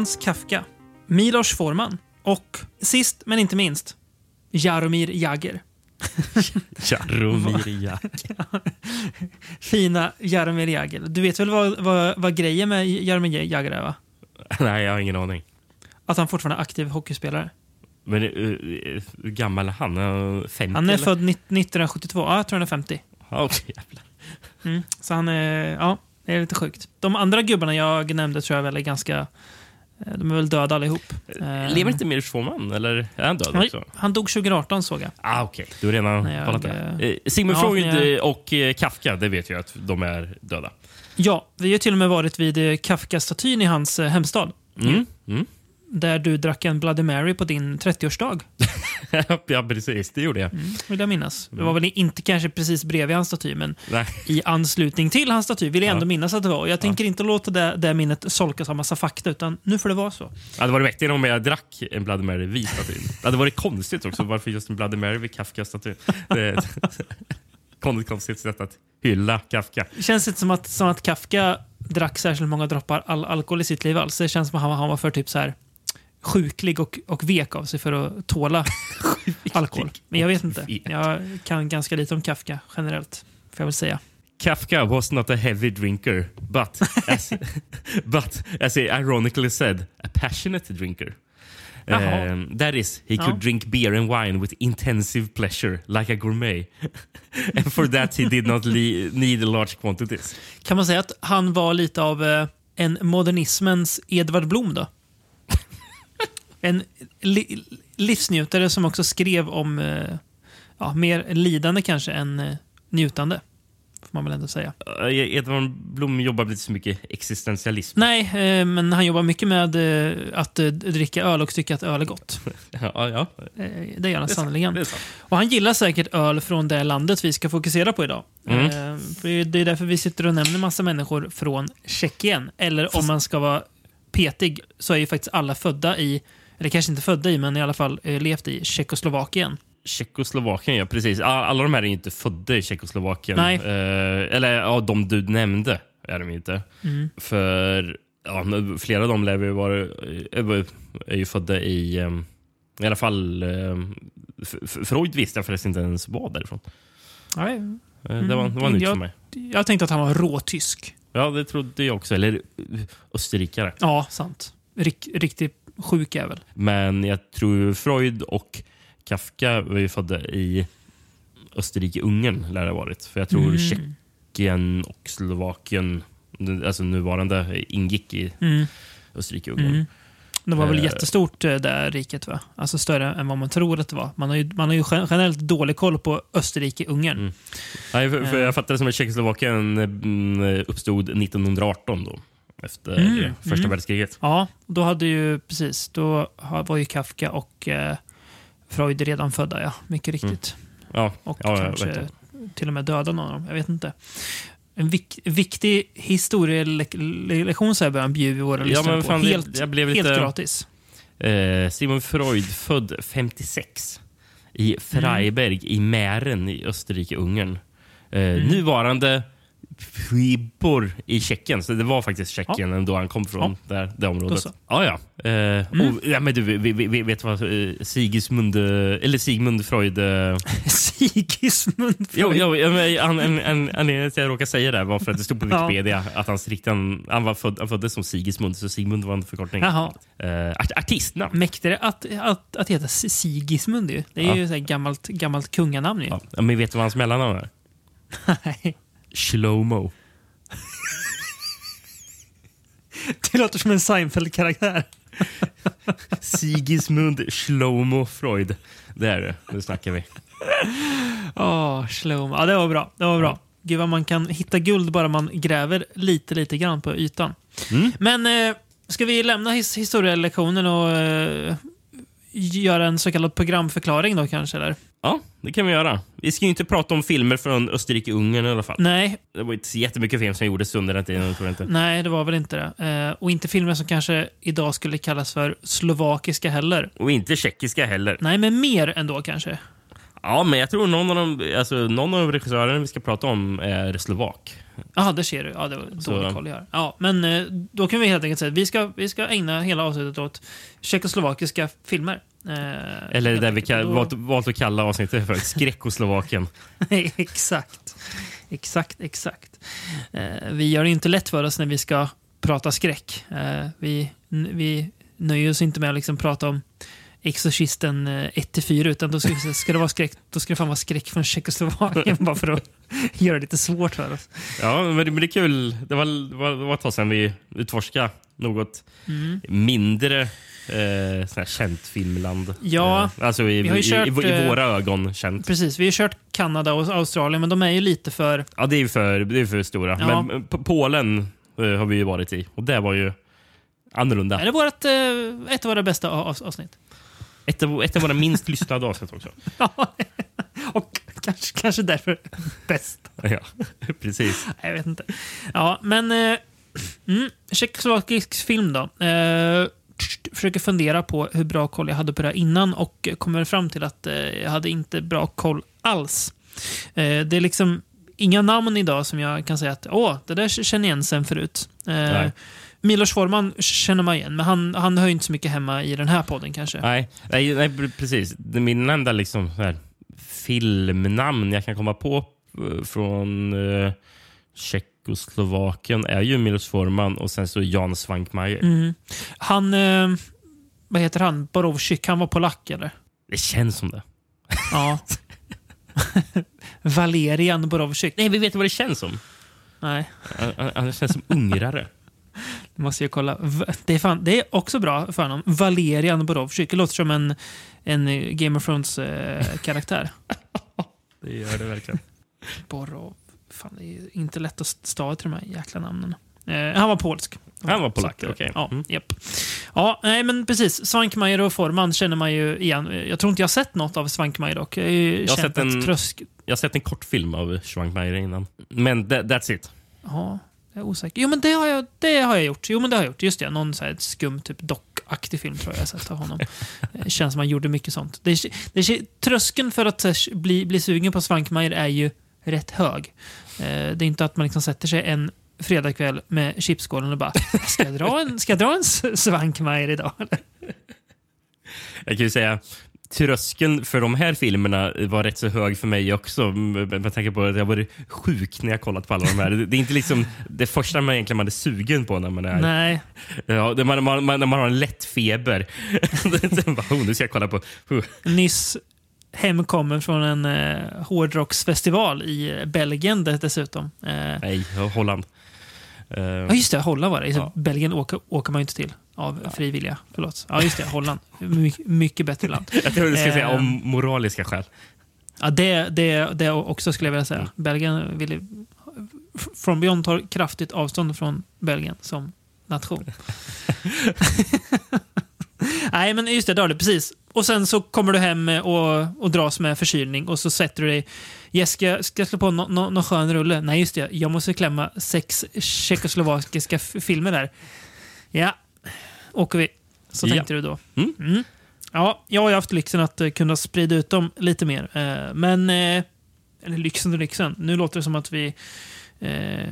Franz Kafka, Milos Forman och sist men inte minst Jaromir Jagr. Jaromir Jagr. Fina Jaromir Jagr. Du vet väl vad, vad, vad grejen med Jaromir Jagr är? Va? Nej, jag har ingen aning. Att han fortfarande är aktiv hockeyspelare. Men uh, hur gammal är han? Uh, 50? Han är eller? född 1972. Ja, jag tror han är 50. Ja, okej, jävlar. Mm. Så han är... Ja, det är lite sjukt. De andra gubbarna jag nämnde tror jag väl är ganska... eh, De är väl döda allihop. Eh, Lever inte Milos Forman? Eller är han död Nej, också? han dog 2018 såg jag. Ah, okej. Du har redan Nej, kollat det. Eh, Sigmund Ja, Freud jag- och Kafka, det vet jag att de är döda. Ja, vi har till och med varit vid Kafka-statyn i hans hemstad. Mm. Mm. Där du drack en Bloody Mary på din 30-årsdag. ja, precis. Det gjorde jag. Mm, vill jag minnas. Det var väl inte kanske precis bredvid hans staty, men Nej. i anslutning till hans staty vill jag ändå Ja. minnas att det var. Jag tänker inte låta det, det minnet solkas av massa fakta, utan nu får det vara så. Ja, det var mäktigare om jag drack en Bloody Mary vid statyn. Det hade varit konstigt också. Varför just en Bloody Mary vid Kafka-statyn? Är ett konstigt, konstigt sätt att hylla Kafka. Det känns inte som att, som att Kafka drack särskilt många droppar al alkohol i sitt liv alls. Det känns som att han, han var för typ så här sjuklig och, och vek av sig för att tåla alkohol. Men jag vet inte. Jag kan ganska lite om Kafka generellt, får jag väl säga. Kafka was not a heavy drinker, but as, but as he ironically said, a passionate drinker. Um, that is, he could Ja. drink beer and wine with intensive pleasure, like a gourmet. and for that he did not need large quantities. Kan man säga att han var lite av eh, en modernismens Edvard Blom då? En li livsnjutare som också skrev om eh, ja, mer lidande kanske än eh, njutande. Får man väl ändå säga. Edvard Blom jobbar lite så mycket existentialism. Nej, eh, men han jobbar mycket med eh, att eh, dricka öl och tycka att öl är gott. Ja, ja. Eh, det gör han sannerligen. Och han gillar säkert öl från det landet vi ska fokusera på idag. Mm. Eh, för det är därför vi sitter och nämner massa människor från Tjeckien. Eller om man ska vara petig så är ju faktiskt alla födda i, eller kanske inte födda i, men i alla fall eh, levt i Tjeckoslovakien. Tjeckoslovakien, ja precis. All- Alla de här är inte födda i Tjeckoslovakien. Nej. Eh, eller ja, de du nämnde är de inte. Mm. För ja, flera av dem lär ju vara, är, är ju födda i... em, I alla fall... F- Freud visste jag förresten inte ens var därifrån. Ja, Eh, Det var, det var nytt jag, för mig. jag tänkte att han var råtysk. Ja, det trodde jag också. Eller eh, österrikare. Ja, sant. Rik, riktigt sjuk jävel. Men jag tror Freud och Kafka var ju födda i Österrike-Ungern. lär det ha varit. För jag tror Mm. Tjeckien och Slovakien, alltså nuvarande, ingick i Mm. Österrike-Ungern. Mm. Det var väl Eh. jättestort eh, där riket va? Alltså större än vad man tror att det var. Man har ju, man har ju gen- generellt dålig koll på Österrike-Ungern. Mm. Nej, för, för Eh. jag fattade som att Tjeckoslovakien mm, uppstod 1918 då. Efter Mm, första mm. världskriget. Ja, då hade ju precis, då var ju Kafka och eh, Freud redan födda, ja. Mycket riktigt. Ja, Och ja, jag kanske till och med döda någon av dem. Jag vet inte. En vik viktig historielektion så här börjar han bjuda våra Ja, lyssnare på. helt jag blev helt lite- gratis. Eh, Simon Freud, född 56 i Freiberg i Mähren i Österrike-Ungern. Eh, Mm. Nuvarande Pribor i Tjeckien. Så det var faktiskt Tjeckien då han kom från där, det området. Ja, ja. Eh, Mm. och, ja men du, vi, vi, vet vad eh, Sigismund, eh, eller Sigmund Freud... Eh, Sigismund jo, Freud. jo, ja, men en, en, en anledning till att jag råkade säga det var för att det stod på Ja. Wikipedia att hans riktiga, han, var född, han föddes som Sigismund, så Sigmund var en förkortning. Jaha. Eh, art, artistnamn. Mäktigare att, att, att heta Sigismund ju. Det är Ja. ju så här gammalt, gammalt kunganamn ju. Ja, men vet du vad hans mellannamn är? Nej. Shlomo. Det låter som en Seinfeld-karaktär. Sigismund Shlomo Freud. Det är det. Nu snackar vi. Åh, Shlomo. Ja, det var bra. Det var bra. Gud vad man kan hitta guld bara man gräver lite, lite grann på ytan. Mm. Men eh, ska vi lämna his historielektionen och eh, göra en så kallad programförklaring då kanske? Eller? Ja, det kan vi göra. Vi ska ju inte prata om filmer från Österrike-Ungern i alla fall. Nej, Det var inte så jättemycket film som gjordes under den tiden. Tror jag inte. nej, det var väl inte det. Eh, och inte filmer som kanske idag skulle kallas för slovakiska heller. Och inte tjeckiska heller. Nej, men mer ändå kanske. Ja, men jag tror någon av de, alltså, någon av de regissörerna vi ska prata om är slovak. Jaha, det ser du. Ja, det var dålig koll jag har. Ja, men eh, då kan vi helt enkelt säga att vi ska, vi ska ägna hela avsnittet åt tjeckoslovakiska filmer. Eh, Eller det vi kan, Då- valt, valt att kalla avsnittet för Skräckoslovakien. exakt. Exakt, exakt. Eh, vi gör det inte lätt för oss när vi ska prata skräck. Eh, vi, vi nöjer oss inte med att liksom prata om Exorcisten eh, 1-4 utan då ska, ska det vara skräck, då ska det fan vara skräck från Tjeckoslovakien bara för att göra det lite svårt för oss. Ja, men det, är kul. Det var, det var, det var ett tag sedan vi utforskade något Mm. mindre eh, sån känt filmland. Ja, eh, alltså i, vi har ju i, kört, i, i eh, våra ögon känt. Precis, vi har kört Kanada och Australien men de är ju lite för... Ja, det är för, det är för stora. Ja. Men P- Polen eh, har vi ju varit i och det var ju annorlunda. Är det vårt, eh, ett av våra bästa av- avsnitt? Ett av, ett av våra minst lyssnade avsnitt också. Ja, och kanske, kanske därför bäst. Ja, precis. Jag vet inte. Ja, men... Eh, mm, Tjeckoslovakisk film då. Eh, försöker fundera på hur bra koll jag hade på det här innan och kommer fram till att eh, jag hade inte bra koll alls. Eh, det är liksom inga namn idag som jag kan säga att åh, det där känner jag igen sen förut. Eh. Milos Forman känner man igen, men han, han hör inte så mycket hemma i den här podden kanske. Nej, nej, nej pre- precis. Min enda liksom, här, filmnamn jag kan komma på eh, från eh, Tjeckoslovakien är ju Milos Forman och sen så Jan Svankmajer. Mm. Han, eh, vad heter han? Borowczyk, han var polack eller? Det känns som det. Ja. Valerian Borowczyk. Nej, vi vet vad det känns som. Nej, Han- Han han känns som ungrare. Det måste jag kolla. Det är, fan, det är också bra för honom. Valerian Borowczyk. Det låter som en, en eh, Game of Thrones-karaktär. Det gör det verkligen. Borov... Fan, det är inte lätt att stava till de här jäkla namnen. Eh, han var polsk. Han var polack, att, okej. Ja, Mm. japp. ja, nej men precis. Svankmajer och Forman känner man ju igen. Jag tror inte jag har sett något av Svankmajer dock. Jag ju har sett en- trösk... Jag har sett en kortfilm av Svankmajer innan. Men that, that's it. Ja, jag är osäker. Jo, men det har jag, det har jag gjort. Jo, men det har jag gjort. Just det, någon så här skum typ dockaktig film tror jag jag sett av honom. Det känns som han gjorde mycket sånt. Det, det, tröskeln för att här, bli, bli sugen på Svankmajer är ju rätt hög. Eh, det är inte att man liksom sätter sig en fredagkväll med chipsskålen och bara ska jag dra en, ska jag dra en Svankmajer idag? Jag kan ju säga tröskeln för de här filmerna var rätt så hög för mig också. Med tanke på att jag var sjuk när jag kollat på alla de här. Det är inte liksom det första man egentligen man är sugen på när man är... Nej, Ja, man, man, man, när man har en lätt feber. Bara, oh, nu ska jag kolla på... Uh. nyss hemkommen från en eh, hårdrocksfestival i Belgien dessutom. Eh, Nej, Holland. Ja, just det. Holland var det. Ja. Belgien åker, åker man ju inte till av fri vilja. Förlåt. Ja, just det. Holland. My, mycket bättre land. jag tror du ska säga Ehm. om moraliska skäl. Ja, det, det, det också skulle jag vilja säga. Belgien ville... From Beyond tar kraftigt avstånd från Belgien som nation. Nej, men just det. Du. Precis. Och sen så kommer du hem och, och dras med förkylning och så sätter du dig... Yes, ska, jag- ska jag slå på någon no, no skön rulle? Nej, just det. Jag måste klämma sex tjeckoslovakiska filmer där. Ja, åker vi. Så Ja. tänkte du då. Mm. Mm. Ja, jag har ju haft lyxen att eh, kunna sprida ut dem lite mer. Eh, men... Eh, eller lyxen och lyxen. Nu låter det som att vi eh,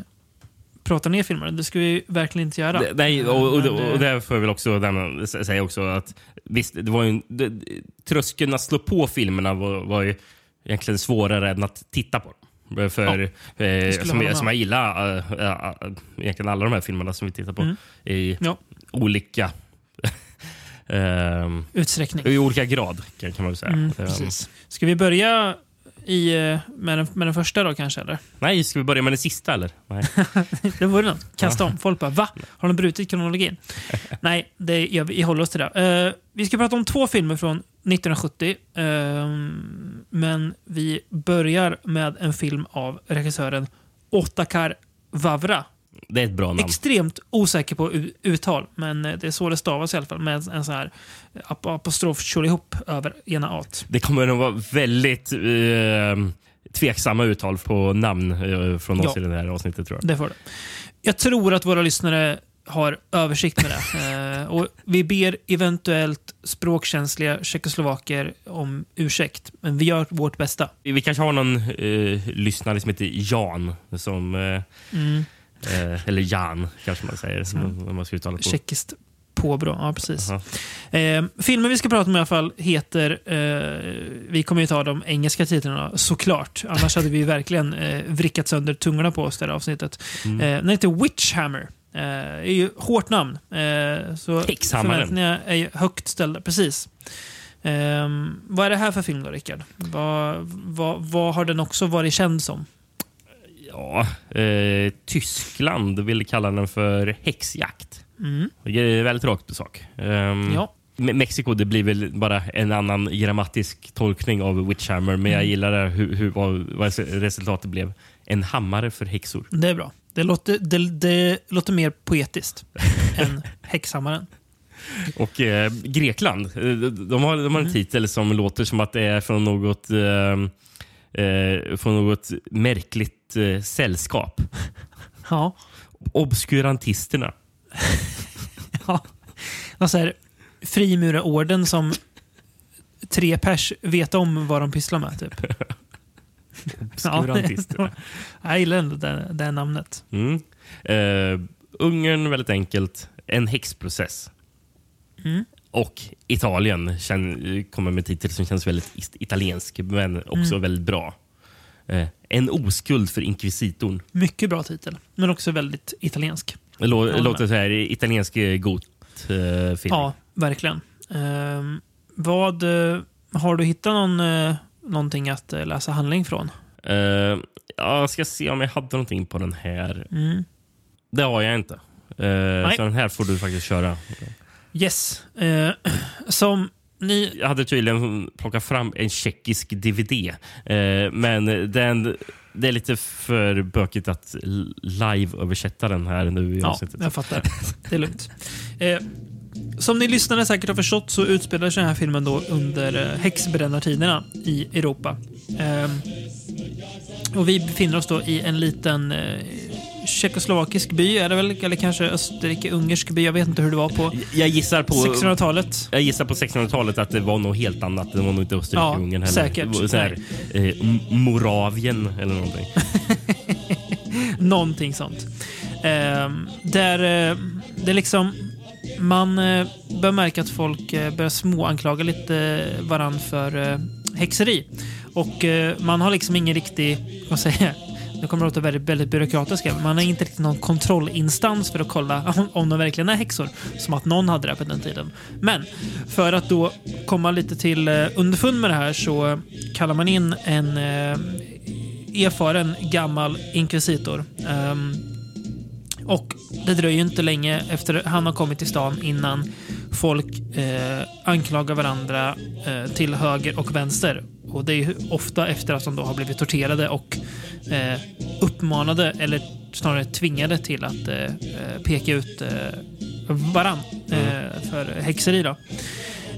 pratar ner filmer. Det ska vi verkligen inte göra. Nej, och, och, och, eh, och där får jag väl också säga också att visst, det var ju det, tröskeln att slå på filmerna var, var ju egentligen svårare än att titta på dem. För, eh, skulle som, som jag gillar äh, äh, egentligen alla de här filmerna som vi tittar på Mm. i Ja. Olika ehm, Utsträckning. i olika grad kan, kan man säga. Mm, Ehm, precis. Ska vi börja i, eh, med, den, med den första då kanske? Eller? nej, ska vi börja med den sista eller? Nej. Det vore något. Kasta om. Folk bara va? Har de brutit kronologin? Nej, det gör vi. Håller oss till det. Eh, vi ska prata om två filmer från 1970. ehm, men vi börjar med en film av regissören Ottakar Vavra. Det är ett bra namn. Extremt osäker på uttal, men eh, det är så det stavas i alla fall. Med en, en sån här ap apostrof ihop över ena at. Det kommer nog vara väldigt eh, tveksamma uttal på namn eh, från oss Ja. i det här avsnittet tror jag. Det får det. Jag tror att våra lyssnare har översikt med det. Eh, och vi ber eventuellt språkkänsliga tjeckoslovaker om ursäkt, men vi gör vårt bästa. Vi kanske har någon eh, lyssnare som heter Jan. Som, eh, Mm. Eh, eller Jan, kanske man säger. Som, om man ska uttala på. Tjeckiskt påbrå, ja precis. Aha. Eh, filmen vi ska prata om i alla fall heter, eh, vi kommer ju ta de engelska titlarna såklart, annars hade vi verkligen eh, vrickat sönder tungorna på oss det här avsnittet. Mm. Eh, den heter Witchhammer. Eh, är ju hårt namn. Eh, så förväntningarna är ju högt ställda. Precis. Eh, vad är det här för film då, Rickard? Vad, vad, vad har den också varit känd som? Ja, eh, Tyskland vill kalla den för häxjakt. Mm. Det är väldigt rakt på sak. Ehm, Ja. Me- Mexiko det blir väl bara en annan grammatisk tolkning av Witchhammer, men jag Mm. gillar det, hur, hur, vad, vad resultatet blev. En hammare för häxor. Det är bra. Det låter, det, det låter mer poetiskt än Häxhammaren. Och eh, Grekland, eh, de de har, de har en Mm. titel som låter som att det är från något, eh, eh, från något märkligt eh, sällskap. Ja. Obskurantisterna. ja. Och så här, frimurarorden som tre pers vet om vad de pysslar med. Typ. Obskurantisterna. Jag gillar ändå det, det namnet. Mm. Eh, Ungern, väldigt enkelt. En häxprocess. Mm. Och Italien känn, kommer med titel som känns väldigt italiensk, men också Mm. väldigt bra. Eh, en oskuld för inkvisitorn. Mycket bra titel, men också väldigt italiensk. Det låter så här italiensk eh, got-film. Ja, verkligen. Ehm, vad, eh, har du hittat någon, någonting att eh, läsa handling från? Eh, ja, jag ska se om jag hade någonting på den här. Mm. Det har jag inte. Eh, så den här får du faktiskt köra. Yes. Eh, som ni... Hade tydligen plockat fram en tjeckisk DVD. Eh, men den, det är lite för bökigt att live-översätta den här nu i Ja, avsnittet. jag fattar. Det är lugnt. Eh, som ni lyssnare säkert har förstått så utspelar sig den här filmen då under eh, häxbrännartiderna i Europa. Ehm, och vi befinner oss då i en liten eh, tjeckoslovakisk by, är det väl? Eller kanske Österrike-ungersk by. Jag vet inte hur det var på Jag gissar på... 1600-talet. Jag gissar på 1600-talet att det var något helt annat. Det var nog inte Österrike-Ungern heller. säkert. Så här, eh, Moravien eller någonting. Någonting sånt. Ehm, där eh, det liksom... Man eh, bör märka att folk eh, börjar småanklaga lite eh, varann för eh, häxeri. Och eh, man har liksom ingen riktig... Vad säger jag? Nu kommer det låta väldigt, väldigt byråkratiskt. men Man har inte riktigt någon kontrollinstans för att kolla om, om de verkligen är häxor. Som att någon hade det på den tiden. Men för att då komma lite till eh, underfund med det här så kallar man in en eh, erfaren gammal inkvisitor. Um, och det dröjer ju inte länge efter han har kommit till stan innan folk eh, anklagar varandra eh, till höger och vänster. Och det är ofta efter att de då har blivit torterade och eh, uppmanade, eller snarare tvingade till att eh, eh, peka ut eh, varann eh, för häxeri. Då.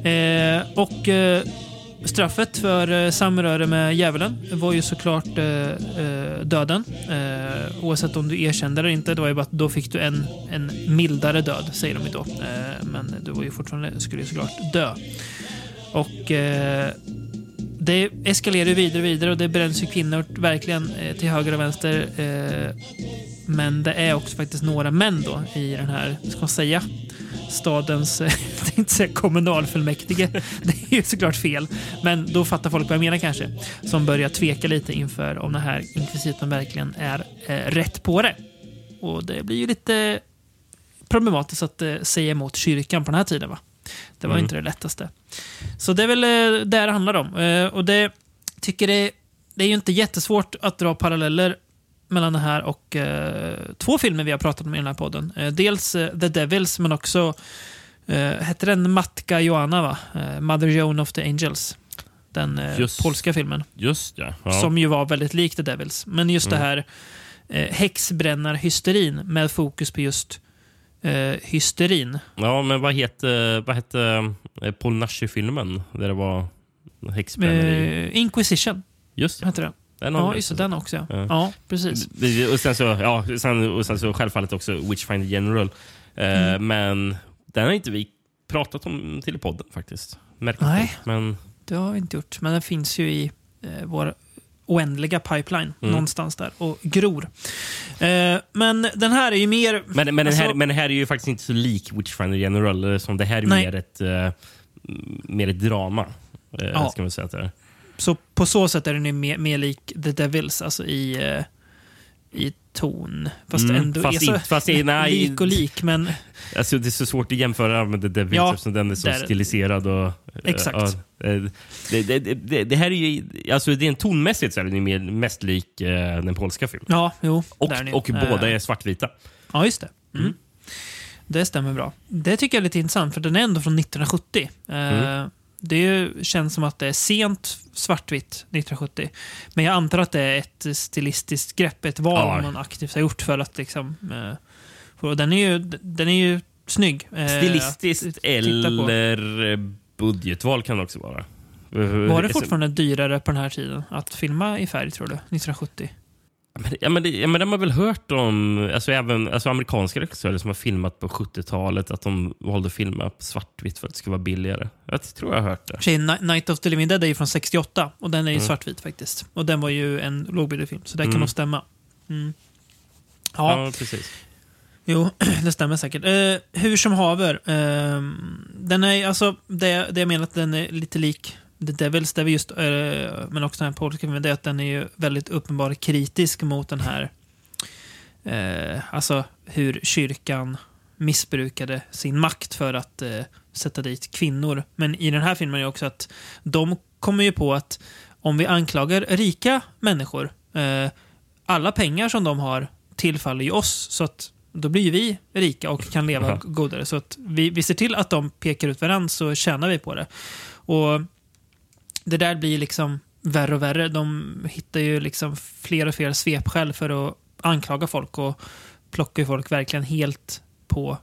Eh, och eh, straffet för samröre med djävulen var ju såklart döden. Oavsett om du erkände eller inte. Det var ju bara att då fick du en, en mildare död, säger de ju då. Men du var ju fortfarande, skulle ju såklart dö. Och det eskalerar ju vidare och vidare och det bränns ju kvinnor verkligen eh, till höger och vänster. Eh, men det är också faktiskt några män då i den här, ska man säga, stadens, jag tänkte inte säga kommunalfullmäktige. Det är ju såklart fel. Men då fattar folk vad jag menar kanske. Som börjar tveka lite inför om den här inkvisitorn verkligen är eh, rätt på det. Och det blir ju lite problematiskt att eh, säga emot kyrkan på den här tiden. va? Det var Mm. inte det lättaste. Så det är väl eh, det det handlar om. Eh, och det tycker det, det är ju inte jättesvårt att dra paralleller mellan det här och eh, två filmer vi har pratat om i den här podden. Dels The Devils, men också hette den Matka Joanna, va? Mother Joan of the Angels. Den Just. polska filmen. Just ja. ja. Som ju var väldigt lik The Devils. Men just Mm. det här eh, häxbrännarhysterin med fokus på just eh, hysterin. ja, men vad hette, vad hette eh, Paul Nashi-filmen? Där det var häxbränneri. Eh, Inquisition Just det. hette den. Den Ja, just det, den också. Ja, Ja. ja precis. Och sen så, ja, sen, och sen så självfallet också Witchfinder General. Eh, Men den har inte vi pratat om till i podden faktiskt. Märkligt Nej. Men Det har vi inte gjort, men den finns ju i eh, vår oändliga pipeline Mm. någonstans där och gror. Eh, men den här är ju mer... Men, men, den här, Alltså- men den här är ju faktiskt inte så lik Witchfinder General. eh, Som det här är Nej. mer ett, uh, mer ett drama. Uh, Ja. Ska man säga att det är. Så på så sätt är den ju mer, mer lik The Devils, alltså i, eh, i ton. Fast Mm, ändå fast är så fast i- nej. lik och lik, men Alltså, det är så svårt att jämföra med The Devils Ja, eftersom den är så där- stiliserad. Och, Exakt. eh, det, det, det, det här är ju... Alltså, det är en tonmässigt så är den mer, mest lik eh, den polska filmen. ja, jo. Och, är ni. och Eh, båda är svartvita. Ja, just det. Mm. Det stämmer bra. Det tycker jag är lite intressant, för den är ändå från 1970. Eh. Det känns som att det är sent svartvitt 1970. Men jag antar att det är ett stilistiskt grepp, ett val Ja. man aktivt har gjort för att liksom... Eh, och den, är ju, den är ju snygg. eh, Stilistiskt eller eh, budgetval kan det också vara. Var det fortfarande dyrare på den här tiden att filma i färg, tror du? 1970? Ja, men, det, ja, men de har väl hört om alltså, även alltså, amerikanska regissörer som har filmat på 70-talet att de valde att filma svartvitt för att det skulle vara billigare. Jag tror jag har hört det. Night of the Living Dead är ju från 68 och den är ju Mm. svartvit faktiskt. Och den var ju en lågbudgetfilm, så det kan Mm. nog stämma. Mm. Ja, Ja, precis. jo, det stämmer säkert. Eh, hur som haver, eh, den är alltså, det, det jag menar att den är lite lik The Devils, där vi just, eh, men också den här polska det är att den är ju väldigt uppenbar kritisk mot den här, eh, alltså hur kyrkan missbrukade sin makt för att eh, sätta dit kvinnor. Men i den här filmen är det också att de kommer ju på att om vi anklagar rika människor, eh, alla pengar som de har tillfaller ju oss, så att då blir ju vi rika och kan leva godare. Så att vi, vi ser till att de pekar ut varandra så tjänar vi på det. Och det där blir liksom värre och värre. De hittar ju liksom fler och fler svepskäl för att anklaga folk och plockar ju folk verkligen helt på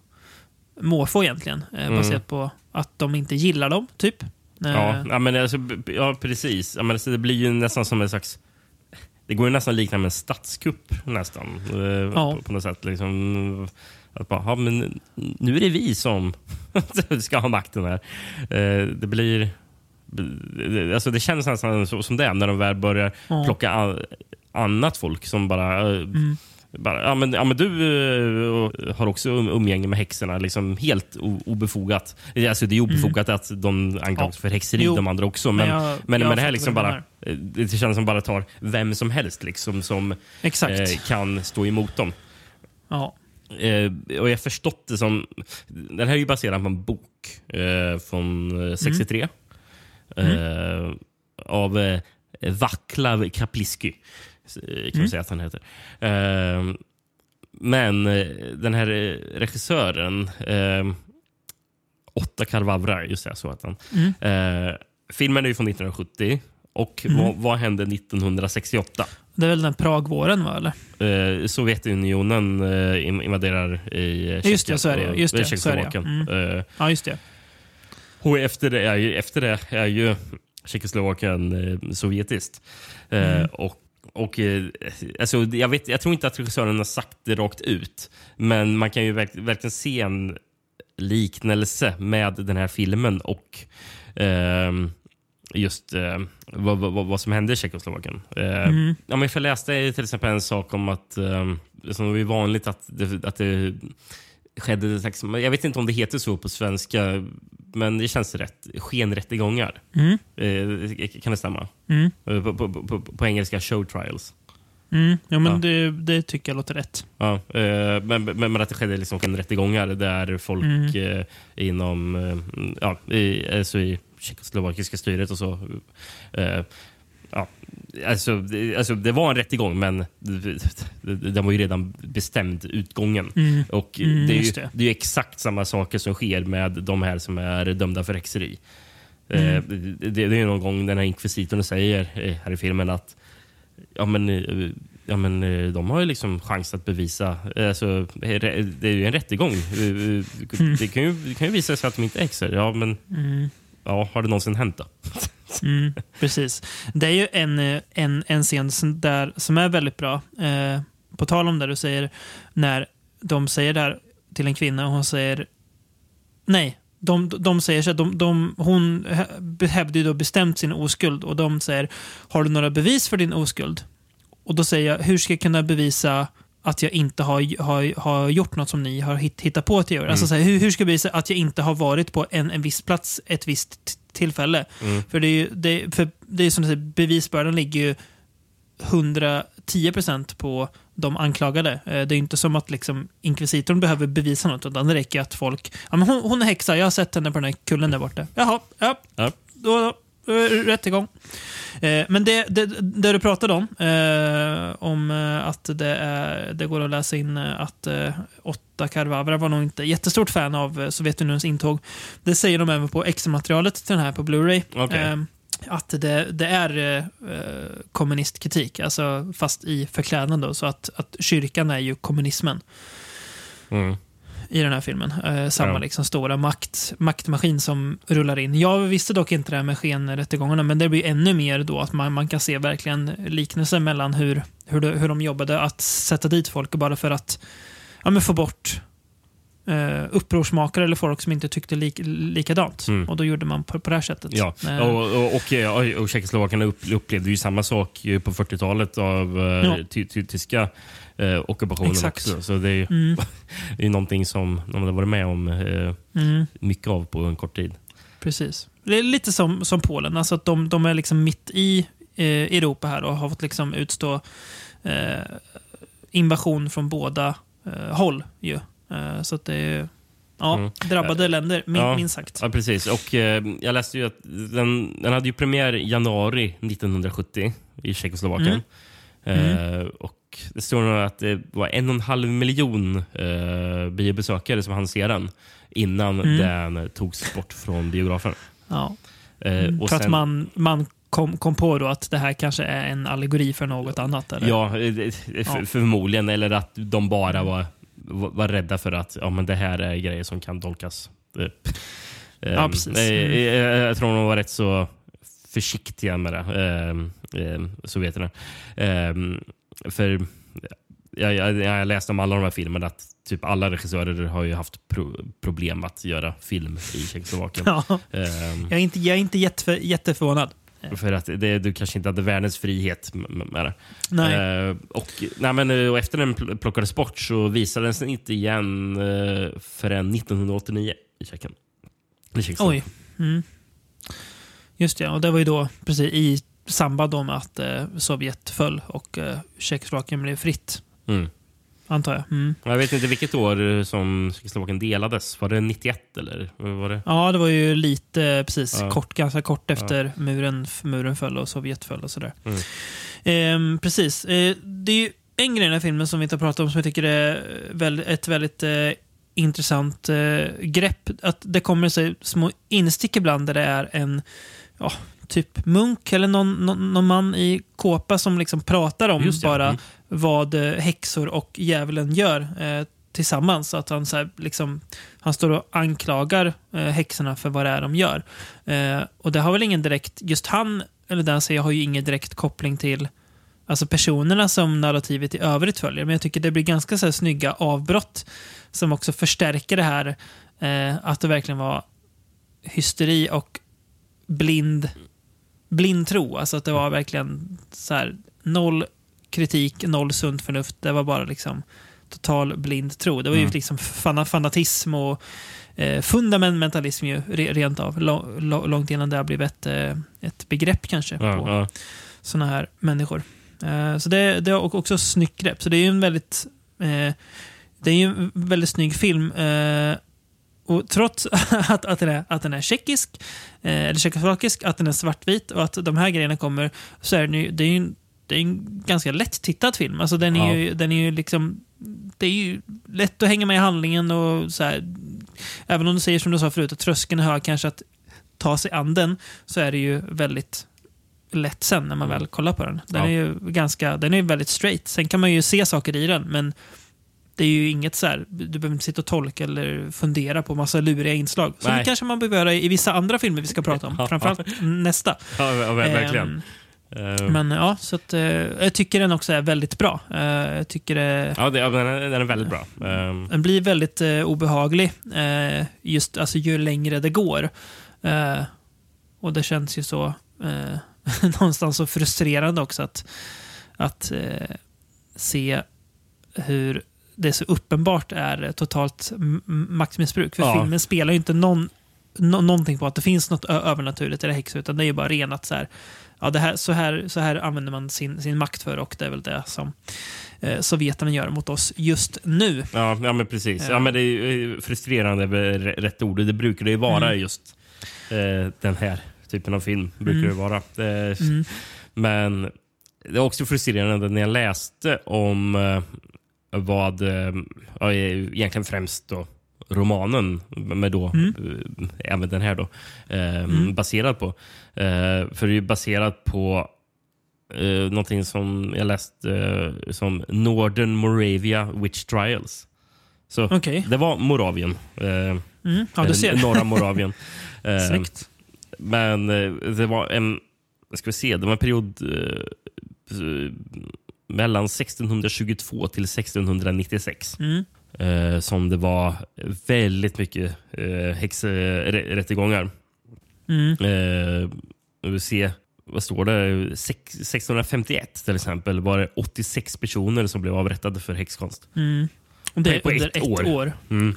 måfå egentligen. Eh, Mm. Baserat på att de inte gillar dem, typ. Eh, Ja, ja, men alltså, ja precis. Ja, men alltså, det blir ju nästan som en slags... Det går ju nästan att likna med en statskupp nästan. eh, Ja. På, på något sätt. Liksom, att bara, ja, men nu är det vi som ska ha makten här. Det blir... det- Alltså det känns nästan så, som det är när de väl börjar Ja. plocka an, annat folk som bara... eh, Mm. bara ja, men, ja, men du eh, har också um- umgänge med häxorna, liksom helt o- obefogat. Alltså, det är obefogat att de anklagas Ja. för häxeri, Jo. de andra också. Men, Men men, jag- men, jag det fattar här liksom bara, eh, det känns som bara tar vem som helst liksom, som eh, kan stå emot dem. ja. Eh, och jag förstått det som... Den här är ju baserad på en bok eh, från eh, 63. Eh, av eh, Vaclav Kapliski, eh, kan man säga att han heter. Eh, men den här regissören, Otta Karvavra, just det, så att han. Mm. Filmen är ju från 1970. Och vad, vad hände 1968? Det är väl den Pragvåren, va? Eller? Eh, Sovjetunionen eh, in- invaderar i eh, Just det, så är det, just det, så är det, ja. Tjeckoslovakien. Eh, Ja, just det. Och efter det är ju, efter det är ju Tjeckoslovakien eh, sovjetiskt. Eh, Mm. och, och, eh, alltså, jag, vet, jag tror inte att regissören har sagt det rakt ut, men man kan ju verk, verkligen se en liknelse med den här filmen och ehm, just eh, vad, vad, vad som hände i Tjeckoslovakien. Eh, Mm. ja, men jag läste till exempel en sak om att eh, som är vanligt att det, att det skedde, slags- jag vet inte om det heter så på svenska, men det känns rätt. Skenrättegångar. Mm. Eh, kan det stämma? Mm. Eh, På, på, på, på engelska show trials. Mm. Ja, men Ja. Det, det tycker jag låter rätt. Ja, eh, men, men, men att det skedde liksom skenrättegångar där folk Mm. eh, inom eh, ja, i, alltså i tjeckoslovakiska styret och så. Alltså, det, alltså, det var en rättegång, men den var ju redan bestämd, utgången. Mm. Och Mm, det, är ju, det. det. är exakt samma saker som sker med de här som är dömda för häxeri. Eh, Mm. det, det är ju någon gång den här inkvisitorn säger eh, här i filmen att ja, men, eh, ja, men, de har ju liksom chans att bevisa. Alltså, det är ju en rättegång. Eh, Det kan ju, det kan ju visa sig att de inte är häxor. Ja, men Mm. ja, har det någonsin hänt då? Mm, precis. Det är ju en, eh, en, en scen som, där, som är väldigt bra. Eh, på tal om det du säger, när de säger det här till en kvinna och hon säger nej. De, de säger så här, de, de, hon hävdar ju då bestämt sin oskuld och de säger har du några bevis för din oskuld? Och då säger jag hur ska jag kunna bevisa att jag inte har, har, har gjort något som ni har hitt, hittat på att jag gör? Alltså så här, hur, hur ska jag bevisa att jag inte har varit på en, en viss plats ett visst tillfälle? För det är ju, det, för det är som du säger, bevisbördan ligger ju 110% på de anklagade. Eh, Det är inte som att liksom, inkvisitorn behöver bevisa något, utan det räcker att folk... Ja, men hon, hon är häxa, jag har sett henne på den här kullen där borta. Jaha, ja, Ja. då, då rättegång. Eh, men det, det, det du pratade om, eh, om eh, att det, är, det går att läsa in eh, att eh, Otta Carvavra var nog inte jättestort fan av eh, Sovjetunionens intåg. Det säger de även på extra-materialet till den här på Blu-ray. Okej. Eh, att det, det är eh, eh, kommunistkritik, alltså fast i förklädnad då, så att, att kyrkan är ju kommunismen Mm. I den här filmen. Eh, samma Ja. liksom stora makt, maktmaskin som rullar in. Jag visste dock inte det här med skenrättegångarna, men det blir ännu mer då att man, man kan se verkligen liknelser mellan hur, hur, de, hur de jobbade att sätta dit folk bara för att ja, men få bort eh, upprorsmakare eller folk som inte tyckte lik, likadant. Mm. Och då gjorde man på, på det här sättet. Ja, Eh, och, och, och, och, upp, upplevde ju samma sak ju på 40-talet av Ja. ja. ty, ty, tyska eh, ockupationen Exakt. också. Så det är ju Mm, det är någonting som de har varit med om eh, mm. mycket av på en kort tid. Precis. Det är lite som, som Polen, alltså att de, de är liksom mitt i eh, Europa här och har fått liksom utstå eh, invasion från båda eh, håll. Ju. Eh, så att det är ja, Mm. drabbade länder, min, Ja. minst sagt. Ja, precis. Och eh, Jag läste ju att den, den hade ju premiär i januari 1970 i Tjeckoslovakien. Mm. Eh, och Det står nog att det var en och en halv miljon eh, biobesökare som hann se den innan Mm. den togs bort från biografen. Ja. Eh, Mm, och för att sen- man, man kom, kom på då att det här kanske är en allegori för något annat. Eller? Ja, eh, för, Ja. förmodligen. Eller att de bara var, var rädda för att ja, men det här är grejer som kan tolkas. Ja, eh, Mm. eh, Jag tror de var rätt så försiktiga med det, eh, eh, sovjeterna. Eh, för jag, jag, jag läste om alla de här filmerna att typ alla regissörer har ju haft pro, problem att göra film i Tjeckoslovakien. Ja, Eh, jag är inte, jag är inte jätteför, jätteförvånad. för att det, du kanske inte hade världens frihet med det. Nej. Eh, och, nej, men, eh, och efter den pl- plockades bort så visades den inte igen eh, förrän 1989 i Tjeckien. I. Oj. Mm. Just det, och det var ju då precis i samband med att eh, Sovjet föll och eh, Tjeckoslovakien blev fritt, Mm. antar jag. Mm. Jag vet inte vilket år eh, som Tjeckoslovakien delades. Var det 91 eller? Var det? Ja, det var ju lite eh, precis Ja. kort, ganska kort efter muren, muren föll och Sovjet föll och sådär. Mm. Ehm, precis. Eh, det är en grej i den här filmen som vi inte har pratat om som jag tycker är väl, ett väldigt eh, intressant eh, grepp. Att det kommer sig små instick ibland där det är en ja, typ munk eller någon, någon, någon man i kåpa som liksom pratar om det, bara mm. vad eh, häxor och djävulen gör eh, tillsammans. Så att han, så här, liksom, han står och anklagar eh, häxorna för vad det är de gör. Eh, och det har väl ingen direkt, just han, eller den säger, har ju ingen direkt koppling till alltså personerna som narrativet i övrigt följer. Men jag tycker det blir ganska så här, snygga avbrott som också förstärker det här eh, att det verkligen var hysteri och blind, blind tro. Alltså att det var verkligen så här, noll kritik, noll sunt förnuft. Det var bara liksom total blind tro. Det var ju Mm. liksom fana, fanatism och eh, fundamentalism ju, re, rent av. Lång, lång- långt innan det har blivit ett, eh, ett begrepp kanske Ja, på ja. sådana här människor. Eh, så det, det är också snyggt grepp. Så det är ju en väldigt, eh, det är ju en väldigt snygg film. Eh, och trots att, att, den är, att den är tjeckisk, eh, eller tjeckoslovakisk, att den är svartvit och att de här grejerna kommer, så är den ju, det är ju en, det är en ganska lätt tittad film. Alltså den är, Ja. ju, den är ju liksom, det är ju lätt att hänga med i handlingen och så här, även om du säger som du sa förut, att tröskeln är hög kanske att ta sig an den, så är det ju väldigt lätt sen när man väl kollar på den. Den Ja. är ju ganska, den är väldigt straight. Sen kan man ju se saker i den, men det är ju inget så här, du behöver inte sitta och tolka eller fundera på massa luriga inslag. Som Nej. kanske man behöver göra i vissa andra filmer vi ska prata om. Ja. Framförallt nästa. Ja, ja, ver- verkligen. Eh, Men ja, så att, eh, jag tycker den också är väldigt bra. Eh, jag tycker det, ja, det, ja, den, är, den är väldigt bra. Eh, den blir väldigt eh, obehaglig eh, just alltså, ju längre det går. Eh, och det känns ju så eh, någonstans så frustrerande också att, att se hur det så uppenbart är totalt maktmissbruk. För Ja. filmen spelar ju inte någon, nå- någonting på att det finns något övernaturligt det häxor, utan det är ju bara renat så här. Ja, det här, så, här, så här använder man sin, sin makt för och det är väl det som eh, sovjeterna gör mot oss just nu. ja, ja, men precis. Ja. Ja. men det är eh, frustrerande är rätt ord. Det brukar det ju vara Mm. just eh, den här typen av film. brukar Mm. det vara. Eh, Mm. Men det är också frustrerande när jag läste om eh, vad, eh, ja, egentligen främst då, romanen, med då, Mm. eh, även den här då, eh, Mm. baserad på. Eh, för det är ju baserat på eh, någonting som jag läste eh, som Northern Moravia Witch Trials. Så Okej. det var Moravien. Eh, Mm. Ja, du ser. Norra Moravien. Eh, Snyggt. men eh, det var en, ska vi se, det var en period eh, eh, mellan 1622 till 1696 Mm. eh, som det var väldigt mycket eh, häxrättegångar. Mm. Eh, vi se, vad står det? Sex, 1651 till exempel var det 86 personer som blev avrättade för häxkonst. Mm. Det är På ett under ett år. år. Mm.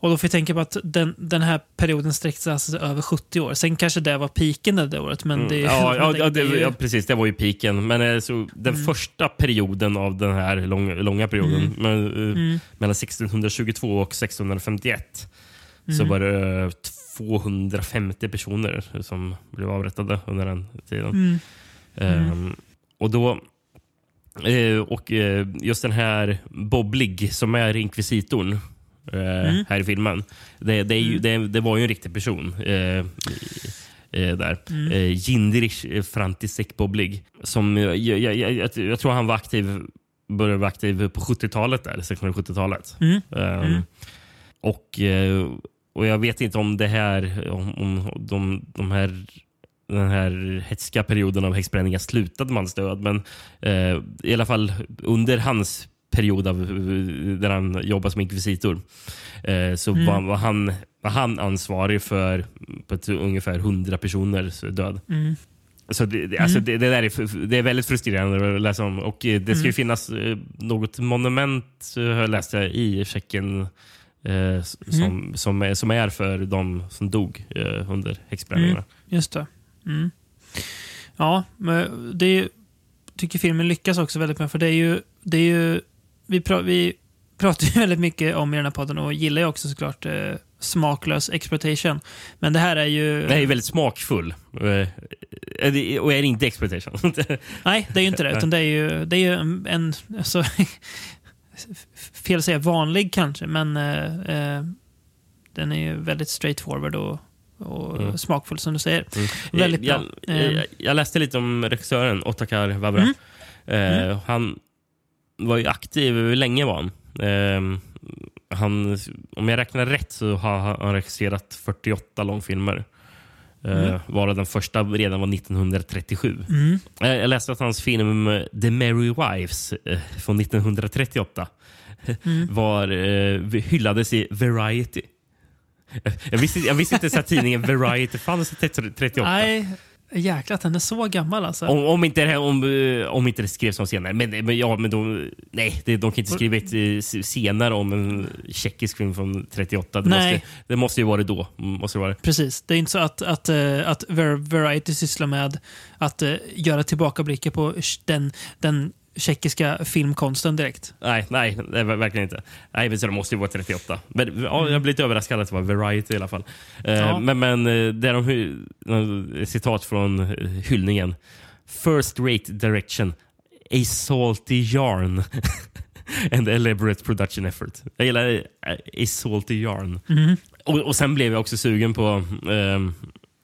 Och då får vi tänka på att den, den här perioden sträckte sig alltså över 70 år. Sen kanske det var piken det där året, men det, Mm. ja, ja, det- ja, det det, ju- ja, precis. Det var ju piken. Men eh, så, den Mm. första perioden av den här lång, långa perioden, Mm. men, eh, Mm. mellan 1622 och 1651, så Mm. var det eh, 250 personer som blev avrättade under den tiden. Mm. Ehm, och då eh, och eh, just den här Boblig som är inkvisitorn eh, Mm. här i filmen. Det, det, ju, Mm. det, det var ju en riktig person eh, eh, där. Mm. Eh, eh, Frantisek Boblig. Som, eh, jag, jag, jag, jag, jag tror han var aktiv började vara aktiv på 70-talet, där, 1670-talet. Mm. Ehm, Mm. Och, eh, och jag vet inte om det här, om, om de, de här den här hetska perioden av häxbränningar slutade med hans död. Men eh, i alla fall under hans period av, där han jobbade som inkvisitor eh, så Mm. var, var, han, var han ansvarig för på ett, ungefär 100 personers död. Mm. Så det, alltså Mm. det, det, där är, det är väldigt frustrerande att läsa om. Och eh, det ska ju Mm. finnas eh, något monument, eh, har jag i Tjeckien eh, s- som, Mm. som, är, som är för de som dog eh, under häxbränningarna. Just det. Mm. Ja, men det tycker filmen lyckas också väldigt med. För det är ju, det är ju vi, pra, vi pratar ju väldigt mycket om i den här podden och gillar ju också såklart eh, smaklös exploitation. Men det här är ju... Den är ju väldigt smakfull. Eh, det- och är det inte exploitation. Nej, det är ju inte det. Utan det är ju, det är ju en... en alltså, fel att säga vanlig kanske, men eh, eh, den är ju väldigt straightforward och, och Mm. smakfull som du säger. Mm. Väldigt bra. Jag, Ehm. jag, jag läste lite om regissören Ottakar Vavra. Mm. Eh, Mm. Han var ju aktiv, hur länge var han? Eh, han? Om jag räknar rätt så har han regisserat 48 långfilmer. Eh, Mm. Varav den första redan var 1937. Mm. Eh, Jag läste att hans film eh, The Merry Wives eh, från 1938 Mm. var, eh, hyllades i Variety. Eh, Jag visste, jag visste inte ens att tidningen Variety fanns 38. Nej, jäklar att den är så gammal alltså. Om, om, inte det här, om, eh, om inte det skrevs om senare. Men, men, ja, men de, nej, de kan inte skriva ett eh, senare om en tjeckisk film från 38. Det, Nej. måste, det måste ju vara det då. Måste det vara. Precis. Det är inte så att, att, eh, att Var- Variety sysslar med att göra tillbakablickar på den, den tjeckiska filmkonsten direkt. Nej, nej, var verkligen inte. Nej, men så det måste ju vara 38. Men, ja, jag blev lite överraskad att det var Variety i alla fall. Eh, Ja. Men, men eh, det är de, eh, citat från hyllningen. First rate direction. A salty yarn. And elaborate production effort. Jag gillar a salty yarn. Mm. Och, och sen blev jag också sugen på, ehm,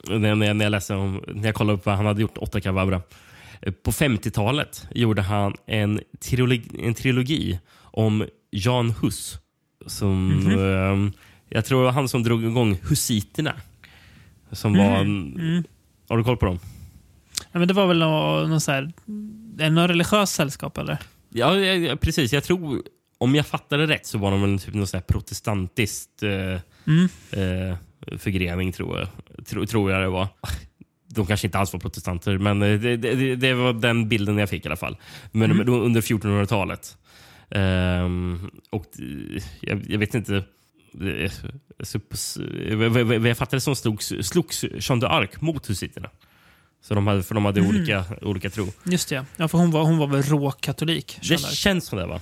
när, när, jag- när jag läste om, när jag kollade upp vad han hade gjort, Otta Kavabra. På 50-talet gjorde han en trilogi, en trilogi om Jan Hus. Som, Mhm. ehm, jag tror det var han som drog igång Husiterna. Som var en, Mm. Har du koll på dem? Ja, men det var väl någon, någon så här, är det någon religiös sällskap eller? Ja, ja, precis. Jag tror, om jag fattade rätt så var de väl typ någon så här protestantiskt eh, Mm. eh, förgrening, tror jag. Tro, tror jag det var. De kanske inte alls var protestanter, men eh, det, det, det var den bilden jag fick i alla fall. Men Mm. under 1400-talet. Ehm, och eh, jag, jag vet inte... eh, vad- Jag fattade som slogs, slogs Jeanne d'Arc mot husiterna. Så de hade, för de hade Mm. olika, olika tro. Just det, ja. för hon var, hon var väl råkatolik? Det känns som det, va?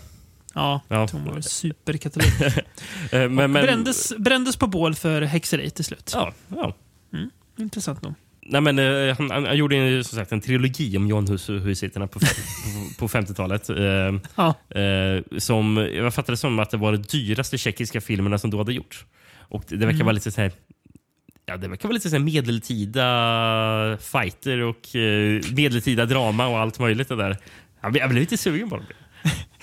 Ja, Ja. hon var superkatolik. Men, men, brändes, brändes på bål för häxeri till slut. Ja, ja. Intressant nog. Nej, men, eh, han, han gjorde en, som sagt, en trilogi om John Hus Husiterna på, på, på 50-talet. Eh, Ja. eh, som, jag fattade det som att det var de dyraste tjeckiska filmerna som då hade gjorts. Och det, det verkar vara lite så här... Ja, det verkar vara lite så här medeltida fighter och eh, medeltida drama och allt möjligt. Det där. Jag blev, jag blev lite sugen på det.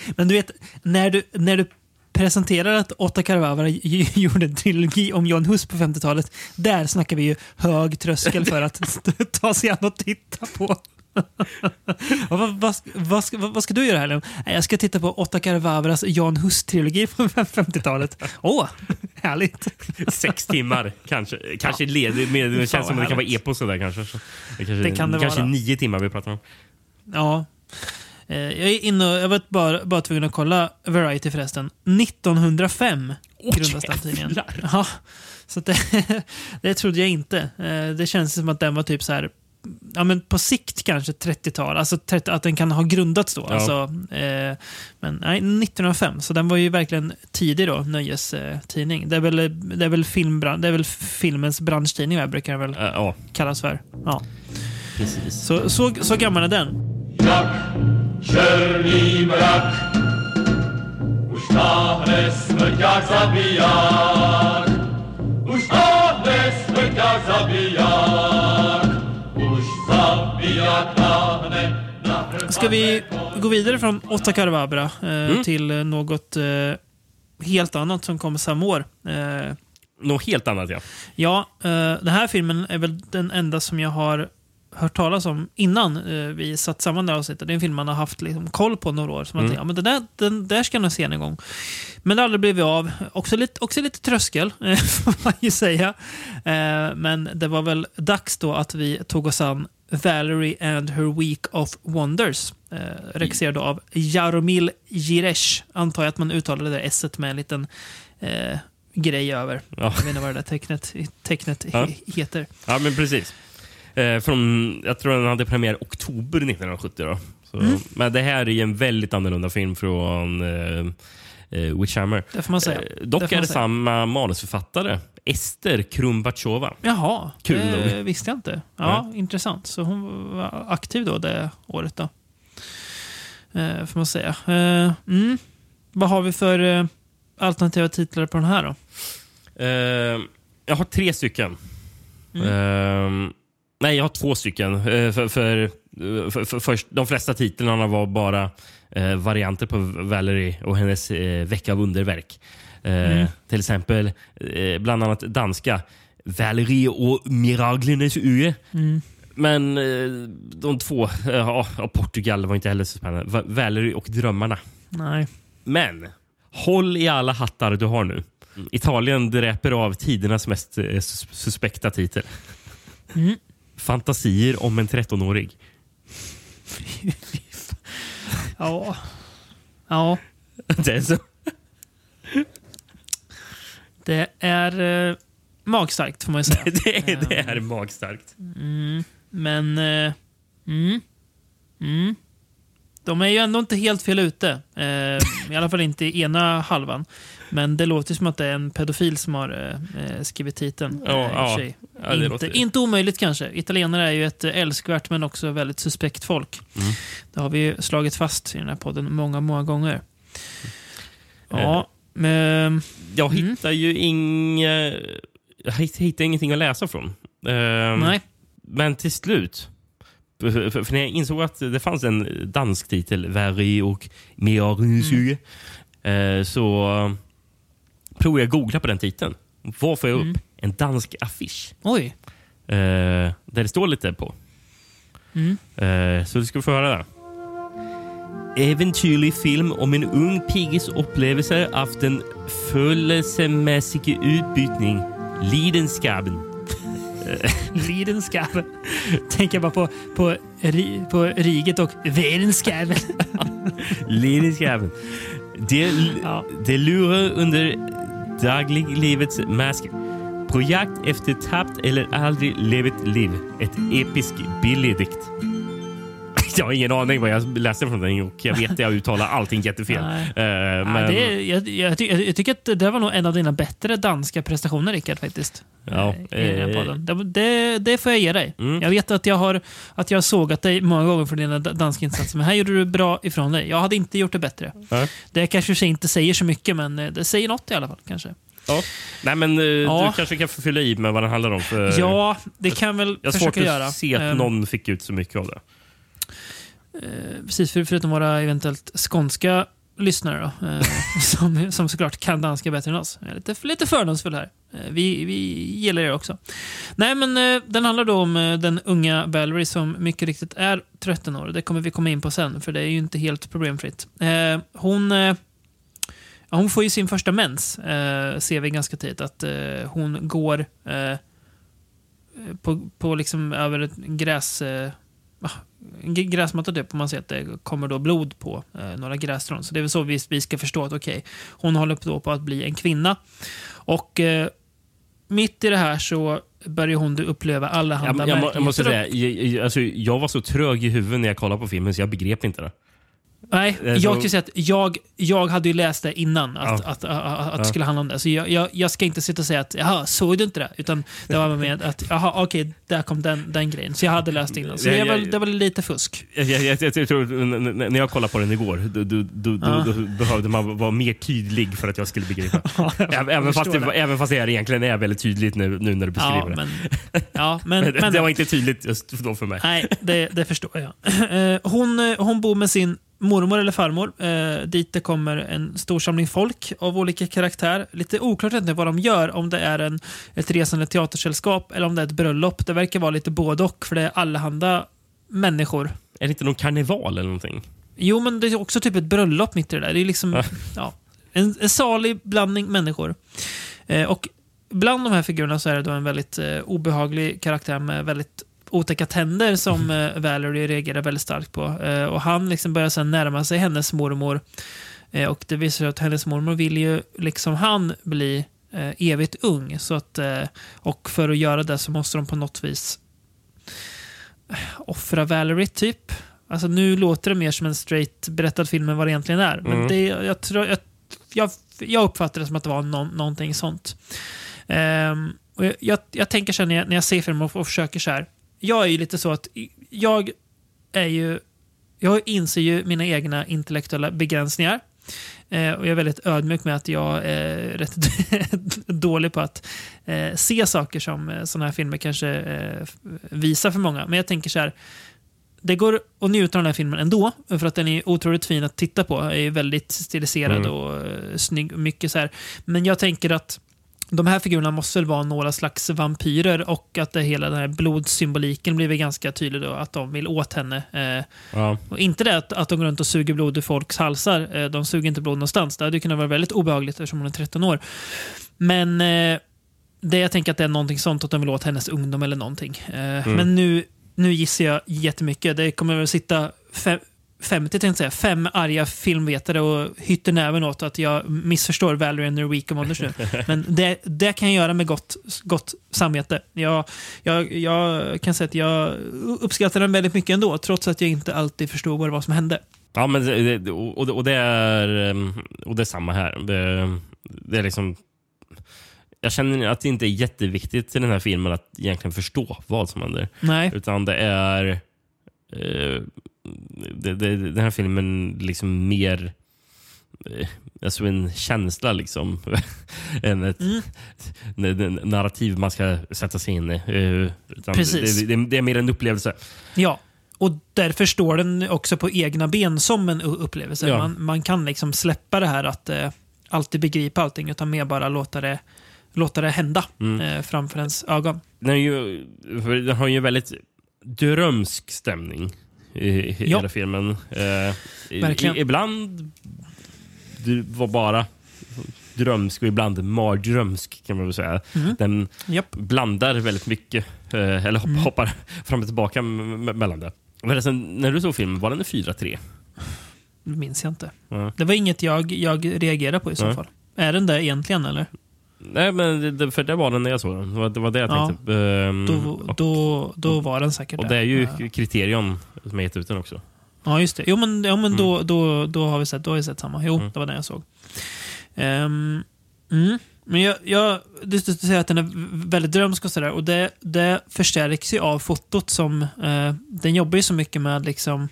Men du vet, när du, när du presenterar att Otta Karvavara gjorde en trilogi om John Hus på 50-talet, där snackar vi ju hög tröskel för att ta sig an och titta på. Vad, vad, ska- vad, ska, vad ska du göra här? Nej, Jag ska titta på Otta Karvavaras Jan Hus-trilogi på 50-talet. Åh, härligt! Sex timmar kanske. Kanske ledig. Med, det känns som vad det kan vara epos. Sådär, kanske. Det kanske, Det kan det kanske vara. nio timmar vi pratar om. Ja. Eh, Jag är inne och, jag var bara, bara tvungen att kolla Variety förresten. 1905 Åh, grundades den tidningen. Ja, så att det, det trodde jag inte. Eh, Det känns som att den var typ så här Ja, men på sikt kanske 30-tal, alltså 30, att den kan ha grundats då. Ja. Alltså, eh, men nej, 1905, så den var ju verkligen tidig då, nöjestidning. Det är väl, det är väl, filmbran- det är väl filmens branschtidning, vad brukar det väl Eh, ja, kallas för. Ja. precis. Så, så, så gammal är den. Mrak, černý mrak, už táhne smrťák zabiják. Už táhne smrťák zabiják, už zabiják táhne na Ska vi gå vidare från Otta Karvabra eh, Mm. till något eh, helt annat som kommer samma år. Eh, Något helt annat, ja. ja, eh, den här filmen är väl den enda som jag har hört talas om innan eh, vi satt samman det här avsnittet. Det är en film man har haft liksom, koll på några år. Som man Mm. tänker, ja, men den, där, den där ska jag nog se en gång. Men det har aldrig blivit av. Också lite, också lite tröskel, eh, får man ju säga. Eh, men det var väl dags då att vi tog oss an Valerie and her Week of Wonders. Eh, regisserad av Jaromil Jiresh. Antar jag att man uttalar det där s med en liten grej över. Ja. Jag vet inte vad det där tecknet, tecknet Ja. he- heter. Ja, men precis. Eh, från, jag tror den hade premiär oktober 1970. Då. Så, Mm. Men det här är ju en väldigt annorlunda film från eh, eh, Witchhammer. Det får man säga. Eh, Det dock får är det samma manusförfattare, Ester Krumbachova. Jaha, Kul det nog. visste jag inte. Ja, intressant. Så hon var aktiv då det året då. Eh, får man säga. Eh, mm. Vad har vi för alternativa titlar på den här då? Jag har tre stycken. Mm. Eh, nej, jag har två stycken. Eh, för, för, för, för, först, de flesta titlarna var bara eh, varianter på Valerie och hennes eh, vecka av underverk. Eh, Mm. Till exempel eh, bland annat danska Valerie och Miraglenes ö. Mm. Men eh, de två, eh, ja, Portugal var inte heller så spännande. Va- Valerie och drömmarna. Nej. Men håll i alla hattar du har nu. Italien dräper av tidernas mest eh, sus- suspekta titel. Mm. Fantasier om en 13-årig. Ja. Ja. Det är, så. Det är eh, magstarkt får man ju säga. Det, är, det är magstarkt. Men... Eh, mm, mm. De är ju ändå inte helt fel ute. Eh, I alla fall inte i ena halvan. Men det låter som att det är en pedofil som har eh, eh, skrivit titeln. Ja, eh, för ja. inte, låter- inte omöjligt kanske. Italienare är ju ett eh, älskvärt men också väldigt suspekt folk. Mm. Det har vi ju slagit fast i den här podden många, många gånger. Ja, men... Jag Mm. hittar ju inga, jag hittar ingenting att läsa från. Ehm, Nej. Men till slut, för, när jag insåg att det fanns en dansk titel, Valerie och Miraglenes mm. så provade jag googla på den titeln. Vad får jag upp? Mm. En dansk affisch. Oj. Eh, där det står lite på. Eh, så du ska få höra det. Eventyrlig film om en ung pigges upplevelser av den følelsesmæssige utbytning, lidenskapen. Lidenskapen. Tänker jag bara på, på, ri, på riget och Vedenskapen. Lidenskapen. Det, Ja. det lurar under dagliglivets masker. På jakt efter tappt eller aldrig levet liv. Ett episk billigdikt. Jag har ingen aning vad jag läste från den och jag vet att jag uttalar allting jättefel. Nej. Eh, Ja, men, det, är- jag, jag, ty- jag tycker att det var nog en av dina bättre danska prestationer, Rickard. faktiskt. Ja, Eh, eh. Det, det, får jag ge dig. Mm. Jag vet att jag har att jag sågat dig många gånger för dina da- danska insatser, men här gjorde du bra ifrån dig. Jag hade inte gjort det bättre. Ja. Det kanske inte säger så mycket, men eh, det säger något i alla fall. kanske. Ja. Nej, men Ja. du kanske kan fylla i med vad den handlar om. För Ja, det kan väl jag har svårt försöka att göra. se att Ehm, någon fick ut så mycket av det. Eh, precis, för, förutom våra eventuellt skånska lyssnare då, eh, som, som såklart kan danska bättre än oss. Jag är lite, lite fördomsfull här. Eh, vi, vi gillar er också. Nej, men eh, den handlar då om eh, den unga Valerie som mycket riktigt är 13 år. Det kommer vi komma in på sen, för det är ju inte helt problemfritt. Eh, hon... Eh, hon får ju sin första mens, eh, ser vi ganska tidigt. Att eh, hon går eh, på, på liksom över ett gräs... Eh, Ah, en gräsmatta typ, och man ser att det kommer då blod på eh, några grässtrån. Så det är väl så vi, vi ska förstå att okej, hon håller då på att bli en kvinna. Och eh, mitt i det här så börjar hon uppleva alla Jag, handa jag, må- jag måste säga, jag, jag- alltså, jag var så trög i huvudet när jag kollade på filmen så jag begrep inte det. Nej, Eh, jag kan säga att jag, jag hade ju läst det innan, att, Ja. att, att, att, det Ja. skulle handla om det. Så jag, jag, jag ska inte sitta och säga att jaha, såg du inte det? Utan det var med att jaha, okej, där kom den, den grejen. Så jag hade läst innan. Så Ja, det, ja, var, ja. det var lite fusk. Jag, jag, jag, jag tror, när jag kollade på den igår, då, då, då, Ja. då behövde man vara mer tydlig för att jag skulle begripa. jag även, fast förstår det, även fast det egentligen är väldigt tydligt nu, nu när du beskriver Ja, det. men, ja, men, Men, men det var inte tydligt just då för mig. Nej, det, det förstår jag. Eh, Hon, hon bor med sin mormor eller farmor. Eh, dit det kommer en stor samling folk av olika karaktär. Lite oklart egentligen vad de gör, om det är en, ett resande teatersällskap eller om det är ett bröllop. Det verkar vara lite både och, för det är allehanda människor. Är det inte någon karneval eller någonting? Jo, men det är också typ ett bröllop mitt i det där. Det är liksom ja, en, en salig blandning människor. Eh, och bland de här figurerna så är det då en väldigt eh, obehaglig karaktär med väldigt otäcka tänder som eh, Valerie reagerar väldigt starkt på. Eh, och han liksom börjar sen närma sig hennes mormor. Eh, och det visar sig att hennes mormor vill ju, liksom han, bli eh, evigt ung. Så att, eh, och för att göra det så måste de på något vis eh, offra Valerie, typ. Alltså nu låter det mer som en straight berättad film än vad det egentligen är. Men Mm. det, jag, tror, jag, jag, jag uppfattar det som att det var någon, någonting sånt. Ehm, och jag, jag, jag tänker så här när jag, när jag ser filmen och, och försöker så här. Jag är ju lite så att jag är ju... Jag inser ju mina egna intellektuella begränsningar. Eh, och jag är väldigt ödmjuk med att jag är rätt dålig på att eh, se saker som eh, sådana här filmer kanske eh, visar för många. Men jag tänker så här. Det går att njuta av den här filmen ändå, för att den är otroligt fin att titta på. Den är väldigt stiliserad Mm. och eh, snygg. Mycket så här. Men jag tänker att de här figurerna måste väl vara några slags vampyrer och att det hela den här blodsymboliken blir väl ganska tydlig då, att de vill åt henne. Eh, Ja. och inte det att, att de går runt och suger blod ur folks halsar. Eh, de suger inte blod någonstans. Det hade kunnat vara väldigt obehagligt eftersom hon är 13 år. Men eh, det jag tänker att det är någonting sånt, att de vill åt hennes ungdom eller någonting. Eh, Men nu, nu gissar jag jättemycket. Det kommer väl sitta fem, 50, tänkte jag säga, fem arga filmvetare och hytter näven åt att jag missförstår Valerie and Enrique Monders nu. Men det, det kan jag göra med gott, gott samvete. Jag, jag, jag kan säga att jag uppskattar den väldigt mycket ändå, trots att jag inte alltid förstod vad det var som hände. Ja, men det, och, och, det är, ehm, och det är samma här. Det, det är liksom... Jag känner att det inte är jätteviktigt i den här filmen att egentligen förstå vad som händer. Nej. Utan det är... Eh, det, det, den här filmen liksom mer... Eh, alltså en känsla liksom. än ett Mm. narrativ man ska sätta sig in i. Eh, Precis. Det, det, är mer en upplevelse. Ja, och därför står den också på egna ben som en upplevelse. Ja. Man, man kan liksom släppa det här att eh, alltid begripa allting, utan mer bara låta det, låta det hända Mm. eh, framför ens ögon. Den, är ju, den har ju väldigt drömsk stämning i, i Ja. hela filmen. Eh, Verkligen. i, ibland det var bara drömsk och ibland mardrömsk kan man väl säga. Mm. Den Japp. blandar väldigt mycket, eh, eller hopp, hoppar fram och tillbaka mellan det. Förresten, när du såg filmen, var den en 4-3? Det minns jag inte. Ja. Det var inget jag, jag reagerade på i så fall. Är den det egentligen eller? Nej, men det- för det var den när jag såg den. Det var det, var det jag Ja. tänkte. Ehm, Då, då, då var den säkert och det är ju Ja. Kriterion som har gett ut den också. Ja, just det. Jo, men, ja, men då, då, då har vi sett, då har vi sett samma. Jo, Mm. det var den jag såg. Ehm, mm. Men jag, jag, du, du säger att den är väldigt drömsk och sådär. Och det, det förstärks ju av fotot som... Eh, den jobbar ju så mycket med liksom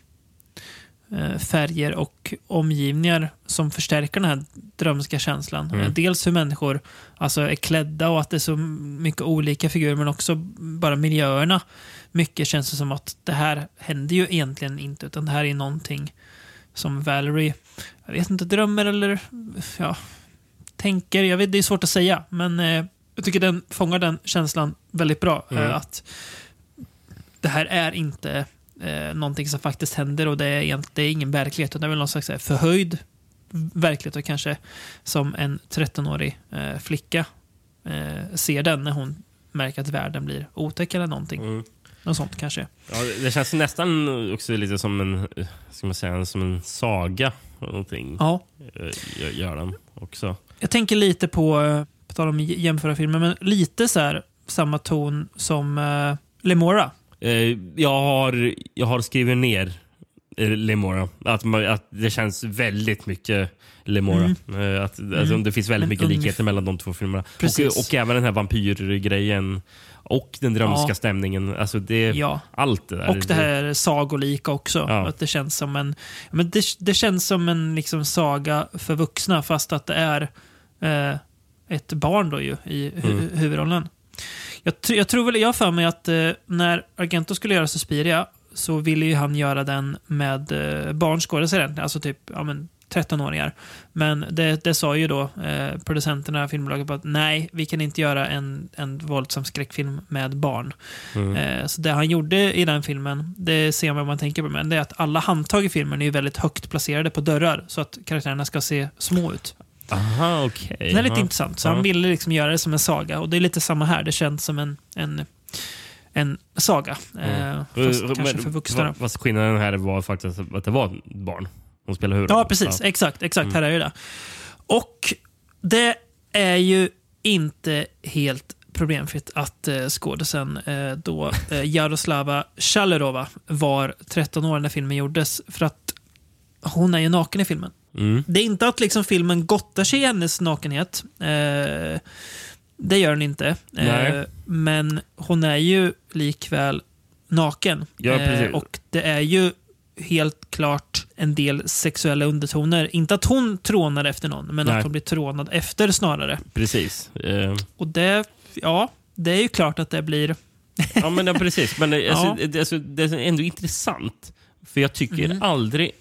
färger och omgivningar som förstärker den här drömska känslan. Mm. Eh, dels hur människor alltså, är klädda och att det är så mycket olika figurer, men också bara miljöerna. Mycket känns det som att det här händer ju egentligen inte, utan det här är någonting som Valerie, jag vet inte, drömmer eller ja, tänker. Jag vet, det är svårt att säga, men eh, jag tycker den fångar den känslan väldigt bra. Mm. Eh, att det här är inte eh, någonting som faktiskt händer och det är, det är ingen verklighet, utan det är väl någon slags eh, förhöjd verklighet och kanske som en 13-årig eh, flicka eh, ser den när hon märker att världen blir otäck eller någonting. Mm. Något sånt kanske. Ja, det- känns nästan också lite som en, eh, ska man säga, som en saga. Någonting. Ja. Eh, gör- den också. Jag tänker lite på, eh, på tal om jämföra filmer, men lite så här samma ton som uh, Lemora. Eh, jag, har, jag har skrivit ner eh, Lemora. Att, man, att det känns väldigt mycket Lemora. Eh, att, alltså, det finns väldigt Men mycket ungef- likheter mellan de två filmerna. Precis. Och, och även den här vampyrgrejen. Och den drömska Ja. stämningen. Alltså det, Ja. Allt det där. Och det här sagolika också. Ja. Att det känns som en, men det, det känns som en liksom saga för vuxna fast att det är eh, ett barn då ju i hu Mm. huvudrollen. Jag, tr- jag tror väl, jag för mig att eh, när Argento skulle göra Suspiria så ville ju han göra den med eh, barnskådespelare, alltså typ ja, men 13-åringar. Men det, det sa ju då eh, producenterna, filmbolaget, på att nej, vi kan inte göra en, en våldsam skräckfilm med barn. Mm. Eh, Så det han gjorde i den filmen, det ser man vad man tänker på, men det är att alla handtag i filmen är ju väldigt högt placerade på dörrar så att karaktärerna ska se små ut. Aha, okej. Det är lite Ja. intressant, så Ja. han ville liksom göra det som en saga och det är lite samma här. Det känns som en, en, en saga, eh, fast Mm. kanske Men- för vuxna. Fast skillnaden här var faktiskt att det var barn. De spelar huvudrollen. Ja, precis. Exakt, exakt. Mm. Här är ju det. Och det är ju inte helt problemfritt att eh, skådisen eh, då eh, Jaroslava Chalerova var 13 år när filmen gjordes. För att hon är ju naken i filmen. Mm. Det är inte att liksom filmen gottar sig i hennes nakenhet. Eh, det gör den inte. Eh, men hon är ju likväl naken. Ja, Eh, och det är ju helt klart en del sexuella undertoner. Inte att hon trånar efter någon, men Nej. att hon blir trånad efter snarare. Precis. Eh, Och det, ja, det är ju klart att det blir... Ja, men ja, precis. Men eh, alltså, Ja. det, alltså, det är ändå intressant. För jag tycker Mm. aldrig,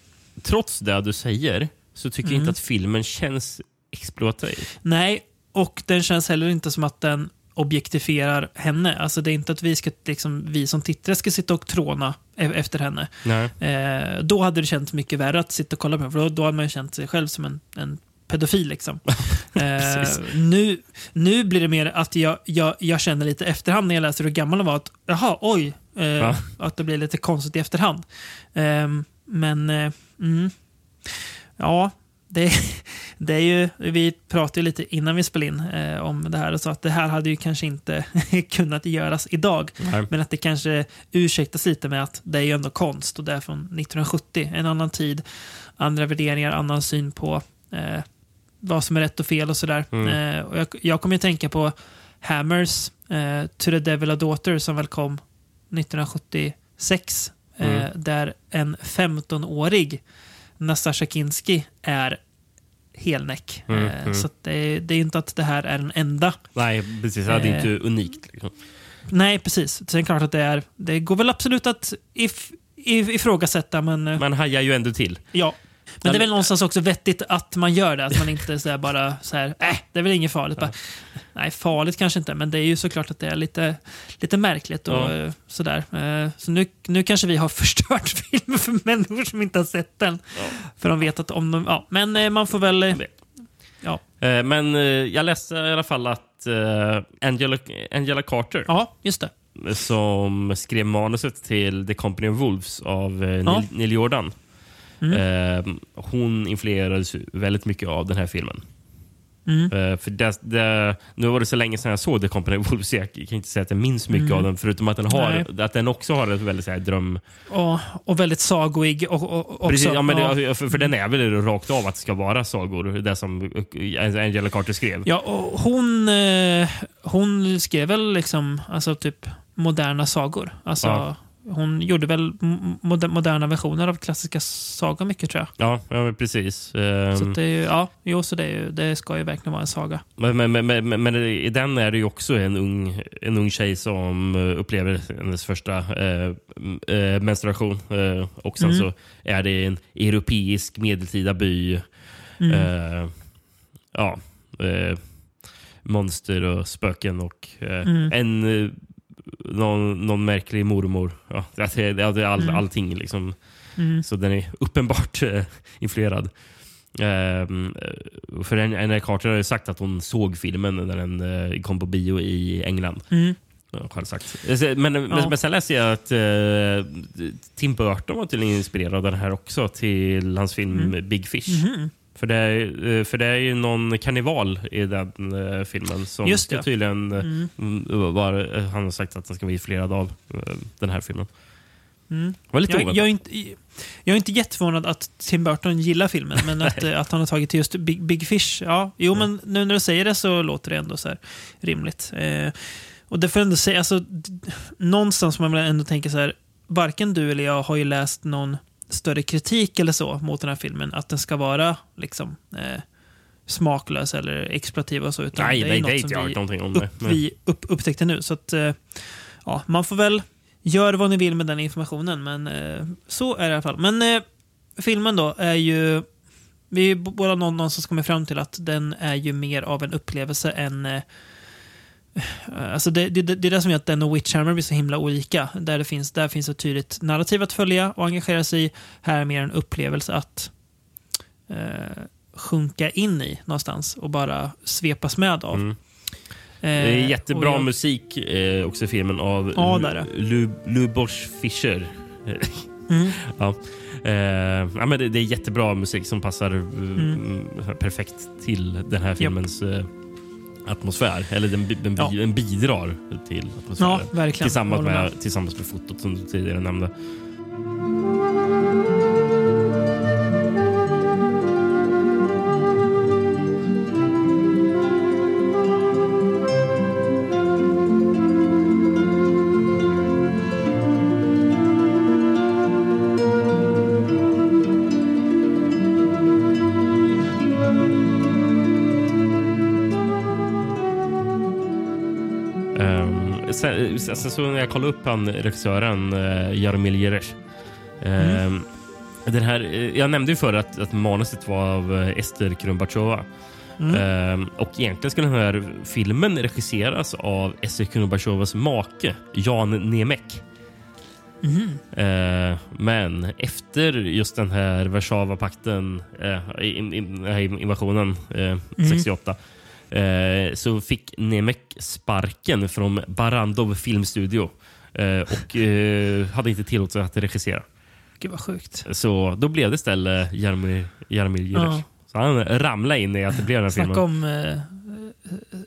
trots det du säger, så tycker jag Mm. inte att filmen känns exploatativ. Nej, och den känns heller inte som att den objektifierar henne. Alltså det är inte att vi, ska, liksom, vi som tittare ska sitta och tråna e- efter henne. Nej. Eh, då hade det känts mycket värre att sitta och kolla på den, för då, då hade man känt sig själv som en, en pedofil. Liksom. eh, nu, nu blir det mer att jag, jag, jag känner lite efterhand när jag läser hur gammal hon var. Att, jaha, oj. Eh. Att det blir lite konstigt i efterhand. Eh, men, eh, mm, ja. Det, det är ju, vi pratade ju lite innan vi spelade in eh, om det här och sa att det här hade ju kanske inte kunnat göras idag. Nej. Men att det kanske ursäktas lite med att det är ju ändå konst och det är från 1970. En annan tid, andra värderingar, annan syn på eh, vad som är rätt och fel och sådär. Mm. Eh, och jag, jag kommer ju tänka på Hammers eh, To the Devil a Daughter som väl kom 1976. Eh, Mm. där en 15-årig Nastasja Kinski är helnäck. Mm, eh, mm. Så det, är- det är inte att det här är den enda Nej, precis. Det är Eh. inte unikt. Liksom. Nej, precis. Sen är det klart att det är... Det går väl absolut att if, if, ifrågasätta, men eh, Man hajar ju ändå till. ja. Men det är väl någonstans också vettigt att man gör det. Att man inte så bara så här, äh, det är väl inget farligt. Bara, nej, farligt kanske inte, men det är ju såklart att det är lite, lite märkligt. Och, Ja. eh, sådär. Eh, Så nu, nu kanske vi har förstört filmen för människor som inte har sett den. För de vet att om de... Ja, men eh, man får väl... eh. Ja, Eh, Men eh, jag läste i alla fall att eh, Angela, Angela Carter, ja just det. som skrev manuset till The Company of Wolves av eh, Neil, Ja. Neil Jordan, Mm. eh, hon influerades väldigt mycket av den här filmen. Mm. Eh, för det, det, nu var det så länge sedan jag såg The Company of Wolves, jag kan inte säga att jag minns mycket av den, förutom att den, har, Mm. Nej. att den också har ett väldigt så här, dröm... Och, och väldigt sagoig. Och, och, också, Precis, ja, men ja. det, för, för den är väl rakt av att det ska vara sagor, det som eh, Angela Carter skrev. Ja, och hon, eh, hon skrev väl liksom, alltså typ moderna sagor. Alltså, Ja. Hon gjorde väl moder- moderna versioner av klassiska sagor mycket tror jag. Ja, ja precis. Ehm, Så att det är ju, ja, jo, så det, är ju, det ska ju verkligen vara en saga. Men, men, men, men, men i den är det ju också en ung, en ung tjej som eh, upplever hennes första eh, eh, menstruation. Eh, och sen Mm. så är det en europeisk medeltida by. Mm. Eh, ja, eh, monster och spöken och eh, Mm. en någon, någon märklig mormor. Ja, det är, all, Mm. allting liksom. Mm. Så den är uppenbart eh, influerad. Ehm, eh, för Anna Carter har ju sagt att hon såg filmen när den eh, kom på bio i England. Mm. själv sagt. Eh, Men, men, Ja. men sen läste jag att eh, Tim Burton var tydligen inspirerad av den här också till hans film Mm. Big Fish. Mhm. För, det är, eh, för det är ju någon karneval i den eh, filmen som Just det. tydligen eh, Mm. mm, var, han har sagt att den ska vara influerad av den här filmen. Mm. Var lite Jag, oväntat. jag, är inte, jag är inte jätteförvånad att Tim Burton gillar filmen, men att, att han har tagit till just Big, Big Fish. Ja, jo, men nu när du säger det så låter det ändå så rimligt. Eh, och det får jag ändå säga, alltså, någonstans man väl ändå tänka så här, varken du eller jag har ju läst någon större kritik eller så mot den här filmen, att den ska vara liksom eh, smaklös eller exploativ och så. Utan Nej, det är nej, något har som jag vi- någonting om. upp, det. vi upp, upptäckte nu. Så att, eh, ja, man får väl göra vad ni vill med den informationen, men eh, så är det i alla fall. Men eh, filmen då är ju... Vi är båda någon- någonstans kommit fram till att den är ju mer av en upplevelse än... Alltså det, det, det är det som gör att den och Witchhammer blir så himla olika. Där, det finns, där finns ett tydligt narrativ att följa och engagera sig i. Här är mer en upplevelse att eh, sjunka in i någonstans och bara svepas med av. Mm. Eh, Det är jättebra jag- musik eh, också i filmen av Ja. Lu, Lubos Fischer. Mm. ja. Eh, ja, men det, det är jättebra musik som passar eh, Mm. perfekt till den här filmens eh, atmosfär. Eller den, den, Ja. den bidrar till atmosfären. Ja. Tillsammans med, tillsammans med fotot som du tidigare nämnde. Sen så när jag kollade upp han, regissören uh, Jaromir Jeresh. ehm, den här, eh, jag nämnde ju förr att, att manuset var av eh, Ester Krumbachova. Mm. Ehm, och egentligen skulle den här filmen regisseras av Ester Krumbachovas make Jan Nemek. Mhm. Eh, men efter just den här Warszawapakten, uh, in, in, invasionen eh, 68, eh, så fick Nemek sparken från Barandov filmstudio eh, och eh, hade inte tillåtelse att regissera. Gud vad sjukt. Så då blev det istället Jaromir, Jeresh. Ja. Så han ramlade in i att det blev den här Snacka filmen. om eh,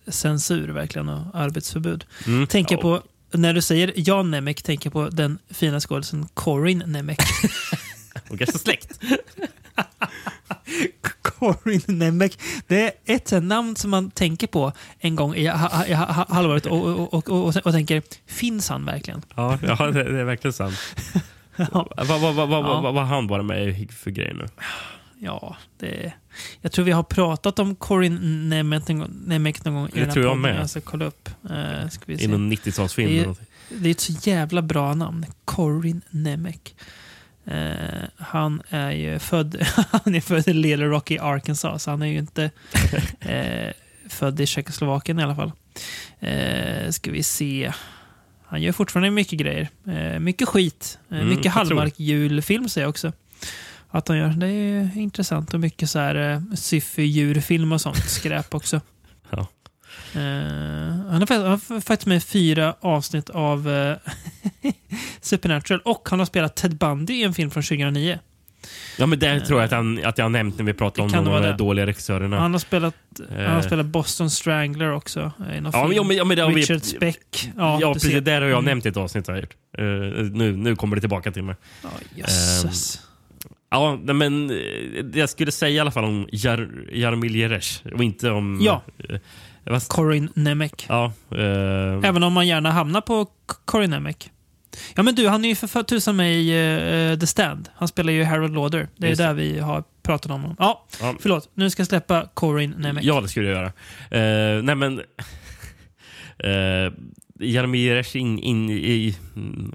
censur verkligen och arbetsförbud. Mm. Tänker Ja, på, när du säger Jan Nemec, tänker jag på den fina skådisen Corin Nemec. Och kanske släkt. Corin Nemec. Det är ett namn som man tänker på en gång i ha, i ha, halvåret och, och, och, och, tänker, finns han verkligen? Ja, ja det, det är verkligen sant. Ja. Vad Ja. har han bara med i för grejer nu? Ja, det... Jag tror vi har pratat om Corin Nemec någon gång, i Det tror jag med. Ska kolla upp. Uh, ska vi I se. någon 90-talsfilm. Det. Det är ett så jävla bra namn. Corin Nemec. Eh, han är ju född, han är född i Little Rock i Arkansas, så han är ju inte eh, född i Tjeckoslovakien i alla fall. Eh, ska vi se. Han gör fortfarande mycket grejer. Eh, mycket skit. Mm, mycket jag tror. halvmark julfilm säger jag också. Att han gör. Det är intressant och mycket så här syfy djurfilm och sånt skräp också. Ja. Eh, han, har, har faktiskt med fyra avsnitt av eh, Supernatural och han har spelat Ted Bundy i en film från 2009. Ja, men det tror jag att, han, att jag har nämnt när vi pratade om Det de det. dåliga regissörerna. Han har spelat, han har Eh. spelat Boston Strangler också. eh, I någon Ja, film. ja, men- ja, men det har vi- Richard Speck. Ja, Ja, precis. ser. Där har jag Mm. nämnt i ett avsnitt. Eh, nu, nu kommer det tillbaka till mig. Ja, jösses. Ja, men eh, det jag skulle säga i alla fall om Jar, Jaromir Jeresh och inte om... Ja. Vad- Corin Nemec. ja eh, Även om man gärna hamnar på Corin Nemec. Ja men du, han är ju för tusan med i eh, The Stand. Han spelar ju Harold Lauder. Det är Just där vi har pratat om honom. Ja, ja, förlåt. Nu ska jag släppa Corin Nemec. ja, det skulle jag göra. Eh, nej, men... Uh, Jaromir in, in, i,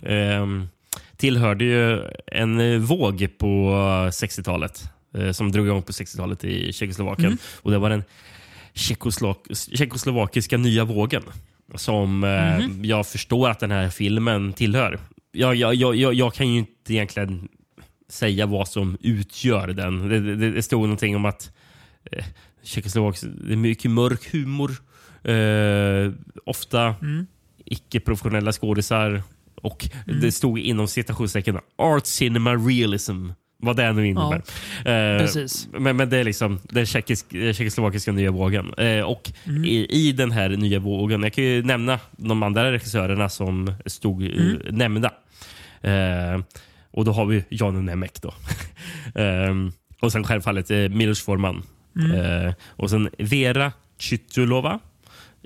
ehm, tillhörde ju en våg på 60-talet. eh, som drog igång på 60-talet i Tjeckoslovakien. Mm. Och det var den tjeckoslovak- tjeckoslovakiska nya vågen. Som eh, Mhm. jag förstår att den här filmen tillhör. Jag, jag, jag, jag, kan ju inte egentligen säga vad som utgör den. Det, det, det stod någonting om att eh, Tjeckoslovak, det är mycket mörk humor. Eh, ofta Mm. icke-professionella skådisar. Och Mm. det stod inom citationstecken art cinema realism. Vad det nu innebär. Eh, Precis. men, men det är liksom den tjeckisk, eh, tjeckoslovakiska nya vågen. Eh, och Mm. i, i den här nya vågen, jag kan ju nämna de andra regissörerna som stod eh, Mm. nämnda. Eh, och då har vi Jan Nemec då. eh, och sen självfallet eh, Milos Forman. Mm. Eh, och sen Vera Chytulova,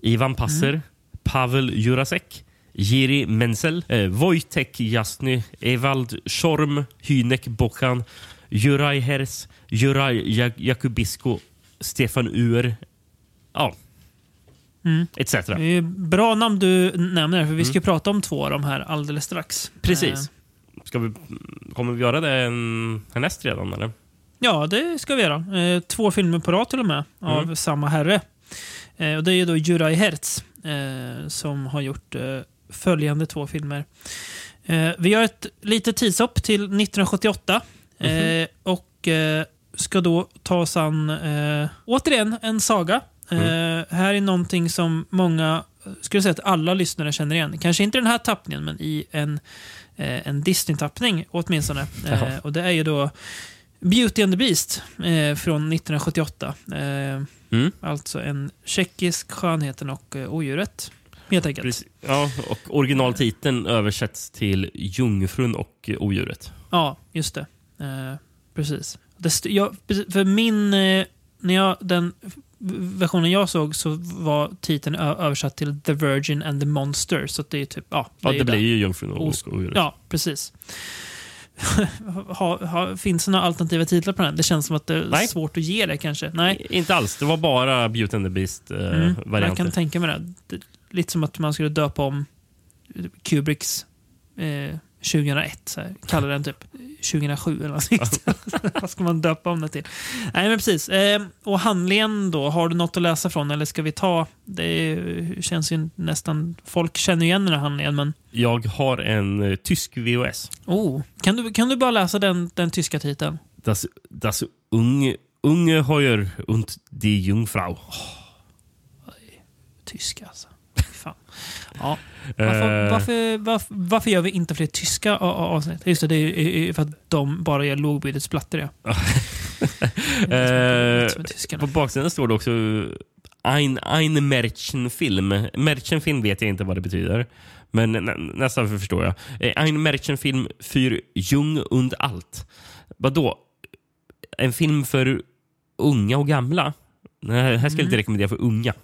Ivan Passer, Mm. Pavel Jurasek, Jiri Menzel, eh, Wojtek Jasny, Evald Shorm, Hynek Bokan, Juraj Hers, Juraj Jak- Jakubisko, Stefan Uer, ja, Mm. etc. Bra namn du nämner, för vi ska ju prata om två av de här alldeles strax. Mm. Precis. Eh, Ska vi, kommer vi göra det en, härnäst redan? Eller? Ja, det ska vi göra. Eh, två filmer på rad till och med, av Mm. samma herre. Eh, och det är då Juraj Hertz som har gjort följande två filmer. Eh, vi gör ett litet tidshopp till 1978 eh, Mhm. och eh, ska då ta oss an, eh, återigen, en saga. Eh, Mm. här är någonting som många, eh, skulle säga att alla lyssnare känner igen. Kanske inte den här tappningen, men i en, eh, en Disney-tappning åtminstone. Eh, och det är ju då Beauty and the Beast eh, från 1978. Eh, Mm. Alltså en tjeckisk Skönheten och eh, odjuret. Helt enkelt. Precis. Ja, och originaltiteln översätts till Jungfrun och odjuret. Ja, just det. Eh, precis. Det jag, för min... Eh, när jag, den versionen jag såg så var titeln översatt till The Virgin and the Monster. Så att det är typ... Ja, Ja, är det blir ju Jungfrun och Os- odjuret. Ja, precis. ha, ha, finns det några alternativa titlar på den? Det känns som att det är Nej. svårt att ge det kanske. Nej. Inte alls. Det var bara Beauty and the Mm, Beast-varianten. jag kan tänka mig det. Lite som att man skulle döpa om Kubricks eh, 2001. Så här. Kalla den typ 2007 eller något. Vad ska man döpa om det till? Nej, men precis. Eh, och handlingen då, har du något att läsa från eller ska vi ta? Det känns ju nästan... Folk känner igen den här handlingen, men... Jag har en eh, tysk VHS. Oh, kan, du, kan du bara läsa den, den tyska titeln? Das, das unge, unge Heuer und die Jungfrau. Tyska alltså. Ja. Varför, Eh, varför, varför, varför gör vi inte fler tyska avsnitt? Just det, det är för att de bara gör lågbudgetsplattor. Ja. Det Eh. På baksidan står det också Ein, ein Märchenfilm. Märchenfilm vet jag inte vad det betyder. Men nä, nästan förstår jag. Eh, Ein Märchenfilm für Jung und Alt. Vadå? En film för unga och gamla? Nej, här ska jag Mm. inte rekommendera för unga.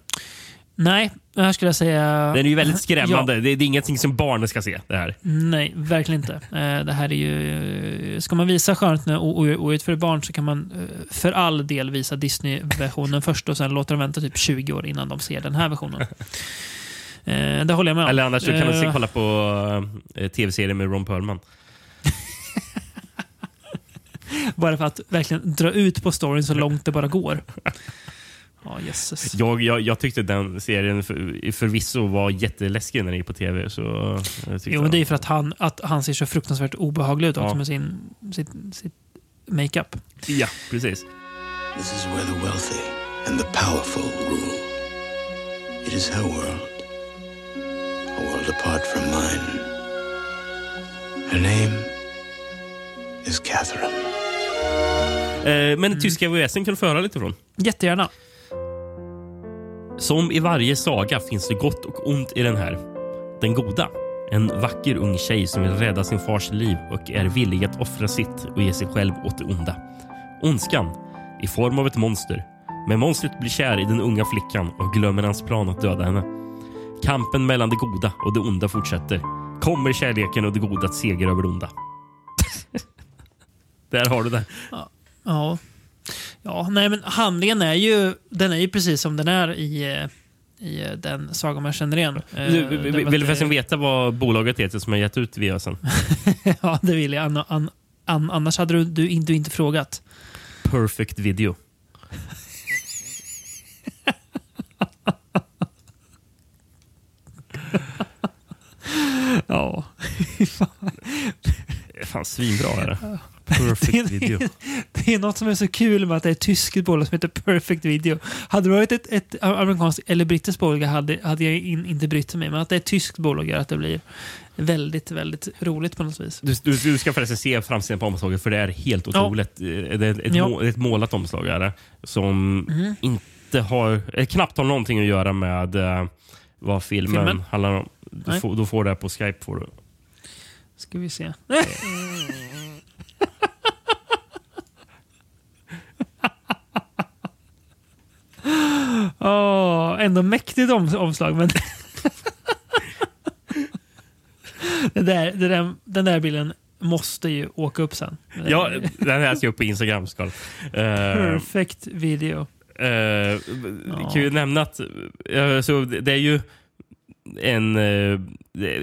Nej, det här skulle jag säga... Den är ju väldigt skrämmande. Ja. Det, det är ingenting som barnen ska se. det här. Nej, verkligen inte. Eh, Det här är ju... Ska man visa Skönheten och Odjuret för barn så kan man eh, för all del visa Disney-versionen först och sen låta dem vänta typ 20 år innan de ser den här versionen. Eh, Det håller jag med om. Eller annars kan man se, Eh, kolla på tv-serien med Ron Perlman. Bara för att verkligen dra ut på storyn så långt det bara går. Ja, jösses. Jag, jag, jag tyckte den serien för, förvisso var jätteläskig när den gick på tv. Så Jo, men det är för att han, att han ser så fruktansvärt obehaglig ut också Ja. med sin, sitt, sitt makeup. Ja, precis. This is where the wealthy and the powerful rule. It is her world, a world apart from mine. Her name is Catherine. Eh, men tyska VHSen kan du få höra lite från. Jättegärna. Som i varje saga finns det gott och ont i den här. Den goda, en vacker ung tjej som vill rädda sin fars liv och är villig att offra sitt och ge sig själv åt det onda. Ondskan, i form av ett monster. Men monstret blir kär i den unga flickan och glömmer hans plan att döda henne. Kampen mellan det goda och det onda fortsätter. Kommer kärleken och det goda att segra över det onda? Där har du det. Ja. Ja, nej men handlingen är ju, den är ju precis som den är i, eh, i eh, den saga man känner igen. Eh, Du, det vill du förresten veta vad bolaget heter som har gett ut VHSen? Ja, det vill jag. An, an, an, annars hade du, du, in- du inte frågat. Perfect Video. Ja. Det är fan svinbra är det. Det Perfect Video. är, det är något som är så kul med att det är ett tyskt bolag som heter Perfect Video. Hade det varit ett, ett amerikanskt eller brittiskt bolag hade, hade jag in, inte brytt mig. Men att det är ett tyskt bolag gör att det blir väldigt, väldigt roligt på något vis. Du, du, du ska förresten se framsidan på omslaget för det är helt Ja. otroligt. Det är ett, Ja. må, ett målat omslag är det, som Mhm. inte har, eh, knappt har någonting att göra med eh, vad filmen, Filmen? handlar om. Du får, du får det på Skype. Får du. Ska vi se. Åh, ändå mäktigt om, omslag, men... det där, det där, den där bilden måste ju åka upp sen. Ja, den här ska upp på Instagram. Ska. Uh, Perfect video. uh, Kan ju nämna att eh, så det är ju en, eh,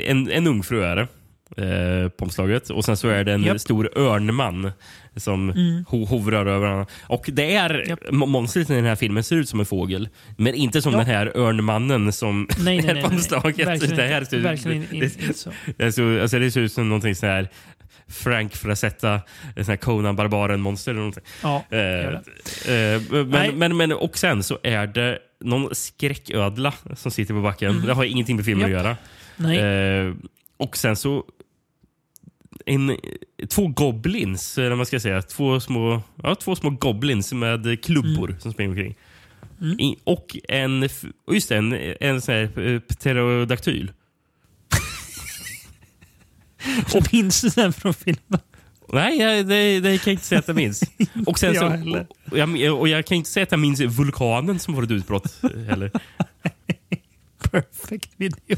en, en ung fru är det. Eh, på omslaget. Och sen så är det en Japp. stor örnman som Mm. ho hovrar över honom. Och det är, mo- monstret i den här filmen ser ut som en fågel. Men inte som Ja. den här örnmannen som Nej, är nej. på nej. omslaget. Verkligen, det här ser ut- verkligen det- inte så. det, alltså det ser ut som någonting sån här Frank Frazetta, sån här Conan Barbaren-monster eller någonting. Ja, Eh, eh, men, men, men, och sen så är det någon skräcködla som sitter på backen. Det har ingenting med filmen Mm. Japp. att göra. Eh, och sen så en, två goblins, eller vad man ska säga. Två små, ja, två små goblins med klubbor Mm. som springer omkring. I, och en, just det, en, en sån här eh, pterodaktyl. Och minns du den från filmen? Nej, jag, det, det kan jag inte säga att jag minns. Och, sen så, och, jag, och jag kan inte säga att jag minns vulkanen som var ett utbrott heller. Perfect video.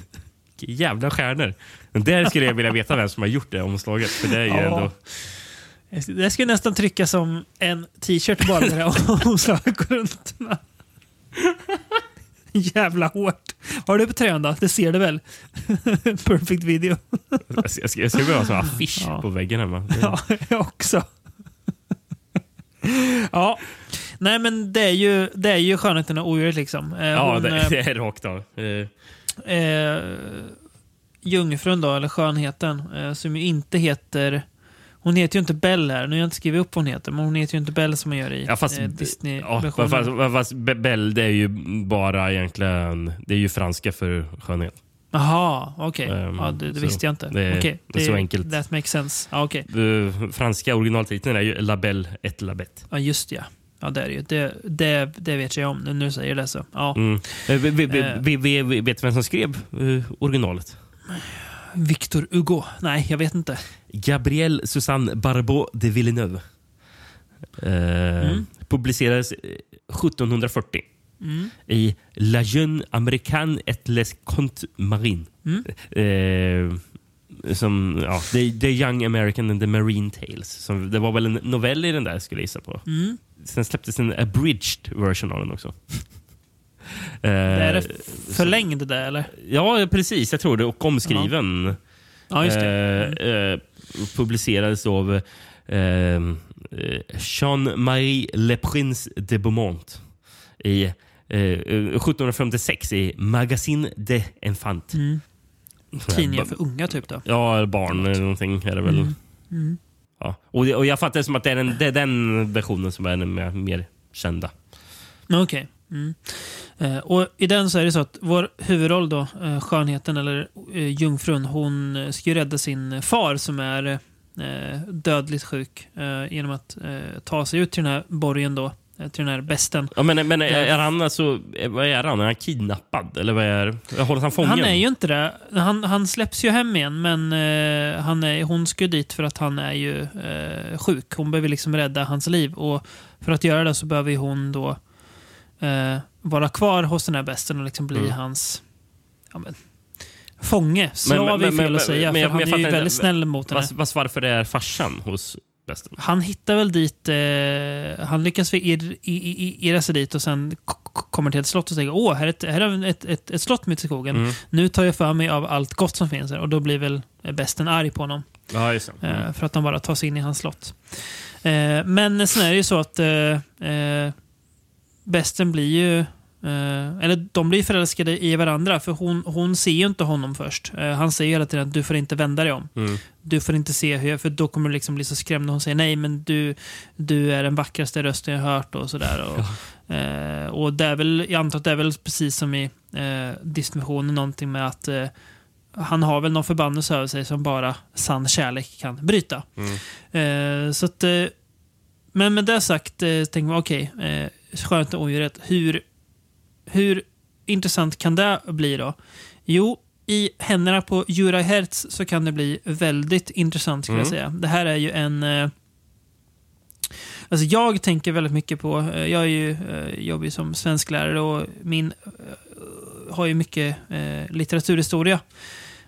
Jävla stjärnor. Men där skulle jag vilja veta vem som har gjort det omslaget. För det är ju Ja. ändå... Det skulle nästan trycka som en t-shirt bara det omslaget går runt med. Jävla hårt. Har du på tröjan då? Det ser du väl? Perfect video. Jag ska, jag ska, behöva en affisch Ja. på väggen hemma. Det- Ja, jag också. ja. Nej men det är ju, det är ju skönheten och odjuret liksom. Eh, Ja, hon, det, eh, det är rakt av. Eh, eh, jungfrun då, eller skönheten, eh, som ju inte heter... Hon heter ju inte Belle här. Nu har jag inte skrivit upp vad hon heter, men hon heter ju inte Belle som man gör i Ja, fast, eh, ja, Disney-versionen. fast, fast Be- Belle, det är ju bara egentligen... Det är ju franska för skönhet. Jaha, okej. Ehm, ja, det, det visste jag inte. det är- Okej, det är så enkelt. That makes sense. Ja, okej. Eh, franska originaltiteln är ju La Belle et la Bête. Ja, just det. Ja, det är det ju. Det, det, det vet jag om nu när du säger det. Så. Ja. Mm. Eh, vi, vi, vi, Eh. vi, vi, vi vet vem som skrev eh, originalet? Victor Hugo? Nej, jag vet inte. Gabrielle Susanne Barbeau de Villeneuve. Eh, Mm. Publicerades eh, 1740 i La Jeune Américaine et les Contes Marines. Mm. Eh, som, ja, the, the Young American and the Marine Tales. Som, det var väl en novell i den där skulle jag gissa på. Mm. Sen släpptes en abridged version av den också. Eh, är det förlängd det där, eller? Ja, precis. Jag tror det. Och omskriven. Ja, just det. Eh, eh, publicerades av eh, eh, Jean-Marie Le Prince de Beaumont i eh, 1756 i Magazine des Enfants. Mm. Tidningar för unga typ då. Ja, barn eller någonting är det väl. Mm. Mm. Ja. Och, och Jag fattar det som att det är, den, det är den versionen som är den mer, mer kända. Okej. Mm. Eh, och I den så är det så att vår huvudroll då, eh, skönheten eller eh, jungfrun, hon eh, ska ju rädda sin far som är eh, dödligt sjuk eh, genom att eh, ta sig ut till den här borgen då, till den här besten. Ja, men men är, är han alltså, är- vad är han? Är han kidnappad? Eller vad är, hålls han fången? Han är ju inte det. Han, han släpps ju hem igen, men eh, han är, hon ska ju dit för att han är ju eh, sjuk. Hon behöver liksom rädda hans liv. Och för att göra det så behöver hon då eh, vara kvar hos den här besten och liksom bli Mm. hans ja, men, fånge. Slav är fel att säga, men för men han är ju väldigt snäll mot henne. Varför är farsan hos besten? Han hittar väl dit, eh, han lyckas ir, irra sig dit och sen kommer till ett slott och säger åh, här är ett, här är ett, ett, ett slott mitt i skogen. Mm. Nu tar jag för mig av allt gott som finns här och då blir väl besten arg på honom. Ja, just eh, Mm. För att han bara tar sig in i hans slott. Eh, men sen är det ju så att eh, eh, besten blir ju eh, eller de blir förälskade i varandra för hon, hon ser ju inte honom först. Eh, han säger hela tiden att du får inte vända dig om. Mm. Du får inte se hur jag, för då kommer du liksom bli så skrämd. Hon säger nej, men du, du är den vackraste rösten jag har hört och sådär. Och, eh, och det är väl, jag antar att det är väl precis som i eh, distributionen någonting med att eh, han har väl någon förbannelse över sig som bara sann kärlek kan bryta. Mm. Eh, så att, eh, men med det sagt, eh, tänker man okej, eh, skönt och odjuret. Hur, hur intressant kan det bli då? Jo, i händerna på Jura Hertz så kan det bli väldigt intressant skulle jag Mm. säga. Det här är ju en... Eh, alltså jag tänker väldigt mycket på, eh, jag är ju, eh, jobbar ju som svensklärare och min eh, har ju mycket litteraturhistoria.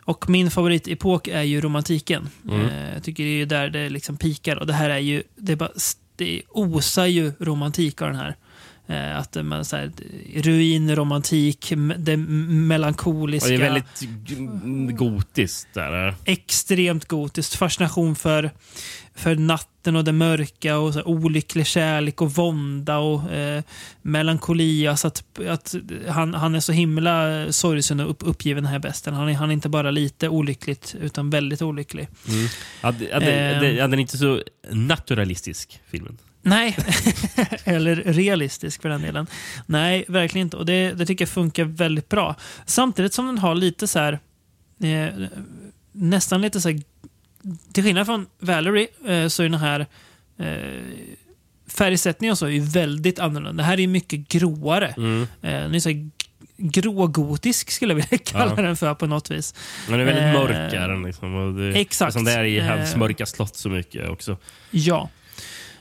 Och min favoritepok är ju romantiken. Mm. Jag tycker det är där det liksom pikar. Och det här är ju, det, är bara, det osar ju romantik av den här. Eh, att man så här, ruinromantik, m- det Och melankoliska. det är väldigt gotiskt där. extremt gotiskt. Fascination för, för natten och det mörka och så här, olycklig kärlek och vånda och eh, melankoli. Alltså att, att han, han är så himla sorgsen och upp, uppgiven den här besten. Han är, han är inte bara lite olyckligt utan väldigt olycklig. Mm. Det, Ehm. det, ja, den är inte så naturalistisk, filmen. Nej, eller realistisk för den delen. Nej, verkligen inte. Och det, det tycker jag funkar väldigt bra. Samtidigt som den har lite så här, eh, nästan lite så här, till skillnad från Valerie eh, så är den här eh, färgsättningen och så är ju väldigt annorlunda. Det här är mycket gråare. Mm. Eh, den är så här grågotisk skulle jag vilja kalla Ja. den för på något vis. Men det är väldigt Eh, mörk. Är den, liksom, det, exakt. Som det är i hans Eh. mörka slott så mycket också. Ja.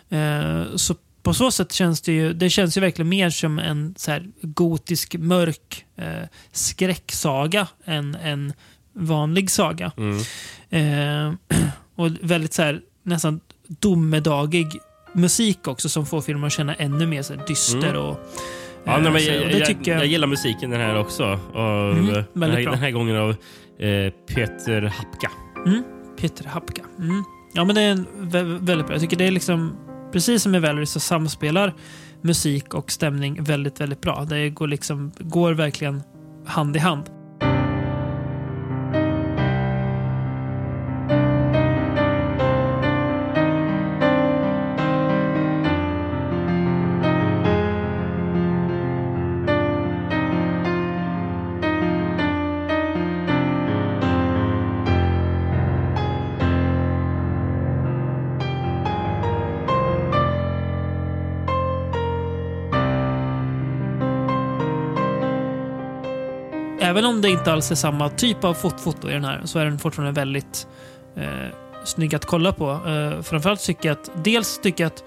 Eh, så på så sätt känns det ju, det känns ju verkligen mer som en så här gotisk, mörk eh, skräcksaga än en vanlig saga. Mm. Eh, och väldigt så här, nästan domedagig musik också som får filmen att känna ännu mer så här, dyster Mm. och... Ja, eh, nej, men så- jag, jag, tycker jag, gillar musiken den här också. Av, Mm, eh, den, här, den här gången av eh, Peter Hapka. Mm, Peter Hapka. Mm. Ja, men det är en väldigt bra. Jag tycker det är liksom, precis som i Valerie så samspelar musik och stämning väldigt, väldigt bra. Det går, liksom, går verkligen hand i hand. Det inte alls är samma typ av fot foto i den här så är den fortfarande väldigt eh, snygg att kolla på. Eh, framförallt tycker jag att, dels tycker jag att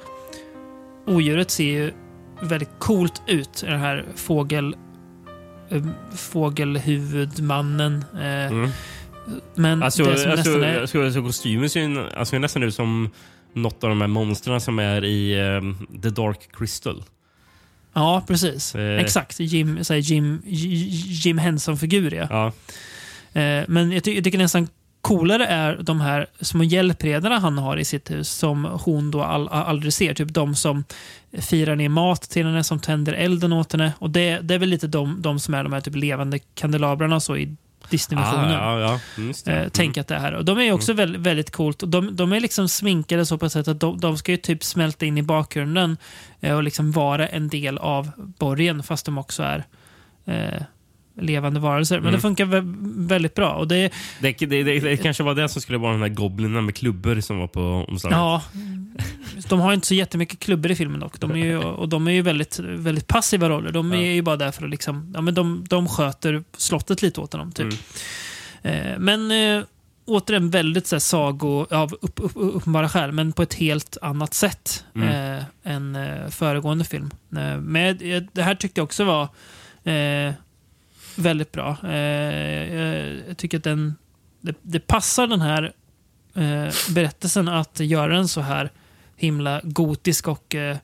odjuret ser ju väldigt coolt ut. Den här fågel, eh, fågelhuvudmannen. Eh, Mm. Men Alltså, det som alltså, nästan är... alltså, alltså, kostymen ser ju alltså, nästan ut som något av de här monstren som är i ehm, The Dark Crystal. Ja, precis. Eh. Exakt. Jim, så här, Jim, Jim Henson-figur, ja. Ja. Eh, men jag, ty jag tycker nästan coolare är de här små hjälpredarna han har i sitt hus som hon då all, aldrig ser. Typ de som firar ner mat till henne, som tänder elden åt henne. Och det, det är väl lite de, de som är de här typ levande kandelabrarna så i Disney-versionen. Ah, ja, ja. Mm. Eh, tänk att det här. Och de är också väldigt, väldigt coolt. Och de, de är liksom sminkade så på ett sätt att de, de ska ju typ smälta in i bakgrunden eh, och liksom vara en del av borgen fast de också är eh, levande varelser. Men Mm. det funkar vä- väldigt bra. Och det, Det, det, det, kanske var det som skulle vara de här goblinerna med klubbor som var på omslaget. ja, de har inte så jättemycket klubbor i filmen dock. De är ju, och de är ju väldigt, väldigt passiva roller. De är Ja. ju bara där för att liksom, ja, men de, de sköter slottet lite åt honom. Typ. Mm. Eh, men eh, återigen väldigt så här, sago av upp, upp, uppenbara skäl, men på ett helt annat sätt Mm. eh, än eh, föregående film. Men det här tyckte jag också var väldigt bra. Eh, jag, tycker att den, det, det passar den här eh, berättelsen att göra den så här himla gotisk och eh,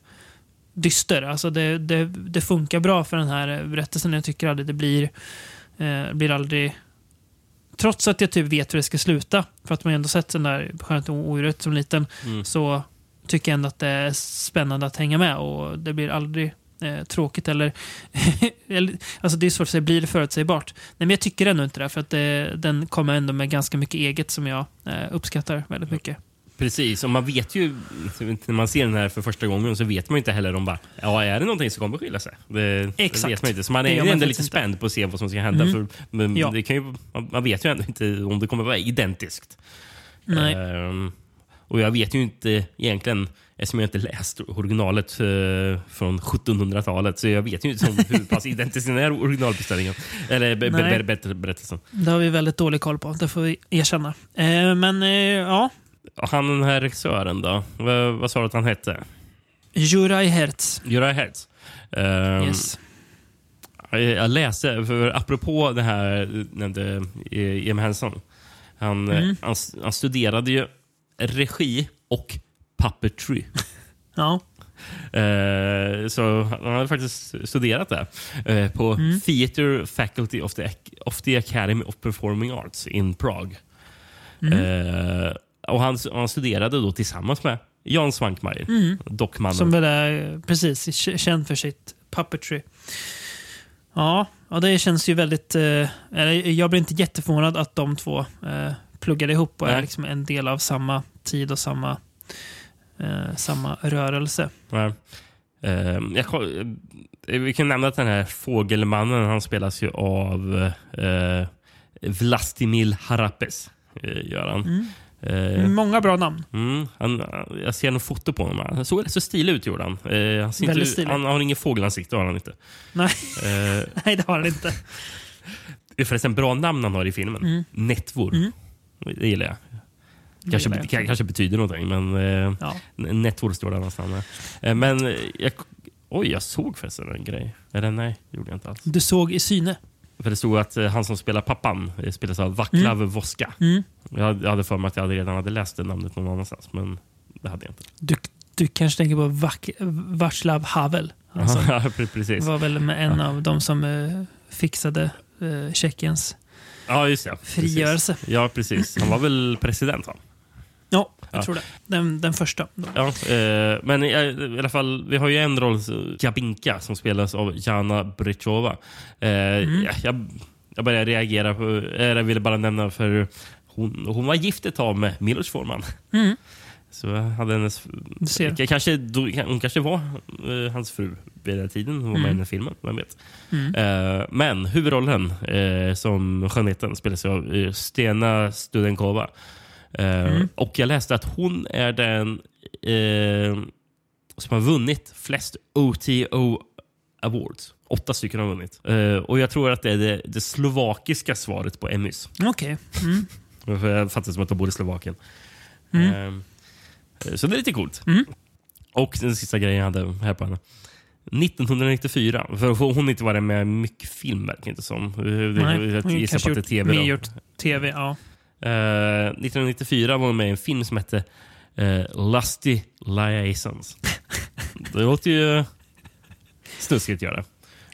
dyster. Alltså det, det, det funkar bra för den här berättelsen. Jag tycker aldrig det blir, eh, blir aldrig Trots att jag typ vet hur det ska sluta, för att man ändå sett den där Skönheten och odjuret som liten, Mm. så tycker jag ändå att det är spännande att hänga med och det blir aldrig eh, tråkigt eller... alltså det är svårt att säga, blir det förutsägbart? Nej, men jag tycker ändå inte det, för att det, den kommer ändå med ganska mycket eget som jag eh, uppskattar väldigt mycket. Precis, och man vet ju när man ser den här för första gången så vet man ju inte heller om bara, ja, är det någonting som kommer skilja sig. Det, Exakt. det vet man inte. Så man är ju ändå lite inte. spänd på att se vad som ska hända. Mm. För, men Ja. det kan ju, man, man vet ju ändå inte om det kommer vara identiskt. Nej. Ehm, och jag vet ju inte egentligen, eftersom jag inte läst originalet eh, från 1700-talet, så jag vet ju inte hur pass identisk den är originalbeställningen. Eller be, be, berättelsen. Det har vi väldigt dålig koll på, det får vi erkänna. Eh, men eh, ja, Han den här regissören då, vad, sa du att han hette? Juraj Hertz. Uriah Heads. Ehm, Yes. Jag läste, för apropå det här nämnde Jim Henson. Han, Mm. han, han studerade ju regi och puppetry. Ja. Eh, så han hade faktiskt studerat det eh, på Mm. Theatre Faculty of the, of the Academy of Performing Arts in Prague. Mm. Eh, och han, han studerade då tillsammans med Jan Svankmajer, Mm. dockmannen. Som väl är precis känd för sitt puppetry. Ja, ja det känns ju väldigt... Jag blir inte jätteförvånad att de två eh, pluggade ihop och är Nej. liksom en del av samma tid och samma, eh, samma rörelse. Ja. Eh, jag, eh, vi kan nämna att den här Fågelmannen han spelas ju av eh, Vlastimil Harapes. Eh, gör han. Mm. Eh, Många bra namn. mm, han, jag ser något foto på honom. Han såg rätt så stilig ut gjorde han. Eh, han, ser Väldigt han har ingen fågelansikte. Har han inte. Nej, Eh, nej, det har han inte. det är förresten bra namn han har i filmen. Mm. Nettvor. Mm. Det gillar jag. Kanske, det kanske betyder någonting, men eh, Ja. Nettvor står där någonstans. Eh, men jag, oj, jag såg förresten en grej. Eller nej, det gjorde jag inte alls. Du såg i syne. För det stod att eh, han som spelar pappan eh, spelas av Vaclav Voska. Mm. Jag, jag hade för mig att jag redan hade läst det namnet någon annanstans, men det hade jag inte. Du, du kanske tänker på Vak Václav Havel. Alltså, precis. var väl med en av de som eh, fixade eh, Tjeckiens Ja, just det. Precis. frigörelse. Ja, precis. Han var väl president, va? Ja, jag Ja. tror det. Den, den första. Då. Ja, eh, men i, i alla fall, vi har ju en roll, eh, Gabinka, som spelas av Jana Brichova. Eh, Mm. ja, jag, jag började reagera på, eh, jag ville bara nämna för hon, hon var gift ett tag med Milos Forman. Mm. Så hade hennes... Kanske, hon kanske var eh, hans fru vid den tiden hon var med i Mm. den filmen. Vem vet. Mm. Eh, men huvudrollen eh, som skönheten spelas av eh, Stena Studenkova. Eh, Mm. Och jag läste att hon är den eh, som har vunnit flest OTO Awards. Åtta stycken har vunnit. Eh, och jag tror att det är det, det slovakiska svaret på Emmys. Okej. Mm. För Jag fattar som att de bor i Slovakien. Mm. Eh, Så det är lite coolt. Mm. Och den sista grejen jag hade här på henne. 1994, för hon har inte varit med mycket film verkar inte som. Nej, Jag gissar på att det är tv. mer gjort tv, ja. Eh, 1994 var hon med i en film som hette uh, Lusty Liaisons. det låter ju snuskigt göra.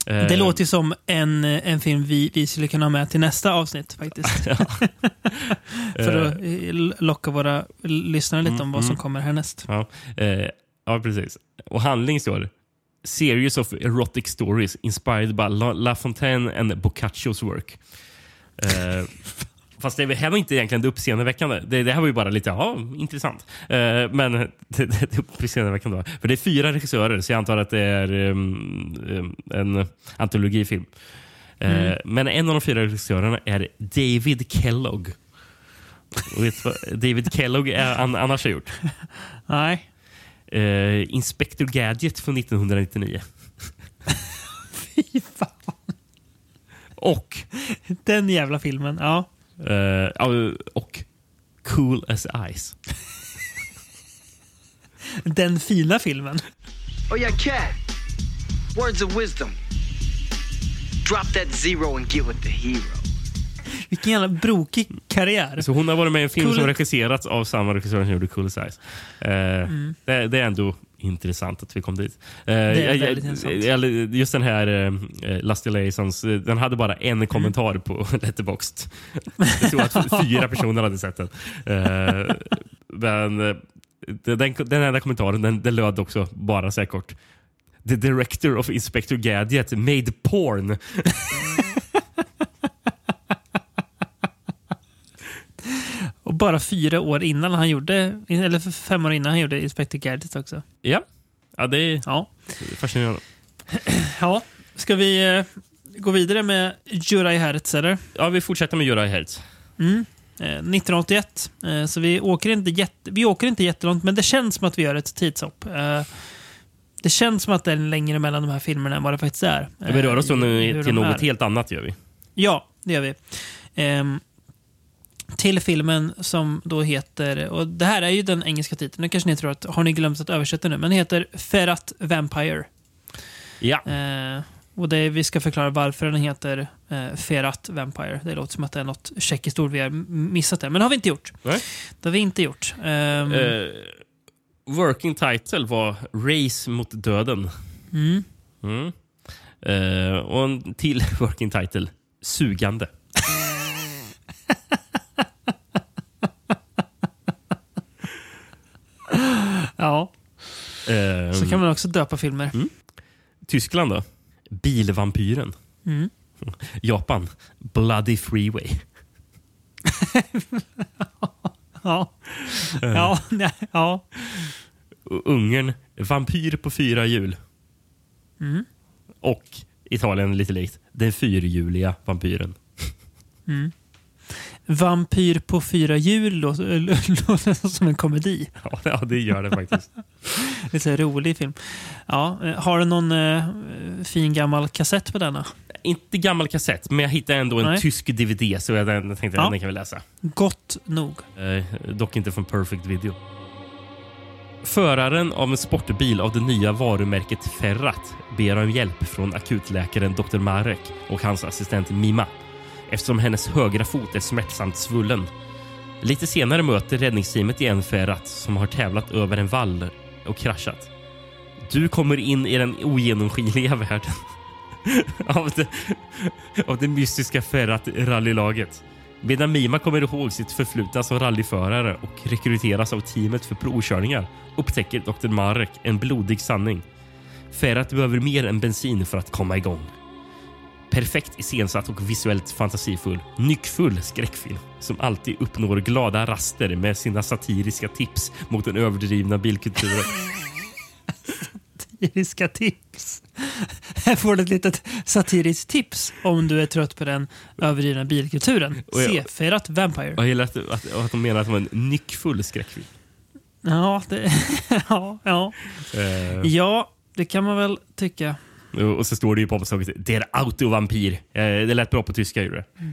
Eh, Det låter ju som en, en film vi, vi skulle kunna ha med till nästa avsnitt faktiskt. För att eh, locka våra lyssnare lite om vad som kommer härnäst. Ja, eh, ja, precis. Och handling står Series of erotic stories inspired by La, La Fontaine and Boccaccios work. Eh, fast det här var inte egentligen det uppseendeväckande. Det, det här var ju bara lite ja, intressant. Eh, men det, det, det uppseendeväckande var... För det är fyra regissörer, så jag antar att det är um, um, en antologifilm. Eh, Men en av de fyra regissörerna är David Kellogg. Vet du vad David Kellogg är, an, annars har gjort? Nej. Eh, Inspector Gadget från 1999. Fy fan. Och, Den jävla filmen. Ja. Ja, och Cool as Ice. Den fina filmen. Oh, yeah, cat. Words of wisdom. Drop that zero and get with the hero. Vilken jävla brokig karriär. Så hon har varit med i en film Cool- som regisserats av samma regissör som gjorde Cool as Ice. Eh, det, det är ändå intressant att vi kom dit. Eh, jag- jag- eller Just den här eh, Lusty eh, den hade bara en kommentar på Letterboxd. Jag tror att fyra personer hade sett den. Eh, men eh, den, den enda kommentaren den, den löd också bara så här kort. The director of Inspector Gadget made porn. Och bara fyra år innan han gjorde, eller fem år innan han gjorde Inspector Gadget också. Ja, ja det är Ja. fascinerande. ja. Ska vi eh, gå vidare med Juraj Hertz eller? Ja, vi fortsätter med Jura Hertz. Eh, 1981. Eh, så vi åker, inte jätte, vi åker inte jättelångt, men det känns som att vi gör ett tidshopp. Eh, det känns som att det är längre mellan de här filmerna än vad det faktiskt är. Vi rör oss Eh, till något helt annat. gör vi. Ja, det gör vi. Ehm, till filmen som då heter, och det här är ju den engelska titeln, nu kanske ni tror att, har ni glömt att översätta nu, men den heter Ferrat Vampire. Ja. Eh, och det, vi ska förklara varför den heter eh, Ferrat Vampire. Det låter som att det är något tjeckiskt ord vi har missat där, men det har vi inte gjort. Nej. Det har vi inte gjort. Ehm, Eh, working title var Race mot döden. mm. Mm. Eh, och en till working title, Sugande. Ja, Eh, så kan man också döpa filmer. Tyskland då? Bilvampyren. Mm. Japan, Bloody Freeway. Ja. Ja, nej, ja. Ungern, Vampyr på fyra hjul. Mm. Och Italien lite likt, Den fyrhjuliga vampyren. Vampyr på fyra hjul låter, som en komedi. Ja, det gör det faktiskt. Lite rolig film. Ja, eh, har du någon eh, fin gammal kassett på denna? Inte gammal kassett, men jag hittade ändå en Nej. tysk DVD så jag den- tänkte Ja. att den kan vi läsa. Gott nog. Eh, dock inte från Perfect Video. Föraren av en sportbil av det nya varumärket Ferrat ber om hjälp från akutläkaren Dr. Marek och hans assistent Mima eftersom hennes högra fot är smärtsamt svullen. Lite senare möter räddningsteamet igen Ferrat som har tävlat över en vall och kraschat. Du kommer in i den ogenomskinliga världen av det, av det mystiska Ferrat-rallylaget. Medan Mima kommer ihåg sitt förflutna som rallyförare och rekryteras av teamet för provkörningar upptäcker Dr. Marek en blodig sanning. Ferrat behöver mer än bensin för att komma igång. Perfekt iscensatt och visuellt fantasifull, nyckfull skräckfilm som alltid uppnår glada raster med sina satiriska tips mot den överdrivna bilkulturen. Satiriska tips. Här får du ett litet satiriskt tips om du är trött på den överdrivna bilkulturen. Se Ferrat Vampire. Jag gillar att, att, att de menar att det var en nyckfull skräckfilm. Ja, det, ja, ja. Eh, ja, det kan man väl tycka. Och så står det ju på omslaget Der Autovampir. Eh, det lät bra på tyska. Gjorde det.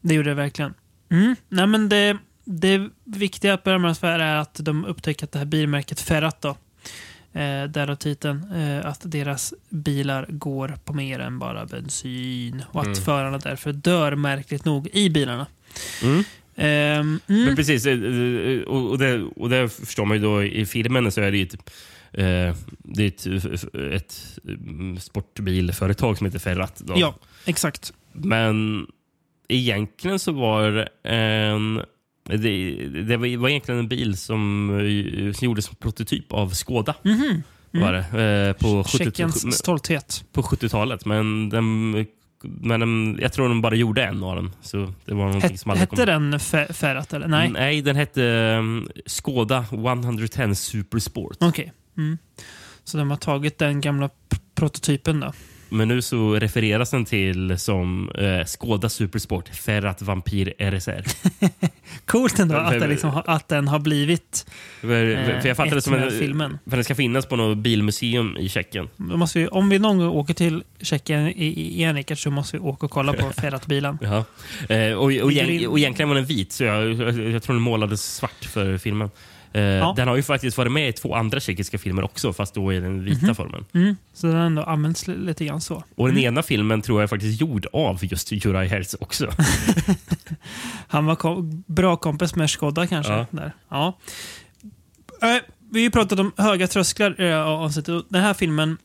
Det gjorde det verkligen. Mm. Nej, men det, det viktiga på affären är att de upptäcker att det här bilmärket Ferrat då, eh, därav titeln, eh, att deras bilar går på mer än bara bensin och att förarna därför dör märkligt nog i bilarna. Mm. Ehm, Men mm. precis, eh, eh, och, och, det, och det förstår man ju då i filmen så är det ju typ, Eh, det är ett, ett mm, sportbilföretag som heter Ferrat. Då. Ja, exakt. Men egentligen så var det en... Det, det var egentligen en bil som, som gjordes som prototyp av Skoda. Var det, eh, på 70 Tjeckiens stolthet. på 70-talet. Men, den, men den, jag tror de bara gjorde en av dem. Så det var någonting Het, som hette den Fe- Ferrat eller? Nej. Nej, den hette um, Skoda 110 Super Sport. Okej. Mm. Så de har tagit den gamla prototypen då. Men nu så refereras den till som eh, Skoda Super Sport Ferrat Vampyr RSR. Coolt ändå att, det liksom, att den har blivit för, för jag fattar det som med en, filmen. för den ska finnas på något bilmuseum i Tjeckien. Vi, om vi någon gång åker till Tjeckien igen så måste vi åka och kolla på Ferrat-bilen. Ja. Eh, och, och, in- och egentligen var den vit, så jag, jag, jag tror den målades svart för filmen. Eh, Ja. Den har ju faktiskt varit med i två andra tjeckiska filmer också, fast då i den vita formen. Mm. Så den har ändå använts li- lite grann så. Och den ena filmen tror jag är faktiskt gjord av just Juraj Herz också. Han var kom, bra kompis med Skoda kanske. Ja. Där. Ja. Eh, vi har ju pratat om höga trösklar i avsnittet. Den här filmen,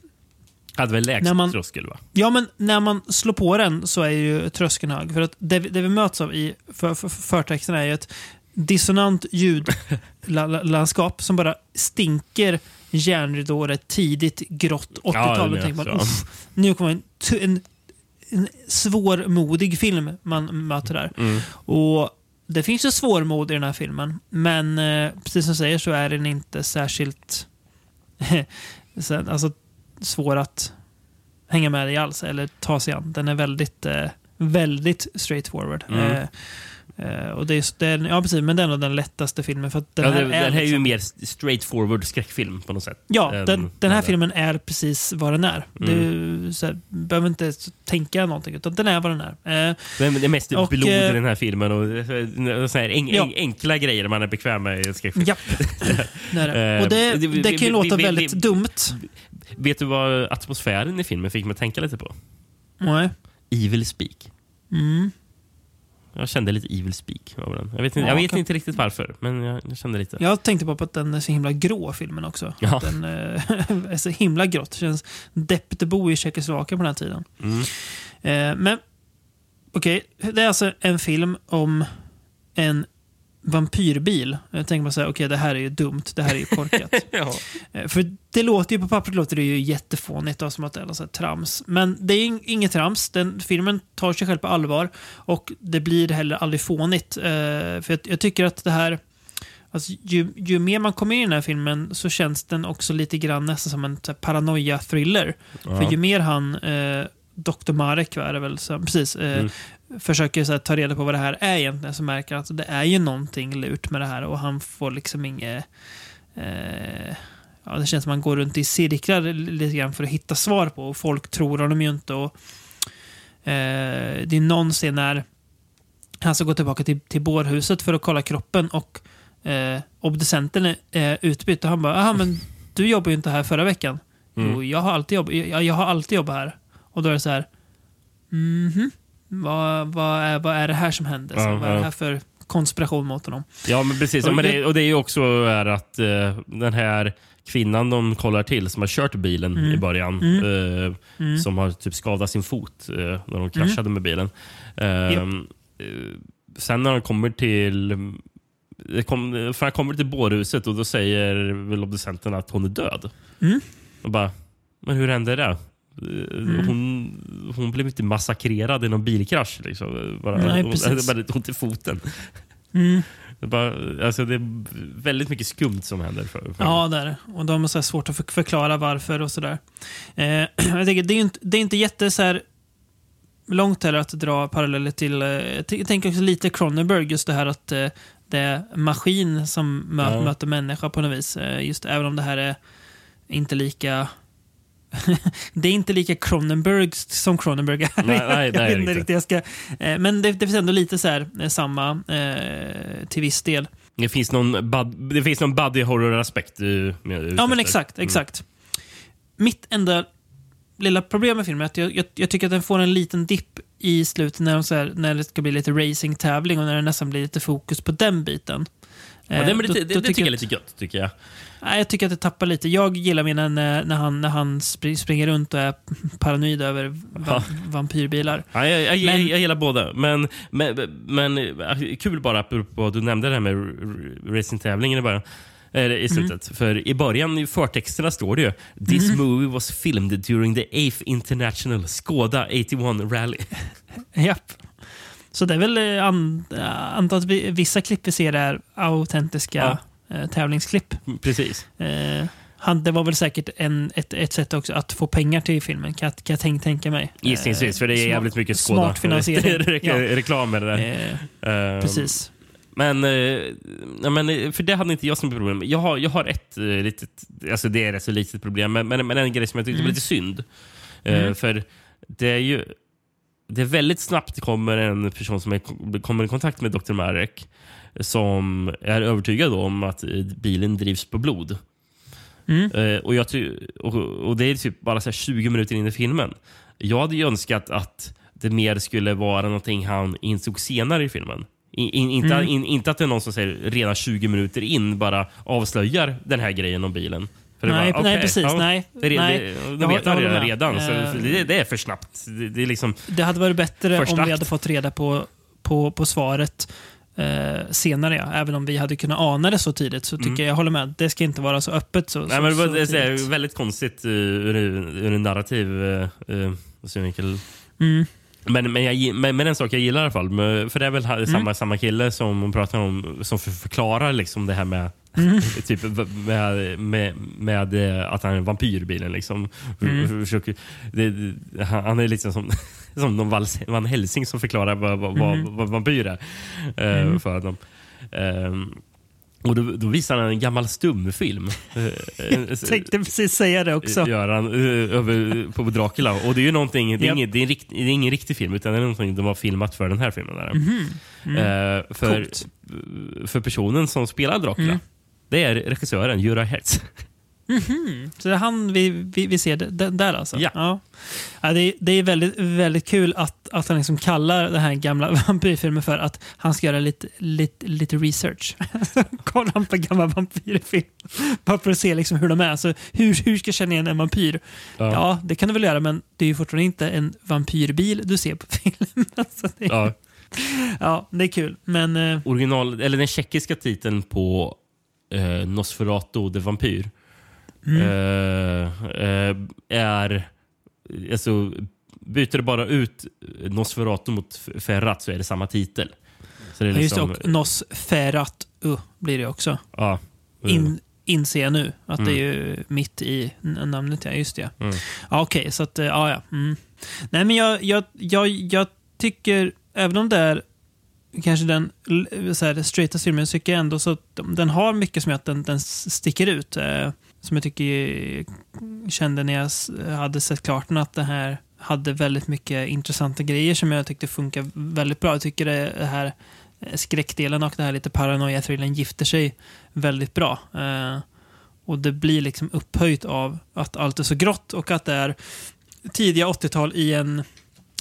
Hade väl lägst När man- tröskel va? ja men när man slår på den så är ju tröskeln hög. För att det, vi- det vi möts av i för, för, förtexten är ju ett dissonant ljudlandskap som bara stinker järnridåer, ett tidigt grått 80-tal. Ja, tänker man, är så. "Uff, nu kommer en, en, en svårmodig film man möter där. Mm. Och Det finns ju svårmod i den här filmen, men eh, precis som du säger så är den inte särskilt så- alltså, svår att hänga med i alls, eller ta sig an. Den är väldigt, eh, väldigt straightforward. Mm. Eh, eh, och det är, det är, ja, precis, men det är nog den lättaste filmen. För den ja, här det, är, den här är ju liksom- mer straightforward skräckfilm på något sätt. Ja, än den, den här filmen är precis vad den är. Mm. Du så här, behöver inte tänka någonting, utan den är vad den är. Eh, Men det är mest Och, blod eh, i den här filmen och eh, så här en, Ja. en, enkla grejer man är bekväm med i en skräckfilm. Japp, det är det. Eh, Och det, det kan ju låta väldigt dumt. Vet du vad atmosfären i filmen fick mig att tänka lite på? Nej. Evil Speak. Mm. Jag kände lite Evil Speak över den. Jag vet, inte, Ja, jag vet inte riktigt varför, men jag, jag kände lite. Jag tänkte bara på att den är så himla grå, filmen också. Ja. Den eh, är så himla grått. Det känns deppigt att bo i Tjeckoslovakien på den här tiden. Mm. Eh, men, okej. det är alltså en film om en vampyrbil. Jag tänker bara säga, okej, det här är ju dumt. Det här är ju korkat. Ja. Eh, För det låter ju på pappret låter det ju jättefånigt och som att det är så här trams. Men det är ing- inget trams. Den, filmen tar sig själv på allvar och det blir heller aldrig fånigt. Eh, för jag, jag tycker att det här... Alltså, ju, ju mer man kommer in i den här filmen så känns den också lite grann nästan som en så här paranoia-thriller. För ju mer han, eh, Dr. Marek är det väl, så, precis, Mm. Försöker här, ta reda på vad det här är egentligen så märker han att det är ju någonting lurt med det här och han får liksom inget... Eh, ja, det känns som att man går runt i cirklar lite grann för att hitta svar på och folk tror honom ju inte. Och, eh, det är någon scen när han ska gå tillbaka till, till bårhuset för att kolla kroppen och eh, obducenten är eh, utbytt och han bara “Jaha, men du jobbade ju inte här förra veckan”. Mm. Jo, jag har alltid jobbat, jag, jag har alltid jobbat här. Och då är det så här mhm, vad, vad, är, vad är det här som händer? Så, vad är det här för konspiration mot honom? Ja, men precis. Och men det- och det är ju också är att eh, den här kvinnan de kollar till som har kört bilen Mm. i början, eh, som har typ skadat sin fot eh, när de kraschade Mm. med bilen. Eh, eh, sen när de kommer till kom, för han kommer till bårhuset och då säger väl obducenten att hon är död. Mm. Och bara, men hur hände det? Eh, Hon, hon blev inte massakrerad i någon bilkrasch. Liksom. Bara, Nej, hon hade ont i foten. Mm. Det är, bara, alltså det är väldigt mycket skumt som händer. För, för Ja, det är det. Och de har så svårt att för- förklara varför och sådär. Eh, jag tänker, det är inte, det är inte jätte så här långt heller att dra paralleller till... Eh, jag tänker också lite Cronenberg, just det här att eh, det är maskin som mö Ja. möter människa på något vis. Eh, just även om det här är inte lika... det är inte lika Cronenberg som Cronenberg är. Nej, nej, är jag inte riktigt. Jag ska, eh, men det, det finns ändå lite så här, eh, samma eh, till viss del. Det finns någon, bud, det finns någon body horror-aspekt. Ja, men efter. exakt. exakt. Mitt enda lilla problem med filmen är att jag, jag, jag tycker att den får en liten dipp i slutet när, de så här, när det ska bli lite racing-tävling och när det nästan blir lite fokus på den biten. Ja, det, Eh, det, det, det tycker jag är lite gött, tycker jag. Nej, jag tycker att det tappar lite. Jag gillar mer när, när, han, när han spr- springer runt och är paranoid över va Ja. vampyrbilar. Ja, jag, jag, Men- jag, gillar båda. Men, men, men äh, kul bara apropå du nämnde det här med racingtävlingen i början. Eller i slutet. För i början i förtexterna står det ju “This movie was filmed during the 8th International Skoda 81 Rally”. Japp. Så det är väl eh, an, att vi, vissa klipp vi ser är autentiska eh, tävlingsklipp. Precis. Eh, han, det var väl säkert en, ett, ett sätt också att få pengar till filmen, kan, jag- kan jag tänk, tänka mig. Gissningsvis, för det är smart- jävligt mycket Skoda. Smart finansiering. Re- ja. Reklam med det där. eh, Ehm, precis. Men, eh, men eh, för det hade inte jag som problem. Jag har, jag har ett eh, litet, alltså det är ett så litet problem, men, men, men en grej som jag tyckte var lite synd. Eh, För det är ju det är väldigt snabbt kommer en person som är, kommer i kontakt med Dr. Marek som är övertygad om att bilen drivs på blod. Eh, och, jag och, och Det är typ bara så här 20 minuter in i filmen. Jag hade ju önskat att det mer skulle vara någonting han insåg senare i filmen. In, in, inte, in, inte att det är någon som säger redan 20 minuter in bara avslöjar den här grejen om bilen. Nej, bara, nej, okej, precis, nej, Det, nej. det, Jag hå- vet jag håller redan. redan så Eh, det, det är för snabbt. Det, det är liksom, Det hade varit bättre om vi hade fått reda på, på, på svaret eh, senare. Ja. Även om vi hade kunnat ana det så tidigt så tycker jag, jag håller med. Det ska inte vara så öppet så, nej, så, men det, var, det är väldigt konstigt uh, ur, ur en narrativ uh, uh, synvinkel. Mm. Men, men, jag, men, men en sak jag gillar i alla fall, för det är väl Mm. samma, samma kille som hon pratar om som för, förklarar liksom det här med Mm. Typ med, med, med eh, att han är en vampyr i bilen. Liksom. Mm. Han är liksom som, som någon Val- Van Helsing som förklarar vad, vad, Mm. vad, vad vampyr är eh, för dem. Ehm, och då, då visar han en gammal stumfilm. Jag tänkte precis säga det också. Gör han, eh, över, på Dracula. Och det är ju någonting, det är, Japp. inget, det, är rikt, det är ingen riktig film utan det är någonting de har filmat för den här filmen. Där. Eh, för, Mhm. Coolt. för personen som spelar Dracula, Mm. det är regissören Jura Hertz. Så det är han vi, vi, vi ser det, där alltså? Ja. ja. det, är, det är väldigt, väldigt kul att, att han liksom kallar den här gamla vampyrfilmen för att han ska göra lite, lite, lite research. Kollar han på gamla vampyrfilm. Bara för att se liksom hur de är. Så hur, hur ska jag känna igen en vampyr? Ja. Ja. det kan du väl göra, men det är ju fortfarande inte en vampyrbil du ser på filmen. Så det, ja. Ja, det är kul. Men eh, original, eller den tjeckiska titeln på eh, Nosferatu the Vampyr Mm. eh, eh, är... Alltså, byter du bara ut Nosferatu mot Ferrat så är det samma titel. Så det är ja, just det, liksom, och Nosferat uh, blir det också. ja, In, inser jag nu att Mm. det är ju mitt i namnet. Ja, just det. Mm. Ja, Okej, så att, eh, ja, ja. Mm. Nej, men jag, jag, jag, jag tycker, även om det är kanske den så här, straighta filmen, tycker jag ändå så den har mycket som gör att den, den sticker ut. Eh, som jag tycker kände när jag hade sett klart den, att det här hade väldigt mycket intressanta grejer som jag tyckte funkar väldigt bra. Jag tycker det här eh, skräckdelen och det här lite paranoia-thrillern gifter sig väldigt bra. Eh, och det blir liksom upphöjt av att allt är så grått och att det är tidiga 80-tal i en,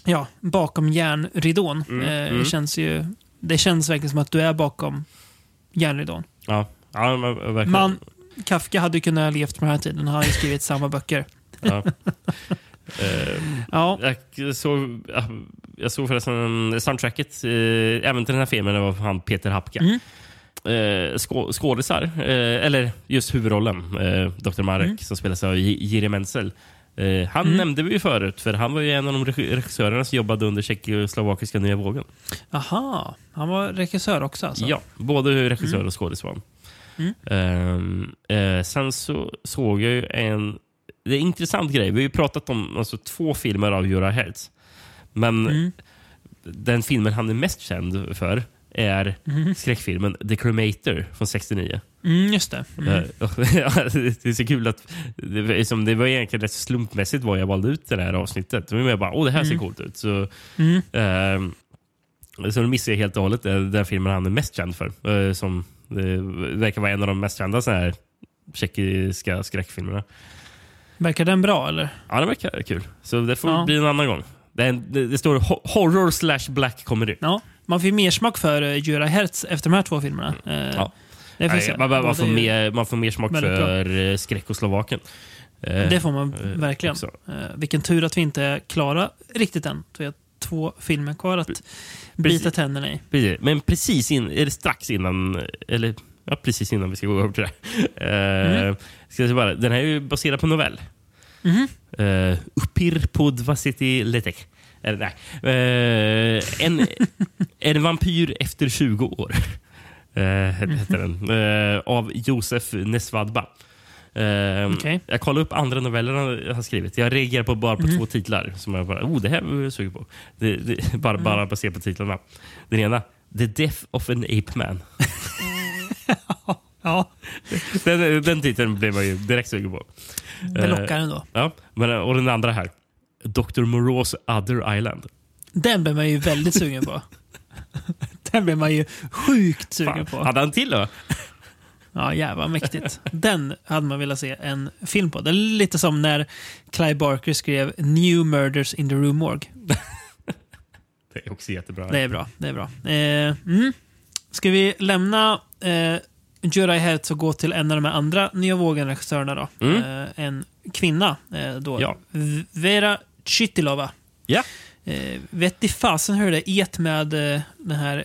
ja, bakom järnridån. Mm, eh, mm. Känns ju, det känns verkligen som att du är bakom järnridån. ja, ja, verkligen. Man, Kafka hade kunnat levt på den här tiden. Han har ju skrivit samma böcker. Ja. Eh, Ja, jag, såg, ja, jag såg förresten soundtracket, eh, även till den här filmen, det var han Peter Hapka. Mm. Eh, skå, skådisar, eh, eller just huvudrollen, Dr. Marek, Mm. som spelas av Jiri Menzel. Han Mm. nämnde vi ju förut, för han var ju en av de regi- regissörerna som jobbade under tjeckoslovakiska nya vågen. aha. Han var regissör också alltså? Ja, både regissör och skådis var han. Mm. Ehm, eh, sen så såg jag ju en... Det är en intressant grej. Vi har ju pratat om alltså, två filmer av Jura Hertz. Men Mm. den filmen han är mest känd för är skräckfilmen The Cremator från 69. Mm, just det. Mm. Eh, det är så kul att det var, som det var egentligen rätt slumpmässigt vad jag valde ut det här avsnittet. Då var jag bara, åh det här ser coolt ut. Så, Mm. ehm, så då missade jag helt och hållet den den filmen han är mest känd för. eh, som det verkar vara en av de mest kända så här tjeckiska skräckfilmerna. Verkar den bra eller? Ja, det verkar kul. Så det får Ja. bli en annan gång. Det, en, det, det står ho- horror slash black comedy. Ja. Man får mer smak för uh, Jura Hertz efter de här två filmerna. Eh, Ja. Det vi Nej, man, man, får mer, man får mer smak väldigt bra. för eh, Skräckoslovaken. Eh, Det får man eh, verkligen. också. Eh, vilken tur att vi inte är klara riktigt än. Har två filmer kvar att bita tänderna i. Precis. Men precis in, är det strax innan, eller ja, precis innan vi ska gå över till det. Eh, Mm. ska jag bara, den här är ju baserad på novell. Mhm. Uh, Upir podvasiti letek. Eller nej. Eh, en, en vampyr efter 20 år. Uh, heter den. Eh, av Josef Nesvadba. Uh, Okej. Jag kollade upp andra noveller han har skrivit. Jag reagerar på bara på två titlar. Som jag bara, oh, det här var jag sugen på. Det, det, bara, bara baserat på titlarna. Den ena, The Death of an Ape Man. Ja, Den, den titeln blev man ju direkt sugen på. det Eh, lockar ändå. Ja, men, och den andra här, Dr. Moreaus Other Island. Den blir man ju väldigt sugen på. Den blir man ju sjukt sugen Fan, på. hade han till då? Ja, jävlar mäktigt. Den hade man velat se en film på. Det är lite som när Clive Barker skrev New Murders in the Rue Morgue. Det är också jättebra. Det är bra. Det är bra. Eh, mm. Ska vi lämna eh, Jedi Heads och gå till en av de andra nya vågen-regissörerna då? Mm. Eh, en kvinna eh, då. Ja. Vera Chytilova. Ja. Eh, vet i fasen hur det et med eh, den här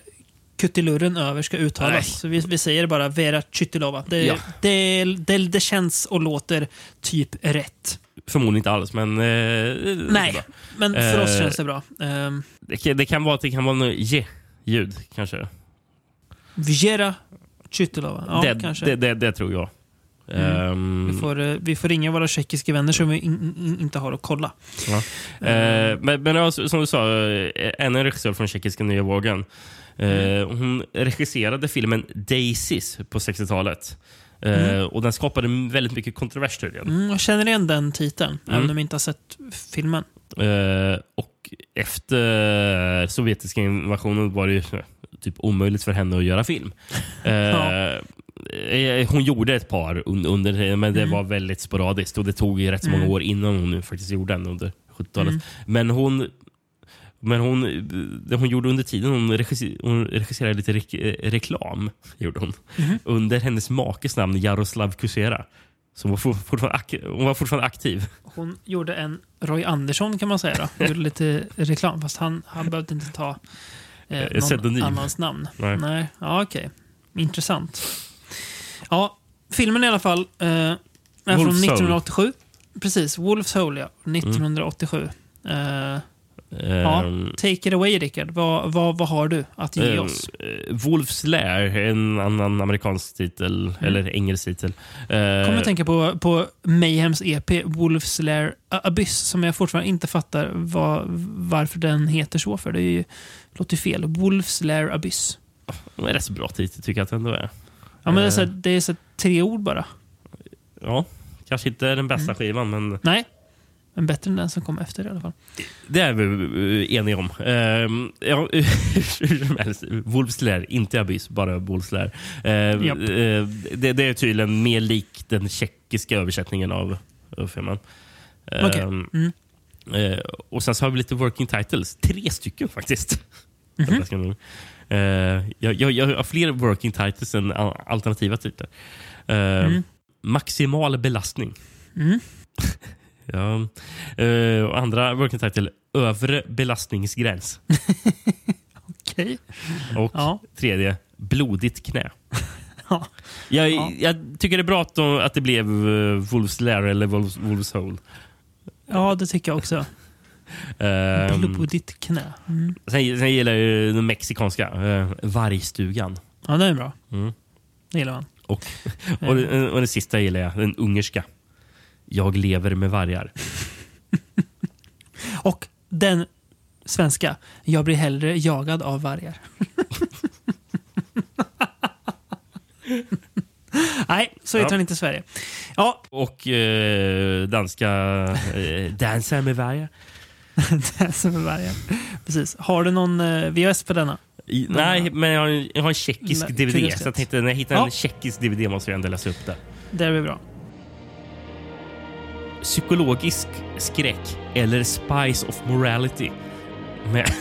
kuttilurren över ska uttalas. Nej. Så vi, vi säger bara Vera Chytilova. Det, Ja. det, det, det känns och låter typ rätt. Förmodligen inte alls, men... Eh, Nej, men för oss Eh, känns det bra. Ehm, Det, kan- det kan vara att det kan vara något je-ljud, kanske. Vera Chytilova. Ja, det, kanske. Det, tror jag. Ehm, Vi får, eh, vi får ringa våra tjeckiska vänner som vi in, in, inte har att kolla. ja. Eh, men men som du sa, eh, ännu en regissör från tjeckiska nya vågen. Mm. Hon regisserade filmen Daisies på 60-talet. Eh, Och Den skapade väldigt mycket kontrovers tydligen. Mm, jag känner igen den titeln, Mm. även om jag inte har sett filmen. Eh, och efter sovjetiska invasionen var det ju typ omöjligt för henne att göra film. Eh, Ja. Hon gjorde ett par un- under men det Mm. var väldigt sporadiskt och det tog ju rätt så många Mm. år innan hon nu faktiskt gjorde den under 70-talet. Mm. Men hon men hon, det hon gjorde under tiden, hon, regisser, hon regisserade lite rek, eh, reklam. Gjorde hon, Mhm. Under hennes makes namn Jaroslav Kusera. Så hon var, for, fortfarande, hon var fortfarande aktiv. Hon gjorde en Roy Andersson kan man säga. Då. Hon gjorde lite reklam, fast han, han behövde inte ta eh, någon pseudonym. annans namn. Nej. Nej. Ja, okej. Intressant. Ja, filmen i alla fall eh, är från Wolf's Hole. 1987. Precis, Wolf's Hole, ja. 1987. Eh, ja, Ehm, take it away, Rickard. Vad, vad, vad har du att ge Eh, oss? eh, Wolf's Lair, en annan amerikansk titel, eller engelsk titel. Eh, kommer att tänka på, på Mayhems EP Wolf's Lair Abyss som jag fortfarande inte fattar vad, varför den heter så för. Det är ju, låter ju fel. Wolf's Lair Abyss. det är rätt så bra titel tycker jag att det ändå är. Ja, men det är, så, det är så tre ord bara. Ja, kanske inte den bästa Mm. skivan, men Nej, men bättre än den som kom efter i alla fall. det är vi eh, eniga om. Ehm, ja, hur som helst, Lair, inte Abyss, bara Wolf's Lair. Ehm, Japp. eh, det, det är tydligen mer lik den tjeckiska översättningen av, av filmen. Ehm, Mm. Eh, och sen så har vi lite working titles. Tre stycken faktiskt. Mhm. Överraskande nog. Eh, jag, jag, jag har fler working titles än al- alternativa titlar. Eh, Mm. Maximal belastning. Mm. Ja. Eh, och andra working title, övre belastningsgräns. Okej. Och Ja. tredje, blodigt knä. Ja. Jag, Ja. jag tycker det är bra att, de, att det blev uh, Wolf's Lair eller Wolf's, Wolf's Hole. ja, det tycker jag också. Um, Blodigt knä. Mm. sen, sen gillar jag den mexikanska, uh, Vargstugan. Ja, det är bra. Mm. Det gillar man. Och, och, den, och den sista gillar jag, den ungerska. Jag lever med vargar. Och den svenska. Jag blir hellre jagad av vargar. Nej, så heter Ja. inte i Sverige. Ja, Och eh, danska eh, Dansa med vargar. den som är vargar. Precis. Har du någon eh, VHS på denna? I, nej, men jag har, en- jag har en tjeckisk DVD. Så jag tänkte, när jag hittar Ja. en tjeckisk DVD måste jag ändå läsa upp det. Det blir bra. Psykologisk skräck eller Spice of Morality. Med,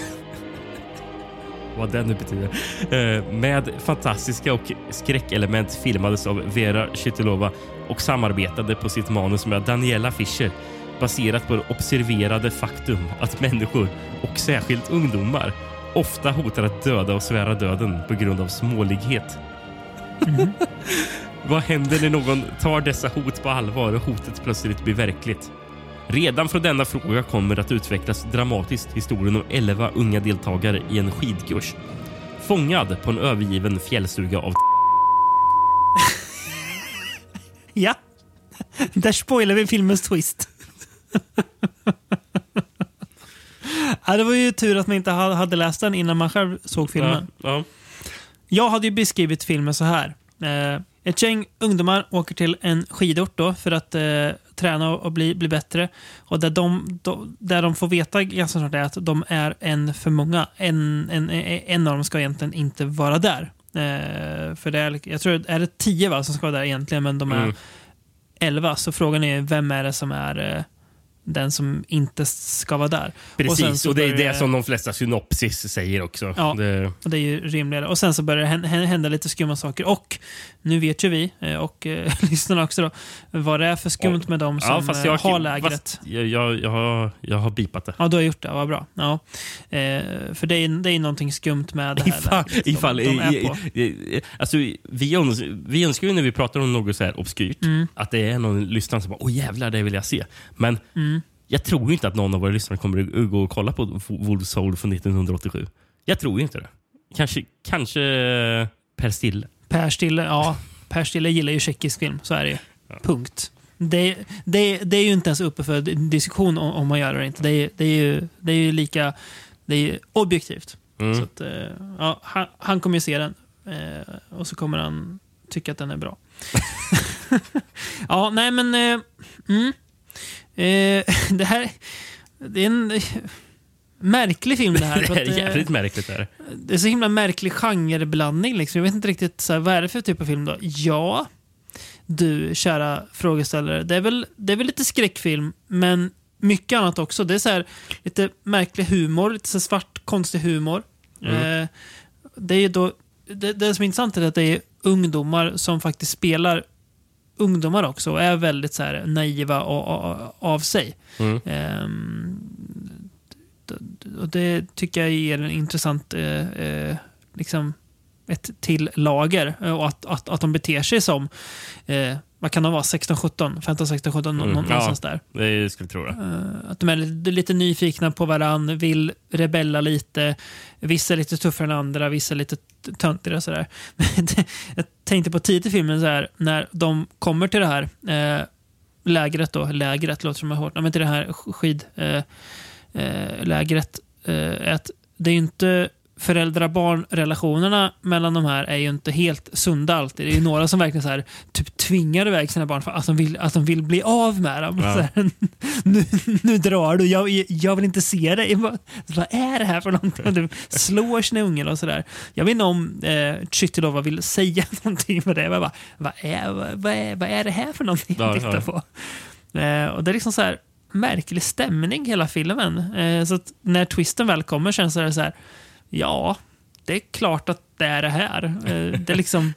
vad den nu betyder. Eh, med fantastiska och skräckelement filmades av Vera Chytilova och samarbetade på sitt manus med Daniela Fischer baserat på det observerade faktum att människor, och särskilt ungdomar, ofta hotar att döda och svära döden på grund av smålighet. Vad händer när någon tar dessa hot på allvar och hotet plötsligt blir verkligt? Redan från denna fråga kommer att utvecklas dramatiskt historien om 11 unga deltagare i en skidkurs. Fångad på en övergiven fjällstuga av Ja. Där spoilar vi filmens twist. ja, det var ju tur att man inte ha- hade läst den innan man själv såg filmen. Ja, Jag hade ju beskrivit filmen så här. Eh, ett gäng ungdomar åker till en skidort då för att eh, träna och, bli, bli bättre. Och där de, de, där de får veta ganska snart är att de är en för många. En, en, en av dem ska egentligen inte vara där. Eh, för det är, jag tror är det tio va, som ska vara där egentligen, men de är Mm. elva. Så frågan är vem är det som är eh, den som inte ska vara där. precis. så Och, det är det som de flesta synopsis säger också. Ja. Det, Och det är ju rimligare. Och sen så börjar det hän- hän- hända lite skumma saker. Och nu vet ju vi, eh, och eh, lyssnarna också då, vad det är för skumt med de som ja, jag, eh, har lägret. jag, jag, jag, har, jag har bipat det. Ja, du har gjort det. Vad bra. Ja. Eh, för det är, det är någonting skumt med det här Ifall, lägret de- ifall, de är på. alltså, vi, öns- vi önskar ju när vi pratar om något så här obskyrt Mm. att det är någon lyssnare som bara åh jävlar, det vill jag se. Men Mm. Jag tror inte att någon av våra lyssnare kommer att gå och kolla på Wolf Soul från 1987. Jag tror inte det. Kanske, kanske Per Stille. Per Stille, ja. Per Stille gillar ju tjeckisk film. Så är det ju. Punkt. Det, det, det är ju inte ens uppe för diskussion om, om man gör det eller inte. Det är, det är, ju, det är ju lika det är ju objektivt. Mm. Så att, eh, ja, han, han kommer ju se den eh, och så kommer han tycka att den är bra. ja, nej men... Eh, mm. Eh, det här... Det är en märklig film det här. Det är eh, jävligt märkligt. Där. det är så himla märklig genreblandning. Liksom. Jag vet inte riktigt så här, vad är det för typ av film då? Ja, du kära frågeställare. Det är väl, det är väl lite skräckfilm, men mycket annat också. Det är så här, lite märklig humor, lite så svart, konstig humor. Eh, det, är då, det, det som är intressant är att det är ungdomar som faktiskt spelar ungdomar också och är väldigt så här naiva av sig. Mm. D- och det tycker jag ger en intressant, eh, eh, liksom ett till lager. Eh, Och att, att, att de beter sig som, eh, vad kan de vara, 16-17, 15-16-17, Mm, någonstans ja. där. Det skulle jag tro. Eh, Att de är lite, lite nyfikna på varandra, vill rebella lite. Vissa är lite tuffare än andra, vissa är lite töntigare och sådär. Jag tänkte på tidigt i filmen så här, när de kommer till det här eh, lägret då, lägret låter som är hårt, men till det här skidlägret, eh, lägret, eh, att det är ju inte föräldrar-barn-relationerna mellan de här är ju inte helt sunda alltid. Det är ju några som verkligen så här, typ tvingar iväg sina barn för att de vill, att de vill bli av med dem. Ja. Så här, nu, nu drar du, jag, jag vill inte se dig. Bara, Vad är det här för någonting? Du slår sina ungar och sådär. Jag vet inte om eh, Chytilova vill säga någonting med det. Jag bara, vad, är, vad, är, vad är det här för någonting Ja, tittar ja. på? Eh, och det är liksom så här märklig stämning hela filmen. Eh, så när twisten väl kommer känns det så här, ja, det är klart att det är det här. Eh, det, är liksom,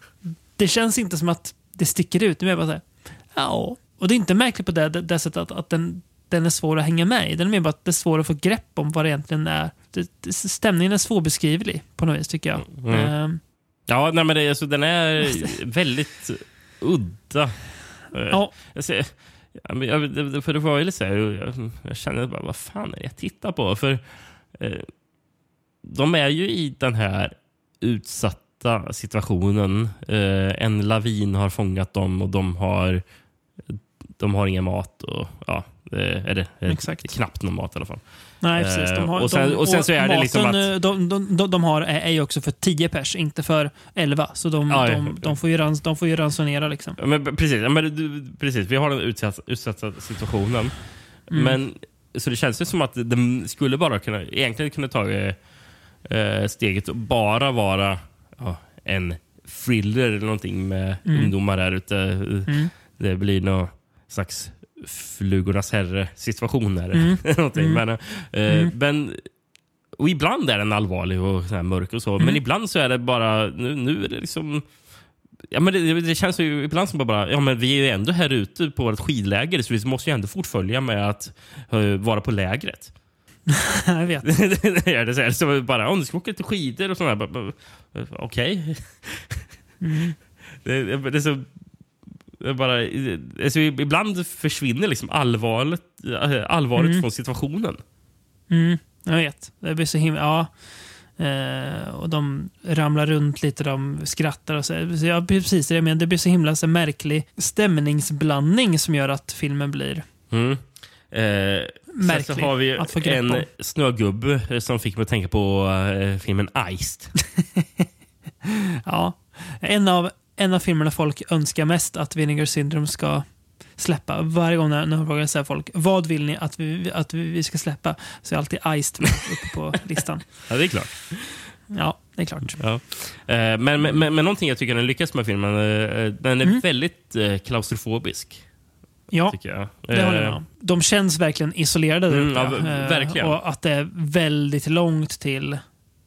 det känns inte som att det sticker ut. Nu är jag bara så här, ja. Och det är inte märkligt på det, det, det sättet att, att den, den är svår att hänga med i. Den är mer bara att det är svårt att få grepp om vad det egentligen är. Det, stämningen är svårbeskrivlig på något vis tycker jag. Mm. Eh, Ja, nej, men det, alltså, den är väldigt udda. Eh, ja, Jag ser, för det var ju lite så här, jag, jag kände bara, vad fan är det jag tittar på? För eh, de är ju i den här utsatta situationen. Eh, en lavin har fångat dem och de har, de har ingen mat. Och, ja, eh, är det, är Exakt. knappt någon mat i alla fall. Nej, precis. De har, Eh, och sen- de, och sen så är det maten, liksom att- eh, de, de, de, de har är ju också för 10 pers, inte för 11. Så de, Ja, de, de, får, ju rans, de får ju ransonera liksom. Men, precis, men, precis, vi har den utsatta, utsatta situationen. Mm. Men, så det känns ju som att de skulle bara kunna, egentligen kunna ta eh, steget och bara vara ja, en thriller eller någonting med Mm. ungdomar där ute. Mm. Det blir någon slags flugornas herre situation. Här, Mm. Mm. Men, eh, Mm. men Och ibland är den allvarlig och så här mörk och så. Mm. Men ibland så är det bara, nu, nu är det liksom... Ja, men det, det känns ju ibland som bara, ja men vi är ju ändå här ute på vårt skidläger så vi måste ju ändå fortfölja med att eh, vara på lägret. jag vet. det är det så, här, så bara, om du ska åka till skidor och sådär. Okej. det, det är så... Det är bara, alltså, ibland försvinner liksom allvaret, allvaret från situationen. Mm, jag vet. Det blir så himla... Ja. Eh, och de ramlar runt lite, de skrattar och så. så ja, precis det jag menar. Det blir så himla så märklig stämningsblandning som gör att filmen blir... Mm. Eh, sen Märklig så har vi att få grepp en om. snögubbe eh, som fick mig att tänka på eh, filmen Iced. Ja. En av, en av filmerna folk önskar mest att Vinegar Syndrome ska släppa. Varje gång när, när jag frågar så folk, vad vill ni att vi, att vi ska släppa? Så är alltid Iced uppe på listan. ja, det är klart. Ja, det är klart. Ja. Eh, men, men, men, men någonting jag tycker den lyckas med filmen, den är Mm. väldigt klaustrofobisk. Ja, Tycker jag. det håller jag Eh, med om. De känns verkligen isolerade där Mm, ja, Eh, verkligen. Och att det är väldigt långt till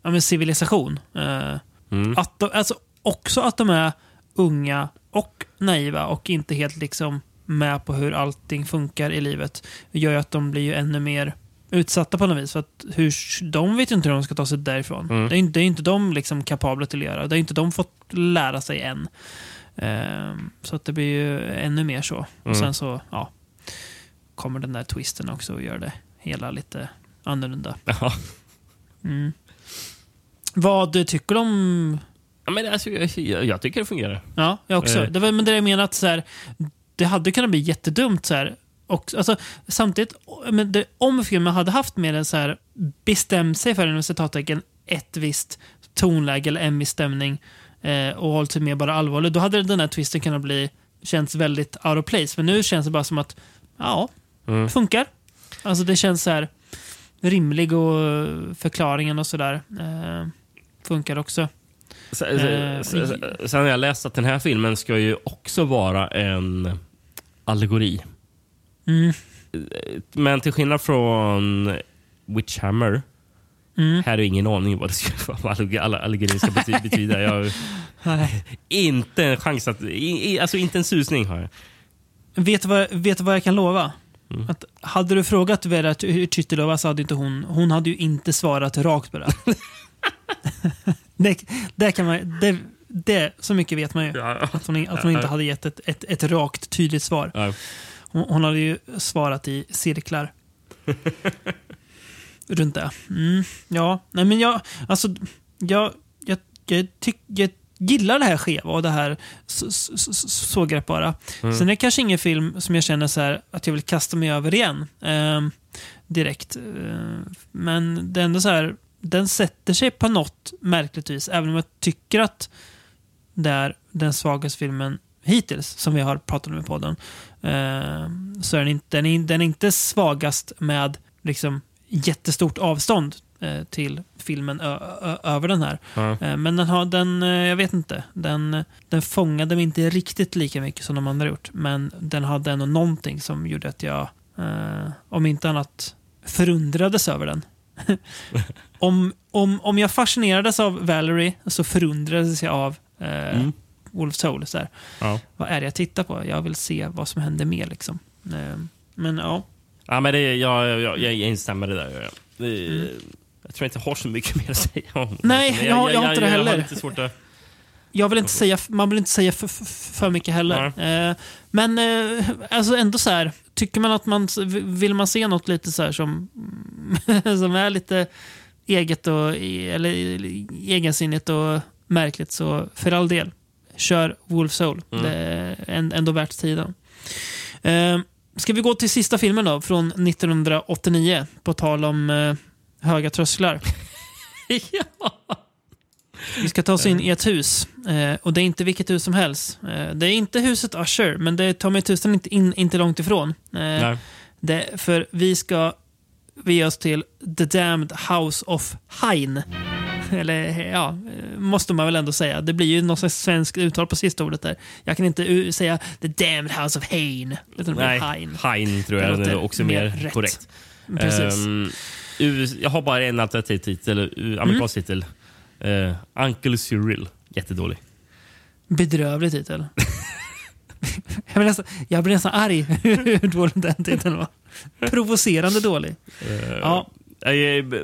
ja, men civilisation. Eh, Mm. Att de, alltså också att de är unga och naiva och inte helt liksom med på hur allting funkar i livet gör ju att de blir ju ännu mer utsatta på något vis. För att hur, de vet ju inte hur de ska ta sig därifrån. Mm. Det är det är inte de liksom kapabla till att göra. Det är inte de fått lära sig än. Ehm, så att det blir ju ännu mer så. Och Mm. sen så ja, kommer den där twisten också och gör det hela lite annorlunda. Mm. Vad tycker du om Ja, men alltså, jag, jag, tycker det fungerar. Ja, jag också. Eh. Det var men det jag menar att så här, det hade kunnat bli jättedumt. Så här, och, alltså, samtidigt, men det, om filmen hade haft mer en så här, bestämt sig för citattecken, ett visst tonläge eller en viss stämning eh, och hållit sig mer bara allvarlig, då hade den här twisten kunnat bli känns väldigt out of place. Men nu känns det bara som att, ja, Mm. funkar. Alltså det känns så här rimlig och förklaringen och sådär eh, funkar också. Sen, Eh, sen, sen har jag läst att den här filmen ska ju också vara en allegori. Mm. Men till skillnad från Witchhammer, Mm. här är ingen aning vad det ska vad alleg- all- allegorin ska bety betyda. Jag har inte en chans att... Alltså inte en susning har jag. Vet du vad, vet vad jag kan lova? Mm. Att hade du frågat Vera Chytilova så hade inte hon, hon hade ju inte svarat rakt på det. det, det kan man, det, det, så mycket vet man ju. Att hon, att hon inte hade gett ett, ett, ett rakt, tydligt svar. Hon, hon hade ju svarat i cirklar. Runt det. Mm, ja, nej men jag, alltså, jag, jag, jag, tyck, jag gillar det här skeva och det här så- så- så- sågreppbara. Mm. Sen är det kanske ingen film som jag känner så här att jag vill kasta mig över igen. ehm, direkt. Eh, men det är ändå så här, den sätter sig på något märkligt vis. Även om jag tycker att det är den svagaste filmen hittills som vi har pratat om i podden. Eh, så är den, inte, den, är, den är inte svagast med liksom jättestort avstånd eh, till filmen över den här. Eh, men den har, den, eh, jag vet inte, den, den fångade mig inte riktigt lika mycket som de andra gjort. Men den hade ändå någonting som gjorde att jag, om inte annat, förundrades över den. om, om, om jag fascinerades av Valerie så förundrades jag av eh, Mm. Wolf Soul. Så. Ja. Vad är det jag tittar på? Jag vill se vad som händer mer. Liksom. Eh, men ja, Ja, men det, jag, jag, jag, jag instämmer i det där. Det, Jag tror jag inte har så mycket mer att säga om Mm. Nej, jag jag har inte det heller. lite svårt att... jag vill inte säga, man vill inte säga för, för, för mycket heller. Eh, men eh, alltså ändå så här, tycker man att man vill man se något lite så här som, som är lite eget och eller, egensinnigt och märkligt så för all del, kör Wolf Soul. Mm. Det är ändå värt tiden. Eh, ska vi gå till sista filmen då, från 1989, på tal om eh, höga trösklar. ja. Vi ska ta oss in i ett hus. Eh, och det är inte vilket hus som helst. Eh, det är inte huset Usher, men det tar mig tusan inte, in, inte långt ifrån. Eh, Nej. det, för vi ska bege oss till The Damned House of Hein. Eller ja, eh, måste man väl ändå säga. Det blir ju något svenskt uttal på sista ordet där. Jag kan inte säga The Damned House of Hein. Utan det Nej, Hein. Hein tror Det jag låter är också mer rätt. korrekt. Precis. Ehm, US jag har bara en alternativ titel, uh, amerikansk Mm. titel. Uh, Uncle Cyril. Jättedålig. Bedrövlig titel. jag, blir nästan, jag blir nästan arg hur dålig den titeln var. Provocerande dålig. Ja, Eh,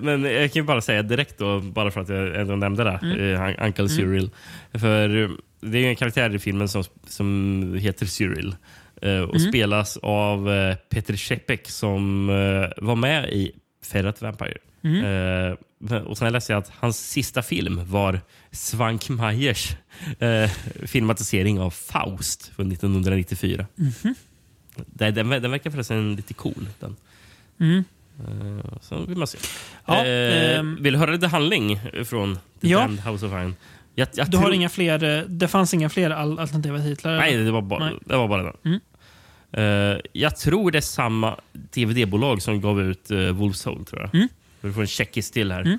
Men jag kan bara säga direkt då, bara för att jag ändå nämnde det, Mm. eh, Uncle Cyril. För eh, det är en karaktär i filmen som, som heter Cyril. eh, Och Mm. spelas av eh, Peter Shepek som eh, var med i Ferret Vampire. Mm. Eh, och sen läste jag att hans sista film var Svank Meyers eh, filmatisering av Faust från 1994. Mhm. Den, den, den verkar förresten lite cool. Den. Eh, så vill man se. Ja, eh, ehm. vill du höra lite handling från The Ja. Damned House of Iron? Jag, jag du har inga fler, eh, det fanns inga fler al- alternativa titlar? Nej, det var bara, Nej. det var bara den. Mm. Eh, jag tror det är samma DVD-bolag som gav ut uh, Wolf's Soul. Tror jag. Mm. Vi får en checkis till här. Mm.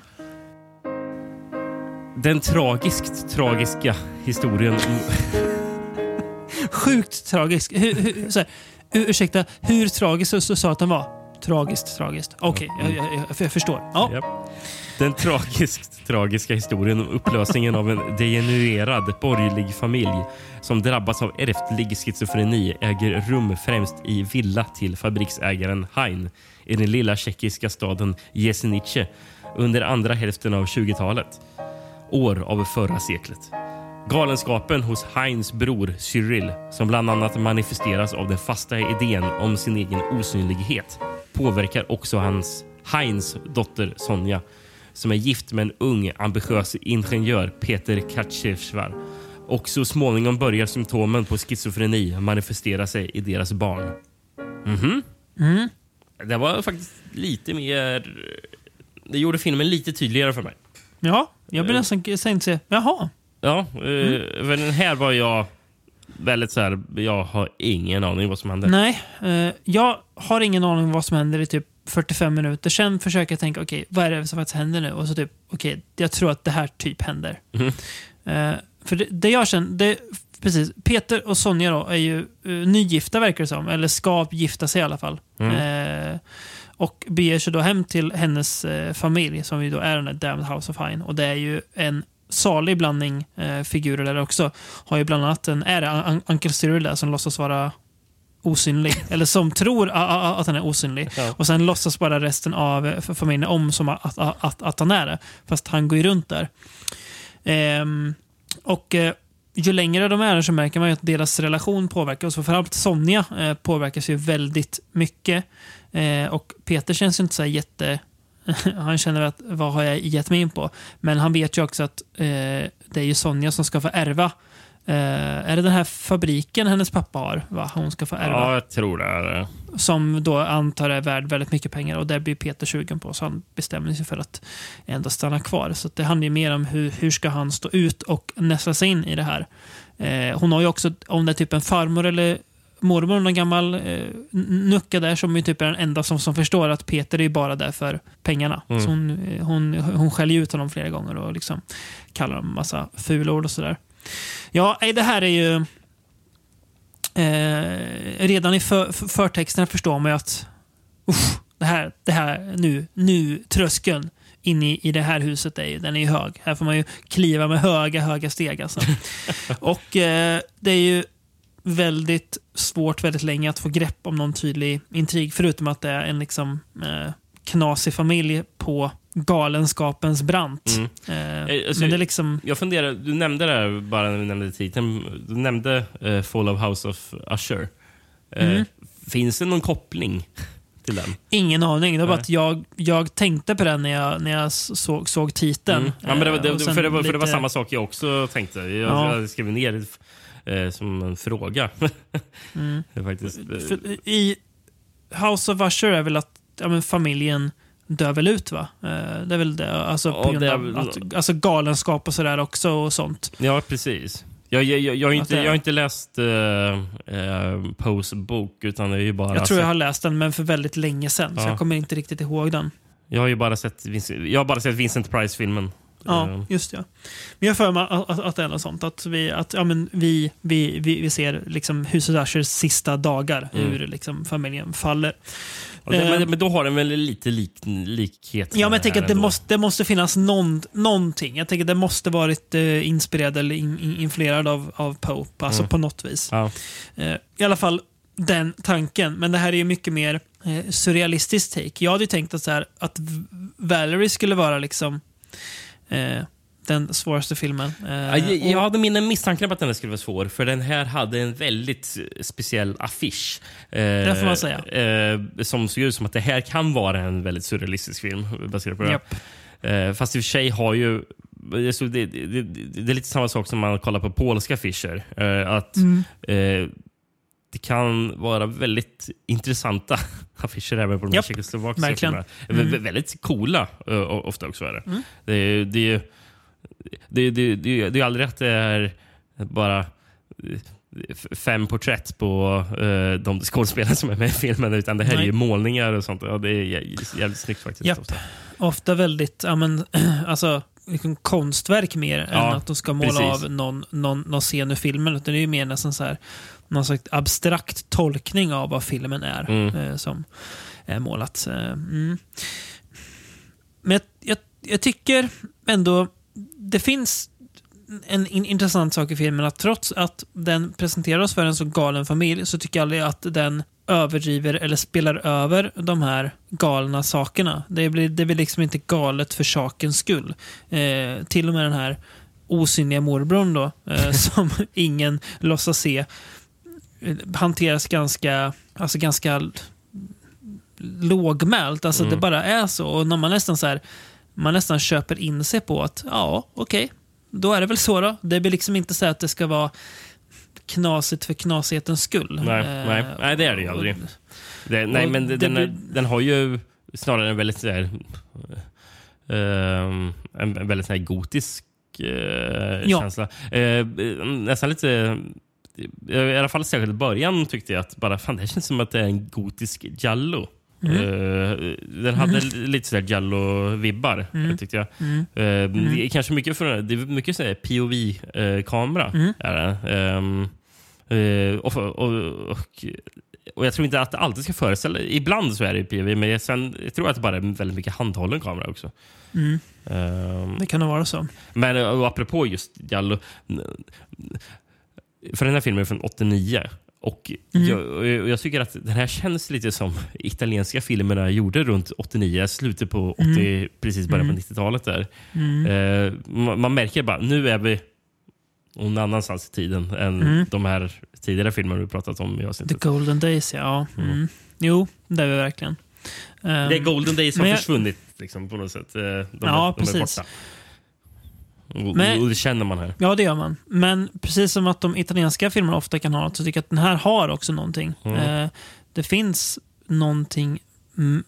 Den tragiskt tragiska historien Sjukt tragisk. Hur, hur, här, ur- ursäkta, hur tragisk så, så sa att den var? Tragiskt, tragiskt. Okej, jag, jag, jag, jag förstår. Ja. Japp. Den tragiskt tragiska historien om upplösningen av en degenererad borgerlig familj som drabbats av ärftlig schizofreni äger rum främst i villa till fabriksägaren Hein i den lilla tjeckiska staden Jesenice under andra hälften av 20-talet. År av förra seklet. Galenskapen hos Heins bror Cyril, som bland annat manifesteras av den fasta idén om sin egen osynlighet, påverkar också hans Heins dotter Sonja, som är gift med en ung, ambitiös ingenjör, Peter Katjevsvar. Och så småningom börjar symptomen på schizofreni manifestera sig i deras barn. Mhm. Mm. Det var faktiskt lite mer... Det gjorde filmen lite tydligare för mig. Ja, jag blir nästan tänkt säga, jaha. Ja, eh, för den här var jag väldigt så här, jag har ingen aning vad som händer. Nej, eh, jag har ingen aning vad som händer i typ 45 minuter. Sen försöker jag tänka, okej, vad är det som faktiskt händer nu? Och så typ, okej, jag tror att det här typ händer. Mhm. Eh, för det, det jag känner, det, precis, Peter och Sonja då är ju uh, nygifta verkar det som, eller ska gifta sig i alla fall. Eh, och beger sig då hem till hennes eh, familj, som ju då är den där Damned House of Hine. Och det är ju en salig blandning eh, figurer där också. Har ju bland annat en, är det Un- Uncle Cyril där som låtsas vara osynlig. Eller som tror att han är osynlig. Ja. Och sen låtsas bara resten av eh, familjen om som att, att, att, att han är det. Fast han går ju runt där. Ehm, och eh, ju längre de är så märker man ju att deras relation påverkas. Och framförallt Sonja eh, påverkas ju väldigt mycket. Eh, och Peter känns ju inte så jätte... han känner att vad har jag gett mig in på? Men han vet ju också att eh, det är ju Sonja som ska få ärva. Eh, är det den här fabriken hennes pappa har? Va? Hon ska få ärva. Ja, jag tror det. Är det. Som då antar är värd väldigt mycket pengar och det blir Peter sugen på. Så han bestämmer sig för att ändå stanna kvar. Så det handlar ju mer om hur, hur ska han stå ut och nästla sig in i det här. Eh, hon har ju också, om det är typ en farmor eller mormor, någon gammal eh, nucka där som ju typ är den enda som, som förstår att Peter är ju bara där för pengarna. Mm. Så hon, eh, hon, hon skäller ut honom flera gånger och liksom kallar honom massa fulord och sådär. Ja, det här är ju... Eh, redan i för, för, förtexten förstår man ju att uff, det här, det här nu, nu tröskeln in i, i det här huset är ju, den är ju hög. Här får man ju kliva med höga, höga steg. Alltså. Och eh, det är ju väldigt svårt väldigt länge att få grepp om någon tydlig intrig. Förutom att det är en liksom eh, knasig familj på galenskapens brant. Mm. Eh, Eh, alltså- men det liksom... Jag funderar, du nämnde det här bara när vi nämnde titeln. Du nämnde eh, Fall of House of Usher. Eh, Mm. Finns det någon koppling till den? Ingen aning. Det var bara att jag, jag tänkte på den när jag, när jag såg, såg titeln. Mm. Ja, men det, var- Eh, det, för, det var, för det var samma sak jag också tänkte. Jag, Ja. jag skrev ner eh, som en fråga. Mm. det är faktiskt, eh, I House of Usher är väl att ja, familjen dör väl ut va? Eh, Det är väl det. Alltså, Ja, på grund det är av väl- att, alltså galenskap och sådär också och sånt. ja, precis. Jag, jag, jag, jag, har inte, det är- jag har inte läst uh, uh, Poes bok, utan jag har ju bara Jag tror jag sett, har läst den men för väldigt länge sedan. Så Ja. jag kommer inte riktigt ihåg den. jag har ju bara sett, Vincent- jag har bara sett Vincent Price-filmen. Ja, Eh, just det. Men jag för mig att, att, att det är något sånt. Att vi, att, ja, men vi, vi, vi, vi ser liksom huset Ushers sista dagar, Mm. hur liksom familjen faller. det, Eh, men, men då har den väl lite lik, likhet Ja, men jag tänker att det ändå. måste, det måste finnas någon, någonting. Jag tänker att det måste varit eh, inspirerad eller in, in, influerad av, av Pope, alltså Mm. på något vis. Ja. Eh, I alla fall den tanken. Men det här är ju mycket mer eh, surrealistisk take. Jag hade ju tänkt att, så här, att Valerie skulle vara liksom eh, den svåraste filmen. Eh, Ja, jag, och- jag hade mina misstankar om att den skulle vara svår, för den här hade en väldigt speciell affisch. Eh, Det får man säga. Eh, som såg ut som att det här kan vara en väldigt surrealistisk film baserat på det. Japp. Eh, fast i och för sig har ju... Det, det, det, det, är lite samma sak som man kollar på polska affischer. Att Mm. Eh, det kan vara väldigt intressanta affischer även på de här tjeckoslovakiska filmerna. Vä- vä- Väldigt coola eh, ofta också. Är det. Det, är- det, är- det, det, det, det är aldrig att det är bara eh, fem porträtt på eh, de skådespelare som är med i filmen. Utan det här Nej. är ju målningar och sånt. Ja, det är jä- jävligt snyggt faktiskt. Japp. ofta. Ofta väldigt, ja men, alltså, liksom konstverk mer än Ja, att de ska måla precis. av någon, någon, någon scen ur filmen. Utan det är ju mer nästan så här, någon slags abstrakt tolkning av vad filmen är Mm. eh, som är målat. Eh, mm. Men jag, jag, jag tycker ändå det finns en in, intressant sak i filmen att trots att den presenterar oss för en så galen familj så tycker jag aldrig att den överdriver eller spelar över de här galna sakerna. Det blir, det blir liksom inte galet för sakens skull. Eh, till och med den här osynliga morbrorn då, eh, som ingen låtsas se, hanteras ganska, alltså ganska lågmält. Alltså Mm. det bara är så. Och när man nästan så här, man nästan köper in sig på att ja, okej, då är det väl så då. Det blir liksom inte så att det ska vara knasigt för knasighetens skull. Nej, Eh, nej, nej, det är det ju aldrig. Det, nej, men det, den, blir- den har ju snarare en väldigt så här, ehm, en, väldigt så gotisk eh, Ja. känsla. Eh, nästan lite... I alla fall särskilt i början tyckte jag att bara, fan, det känns som att det är en gotisk Giallo. Mm. Eh, den hade lite sådär Giallo-vibbar, Mm. tyckte jag. Mm. Eh, är kanske mycket för det är mycket sådär POV-kamera. Mm. Är det. Ehm, eh, och, och, och, och jag tror inte att det alltid ska föreställa... Ibland så är det POV, men jag, sen, jag tror att det bara är väldigt mycket handhållen kamera också. Mm. Ehm, Det kan nog vara så. men och apropå just Giallo. För den här filmen är från 89. Och Mm. jag, jag tycker att den här känns lite som italienska filmerna gjorde runt 89, slutet på 80, precis början på 90-talet. där. Mm. Eh, man, man märker bara, nu är vi någon annanstans i tiden än Mm. de här tidigare filmerna vi pratat om i The. Golden Days, ja. Mm. Jo, det är vi verkligen. Ehm, Det är Golden Days har jag- försvunnit liksom, på något sätt. Eh, De, Ja, de är precis. borta. Men- och det känner man här. Ja, det gör man. Men precis som att de italienska filmerna ofta kan ha något, så tycker jag att den här har också någonting. Mm. Eh, det finns någonting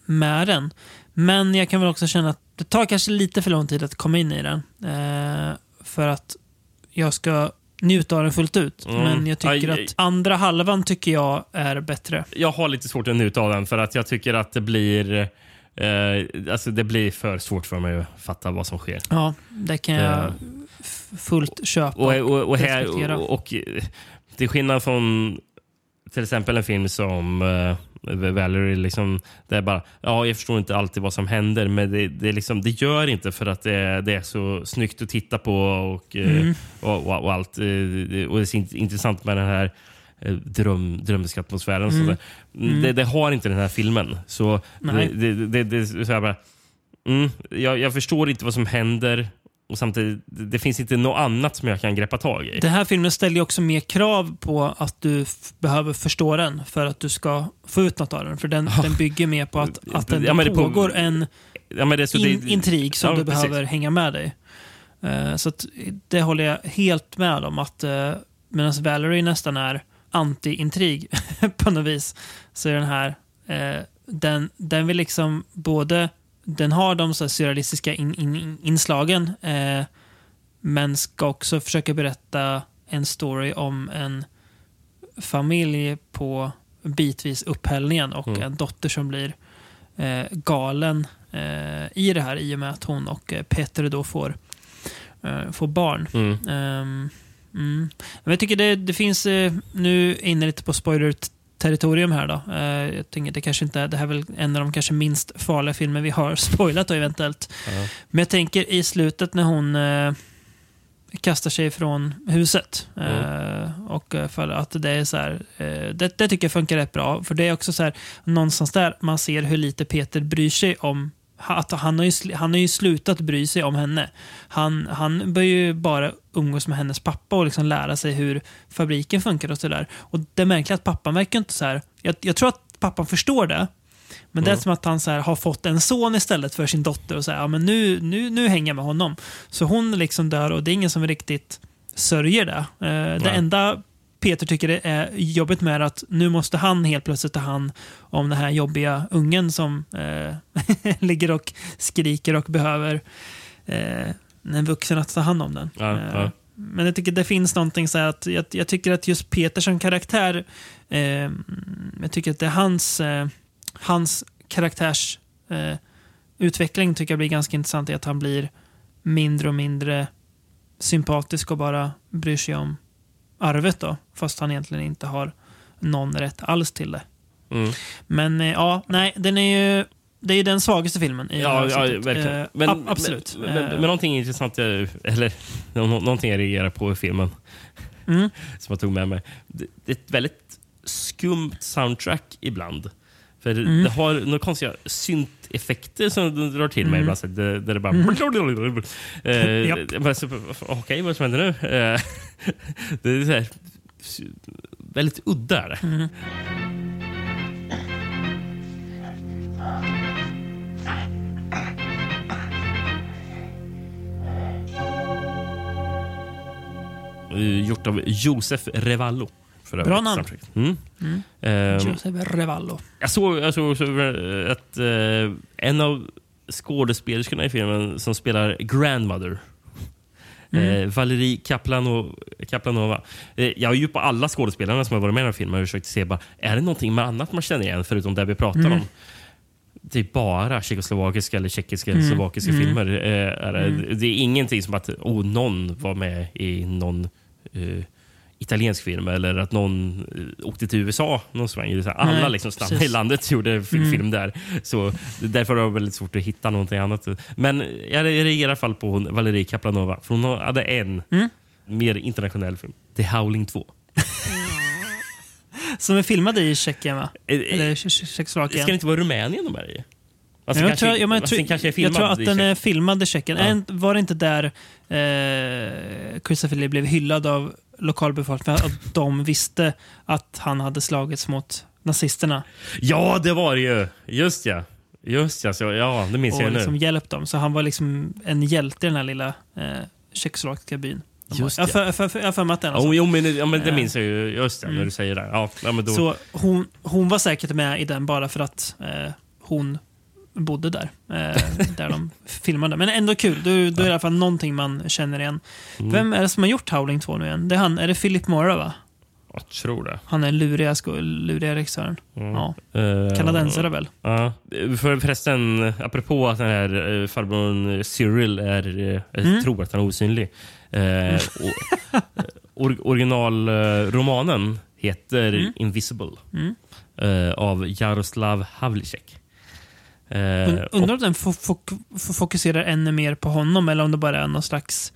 med den. Men jag kan väl också känna att det tar kanske lite för lång tid att komma in i den. Eh, för att jag ska njuta av den fullt ut. Mm. Men jag tycker Aj, aj. att andra halvan tycker jag är bättre. Jag har lite svårt att njuta av den för att jag tycker att det blir eh, alltså det blir för svårt för mig att fatta vad som sker. Ja, det kan jag Ja. f- fullt köpa. Och, och, och, här, respektera. och, och eh, till skillnad från till exempel en film som uh, Valerie, liksom, det är bara, ja, jag förstår inte alltid vad som händer, men det, det, liksom, det gör inte för att det, är- det är så snyggt att titta på och, eh, Mm. och, och, och allt. eh, Och det är så int- intressant med den här eh, dröm, drömska atmosfären. och Mm. sådär. Det, det har inte den här filmen. Så Nej. det, det, det, så jag, bara, mm, jag, jag förstår inte vad som händer och samtidigt, det, finns inte något annat som jag kan greppa tag i. Den här filmen ställer också mer krav på att du behöver förstå den för att du ska få ut något av den. För den, den bygger mer på att, att den, Ja, det på- pågår en Ja, det, så in, det, intrig som ja, du precis. behöver hänga med dig. Eh, så det håller jag helt med om. att uh, Medan Valerie nästan är anti-intrig på något vis, så är den här, eh, den, den vill liksom både, den har de så surrealistiska in, in, in, inslagen, eh, men ska också försöka berätta en story om en familj på bitvis upphällningen och Mm. en dotter som blir eh, galen eh, i det här i och med att hon och eh, Peter då får eh, få barn. Mm. Mm. Men jag tycker det, det finns, eh, nu inne lite på spoiler-territorium här då. Eh, jag tänker det kanske inte, det här är väl en av de kanske minst farliga filmer vi har spoilat då eventuellt. Ja. Men jag tänker i slutet när hon eh, kastar sig från huset. Eh, och för att det är så här, det, det tycker jag funkar rätt bra. För det är också så här, någonstans där man ser hur lite Peter bryr sig om att han har, ju, han har ju slutat bry sig om henne. Han, han börjar ju bara umgås med hennes pappa och liksom lära sig hur fabriken funkar och sådär. Och det är märkligt att pappan verkar inte så här. Jag, jag tror att pappan förstår det. Men det är som att han så här, har fått en son istället för sin dotter och säger ja, men nu, nu, nu hänger jag med honom. Så hon liksom dör och det är ingen som riktigt sörjer det. Eh, det enda Peter tycker det är jobbigt med att nu måste han helt plötsligt ta hand om den här jobbiga ungen som eh, ligger och skriker och behöver eh, en vuxen att ta hand om den. Ja, Eh, ja. Men jag tycker det finns någonting så här att jag, jag tycker att just Peter som karaktär, eh, jag tycker att det är hans, eh, hans karaktärs eh, utveckling tycker jag blir ganska intressant i att han blir mindre och mindre sympatisk och bara bryr sig om arvet då, fast han egentligen inte har någon rätt alls till det. Mm. Men eh, ja, nej, den är ju det är ju den svagaste filmen i Ja, ja verkligen. Eh, Men, ab- absolut. Men, men, Eh, men någonting intressant, jag, eller nå- någonting jag reagerar på i filmen, Mm. som jag tog med mig. Det, det är ett väldigt skumt soundtrack ibland. För Mm. det har några konstiga synteffekter som det drar till mig ibland. så Där, där det bara... Eh, Mm. Så, Okej, vad är det som händer nu? Eh, det är så här, väldigt udda. Mm. Eh, Gjort av Josef Revallo. För Bra övrigt, namn. soundtracket. Mm. Ehm, Joseph Revallo. Jag såg, jag såg också eh, att eh, en av skådespelerskorna i filmen som spelar Grandmother Eh, Valerie Kaplano, Kaplanova. Eh, jag har ju på alla skådespelarna som har varit med i den här filmen försökt se bara, är det någonting med annat man känner igen förutom det vi pratar om. Det är bara tjeckoslovakiska eller tjeckiska eller slovakiska filmer. Eh, är det. det är ingenting som att oh, någon var med i någon eh, italiensk film eller att någon eh, åkte till USA någon sväng. Det Alla Nej, liksom stannade precis. i landet och gjorde fi- film där. Så därför har jag väldigt svårt att hitta någonting annat. Men jag reagerar i alla fall på hon, Valerie Kaplanova. För hon hade en mer internationell film. The Howling 2. Som är filmad i Tjeckien va? Eh, Eller eh, Tje- Tjeckoslovakien? Ska det inte vara Rumänien de är i? Alltså, jag, kanske, tror, ja, men jag, alltså, tror, jag tror att den är filmad i Tjeckien. Ja. Var det inte där eh, Christopher Lee blev hyllad av lokalbefolkningen att de visste att han hade slagits mot nazisterna Ja, det var det ju! Just ja. Just ja, så, ja det minns och jag nu. liksom hjälpt dem. Så han var liksom en hjälte i den här lilla eh, tjeckoslovakiska byn. Just jag har för- mig att något Oh, jo, men, ja, men det Eh. minns jag ju. Just det, när du säger det. Ja, ja, men då, Så hon, hon var säkert med i den bara för att eh, hon bodde där. Eh, där de filmade. Men ändå kul. Då, då är det i alla fall någonting man känner igen. Mm. Vem är det som har gjort Howling 2 nu igen? Det är han. Är det Philip Mora va? jag tror det. Han är luriga, luriga regissören. Ja. Eh, Kanadensare väl? Ja. För förresten, apropå att den här eh, farbrorn Cyril är, jag Mm. tror att han är osynlig. Och, or, originalromanen heter Mm. Invisible eh, av Jaroslav Havlicek. Und- Undrar om den fo- fo- fo- fokuserar ännu mer på honom eller om det bara är någon slags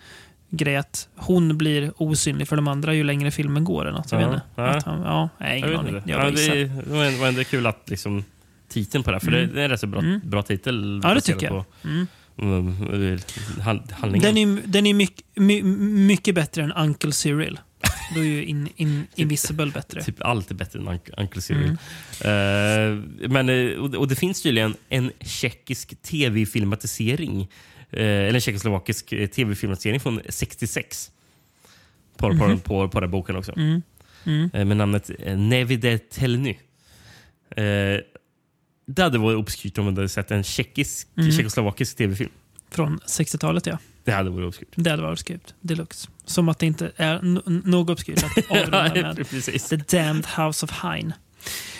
grej att hon blir osynlig för de andra ju längre filmen går. Eller något. Jag Ja, vet inte. ja. Att han, ja, nej, Jag ingen vet aning. Jag Ja, det, är- var ändå- kul att liksom, titeln på det, för det, det är en rätt så bra, bra titel. Ja, det tycker jag. På, mm, hand, handlingen. Den är, den är mycket, my, mycket bättre än Uncle Cyril. Då är ju in, in, Invisible bättre. Typ allt är bättre än Uncle- Cyril. Eh, men, eh, och, och det finns tydligen en tjeckisk tv-filmatisering. eh, eller en tjeckoslovakisk tv-filmatisering från 66. På, på, på, på den boken också. Eh, med namnet Nevide Telny. Det hade varit obskyrt om man hade sett en tjeckisk, tjeckoslovakisk tv-film. Från 60-talet ja. Det hade varit obskyrt. Det hade varit obskyrt. Deluxe. Som att det inte är n- något obskyrt att avrunda med precis. The Damned House of Hein.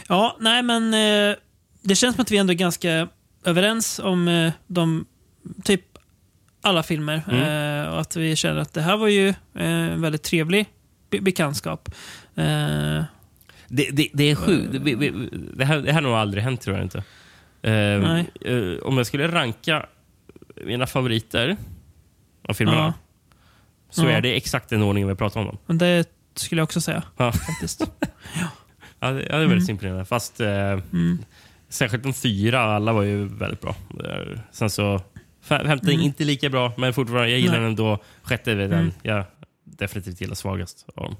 Ja, nej men eh, det känns som att vi ändå är ganska överens om eh, de typ alla filmer. Mm. Eh, och att vi känner att det här var ju eh, en väldigt trevlig be bekantskap. Eh, Det, det, det är sjukt. Det, vi- det, här, det här har nog aldrig hänt, tror jag inte. Eh, eh, om jag skulle ranka mina favoriter av filmerna Ja. så Ja. är det exakt den ordningen vi pratar om dem. och det skulle jag också säga. Ja. faktiskt. Ja, det, ja, det är väldigt imponerande. Fast eh, särskilt de fyra, alla var ju väldigt bra. Eh, Sen så, fe- femte inte lika bra, men fortfarande, jag gillar Nej. den ändå. Sjätte är väl Mm. den jag definitivt gillar svagast av dem.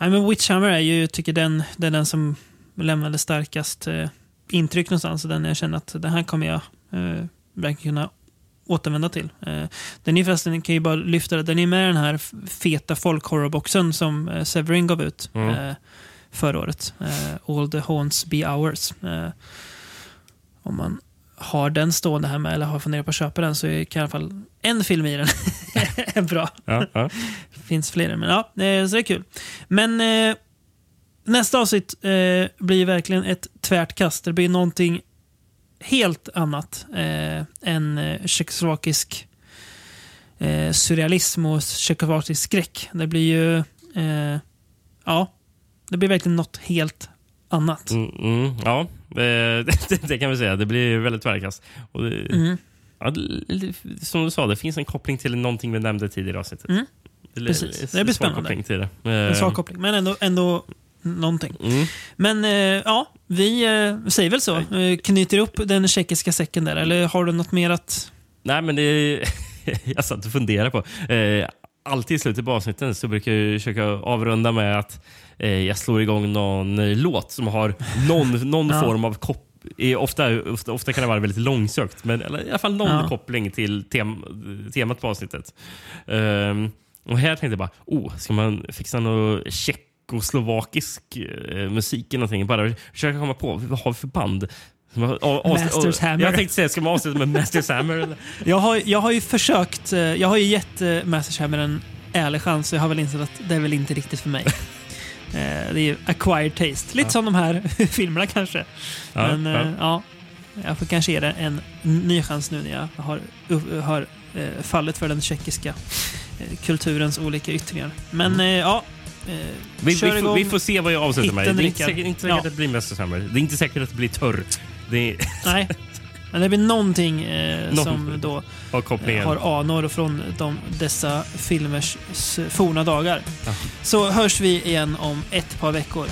Nej, men Witchhammer är ju, tycker den, det är den som lämnade starkast eh, intryck någonstans. Den jag känner att den här kommer jag eh, verkligen kunna återvända till. Eh, den är förresten, kan ju bara lyfta det, den är med i den här feta folkhorrorboxen som eh, Severin gav ut Mm. eh, förra året. All the Haunts Be Ours. Om man har den stående här med eller har funderat på att köpa den så är kan i alla fall en film i den är bra. Ja, ja. Finns fler, men ja, så det är kul. Men nästa avsnitt eh, blir verkligen ett tvärt kast. Det blir någonting helt annat eh, än eh, tjeckoslovakisk eh, surrealism och tjeckoslovakisk skräck. Det blir ju, eh, ja, det blir verkligen något helt annat. Mm, mm, ja, eh, det, det kan vi säga. Det blir väldigt tvärkast. Mm. ja, som du sa, det finns en koppling till någonting vi nämnde tidigare i avsnittet. Mm. Precis. Det blir spännande. koppling till det. En Eh, svag koppling, men ändå, ändå någonting. Mm. Men eh, ja, vi eh, säger väl så. Eh, knyter upp den tjeckiska säcken där. Eller har du något mer att... Nej, men det är, jag satt och funderade på. Eh, alltid i slutet på avsnitten så brukar jag försöka avrunda med att jag slår igång någon låt som har någon, någon Ja. form av koppling. Ofta, ofta, ofta kan det vara väldigt långsökt, men eller, i alla fall någon Ja. koppling till tem, temat på avsnittet. Ehm, och här tänkte jag bara, oh, ska man fixa någon tjeckoslovakisk eh, musik eller någonting? Bara försöka komma på, vad har vi för band? Masters Hammer. Jag tänkte säga, ska man avsluta med Masters Hammer? Eller? Jag har, jag har ju försökt. eh, Jag har ju gett uh, Masterhammer en ärlig chans. Jag har väl insett att det är väl inte riktigt för mig. Eh, det är ju acquired taste. Lite som de här filmerna kanske. Ja, Men ja. eh, ja, jag får kanske ge det en ny chans nu när jag har, har eh, fallit för den tjeckiska eh, kulturens olika yttringar. Men eh, ja, eh, Vi, kör vi, får, igång. vi får se vad jag avslutar med. Det är inte säkert, inte säkert Ja. att det blir Masters Hammer. Det är inte säkert att det blir Törr. Det är, Nej, men det blir någonting eh, Någon- som då har kopplingen. har anor från de, dessa filmers forna dagar. Ja. Så hörs vi igen om ett par veckor.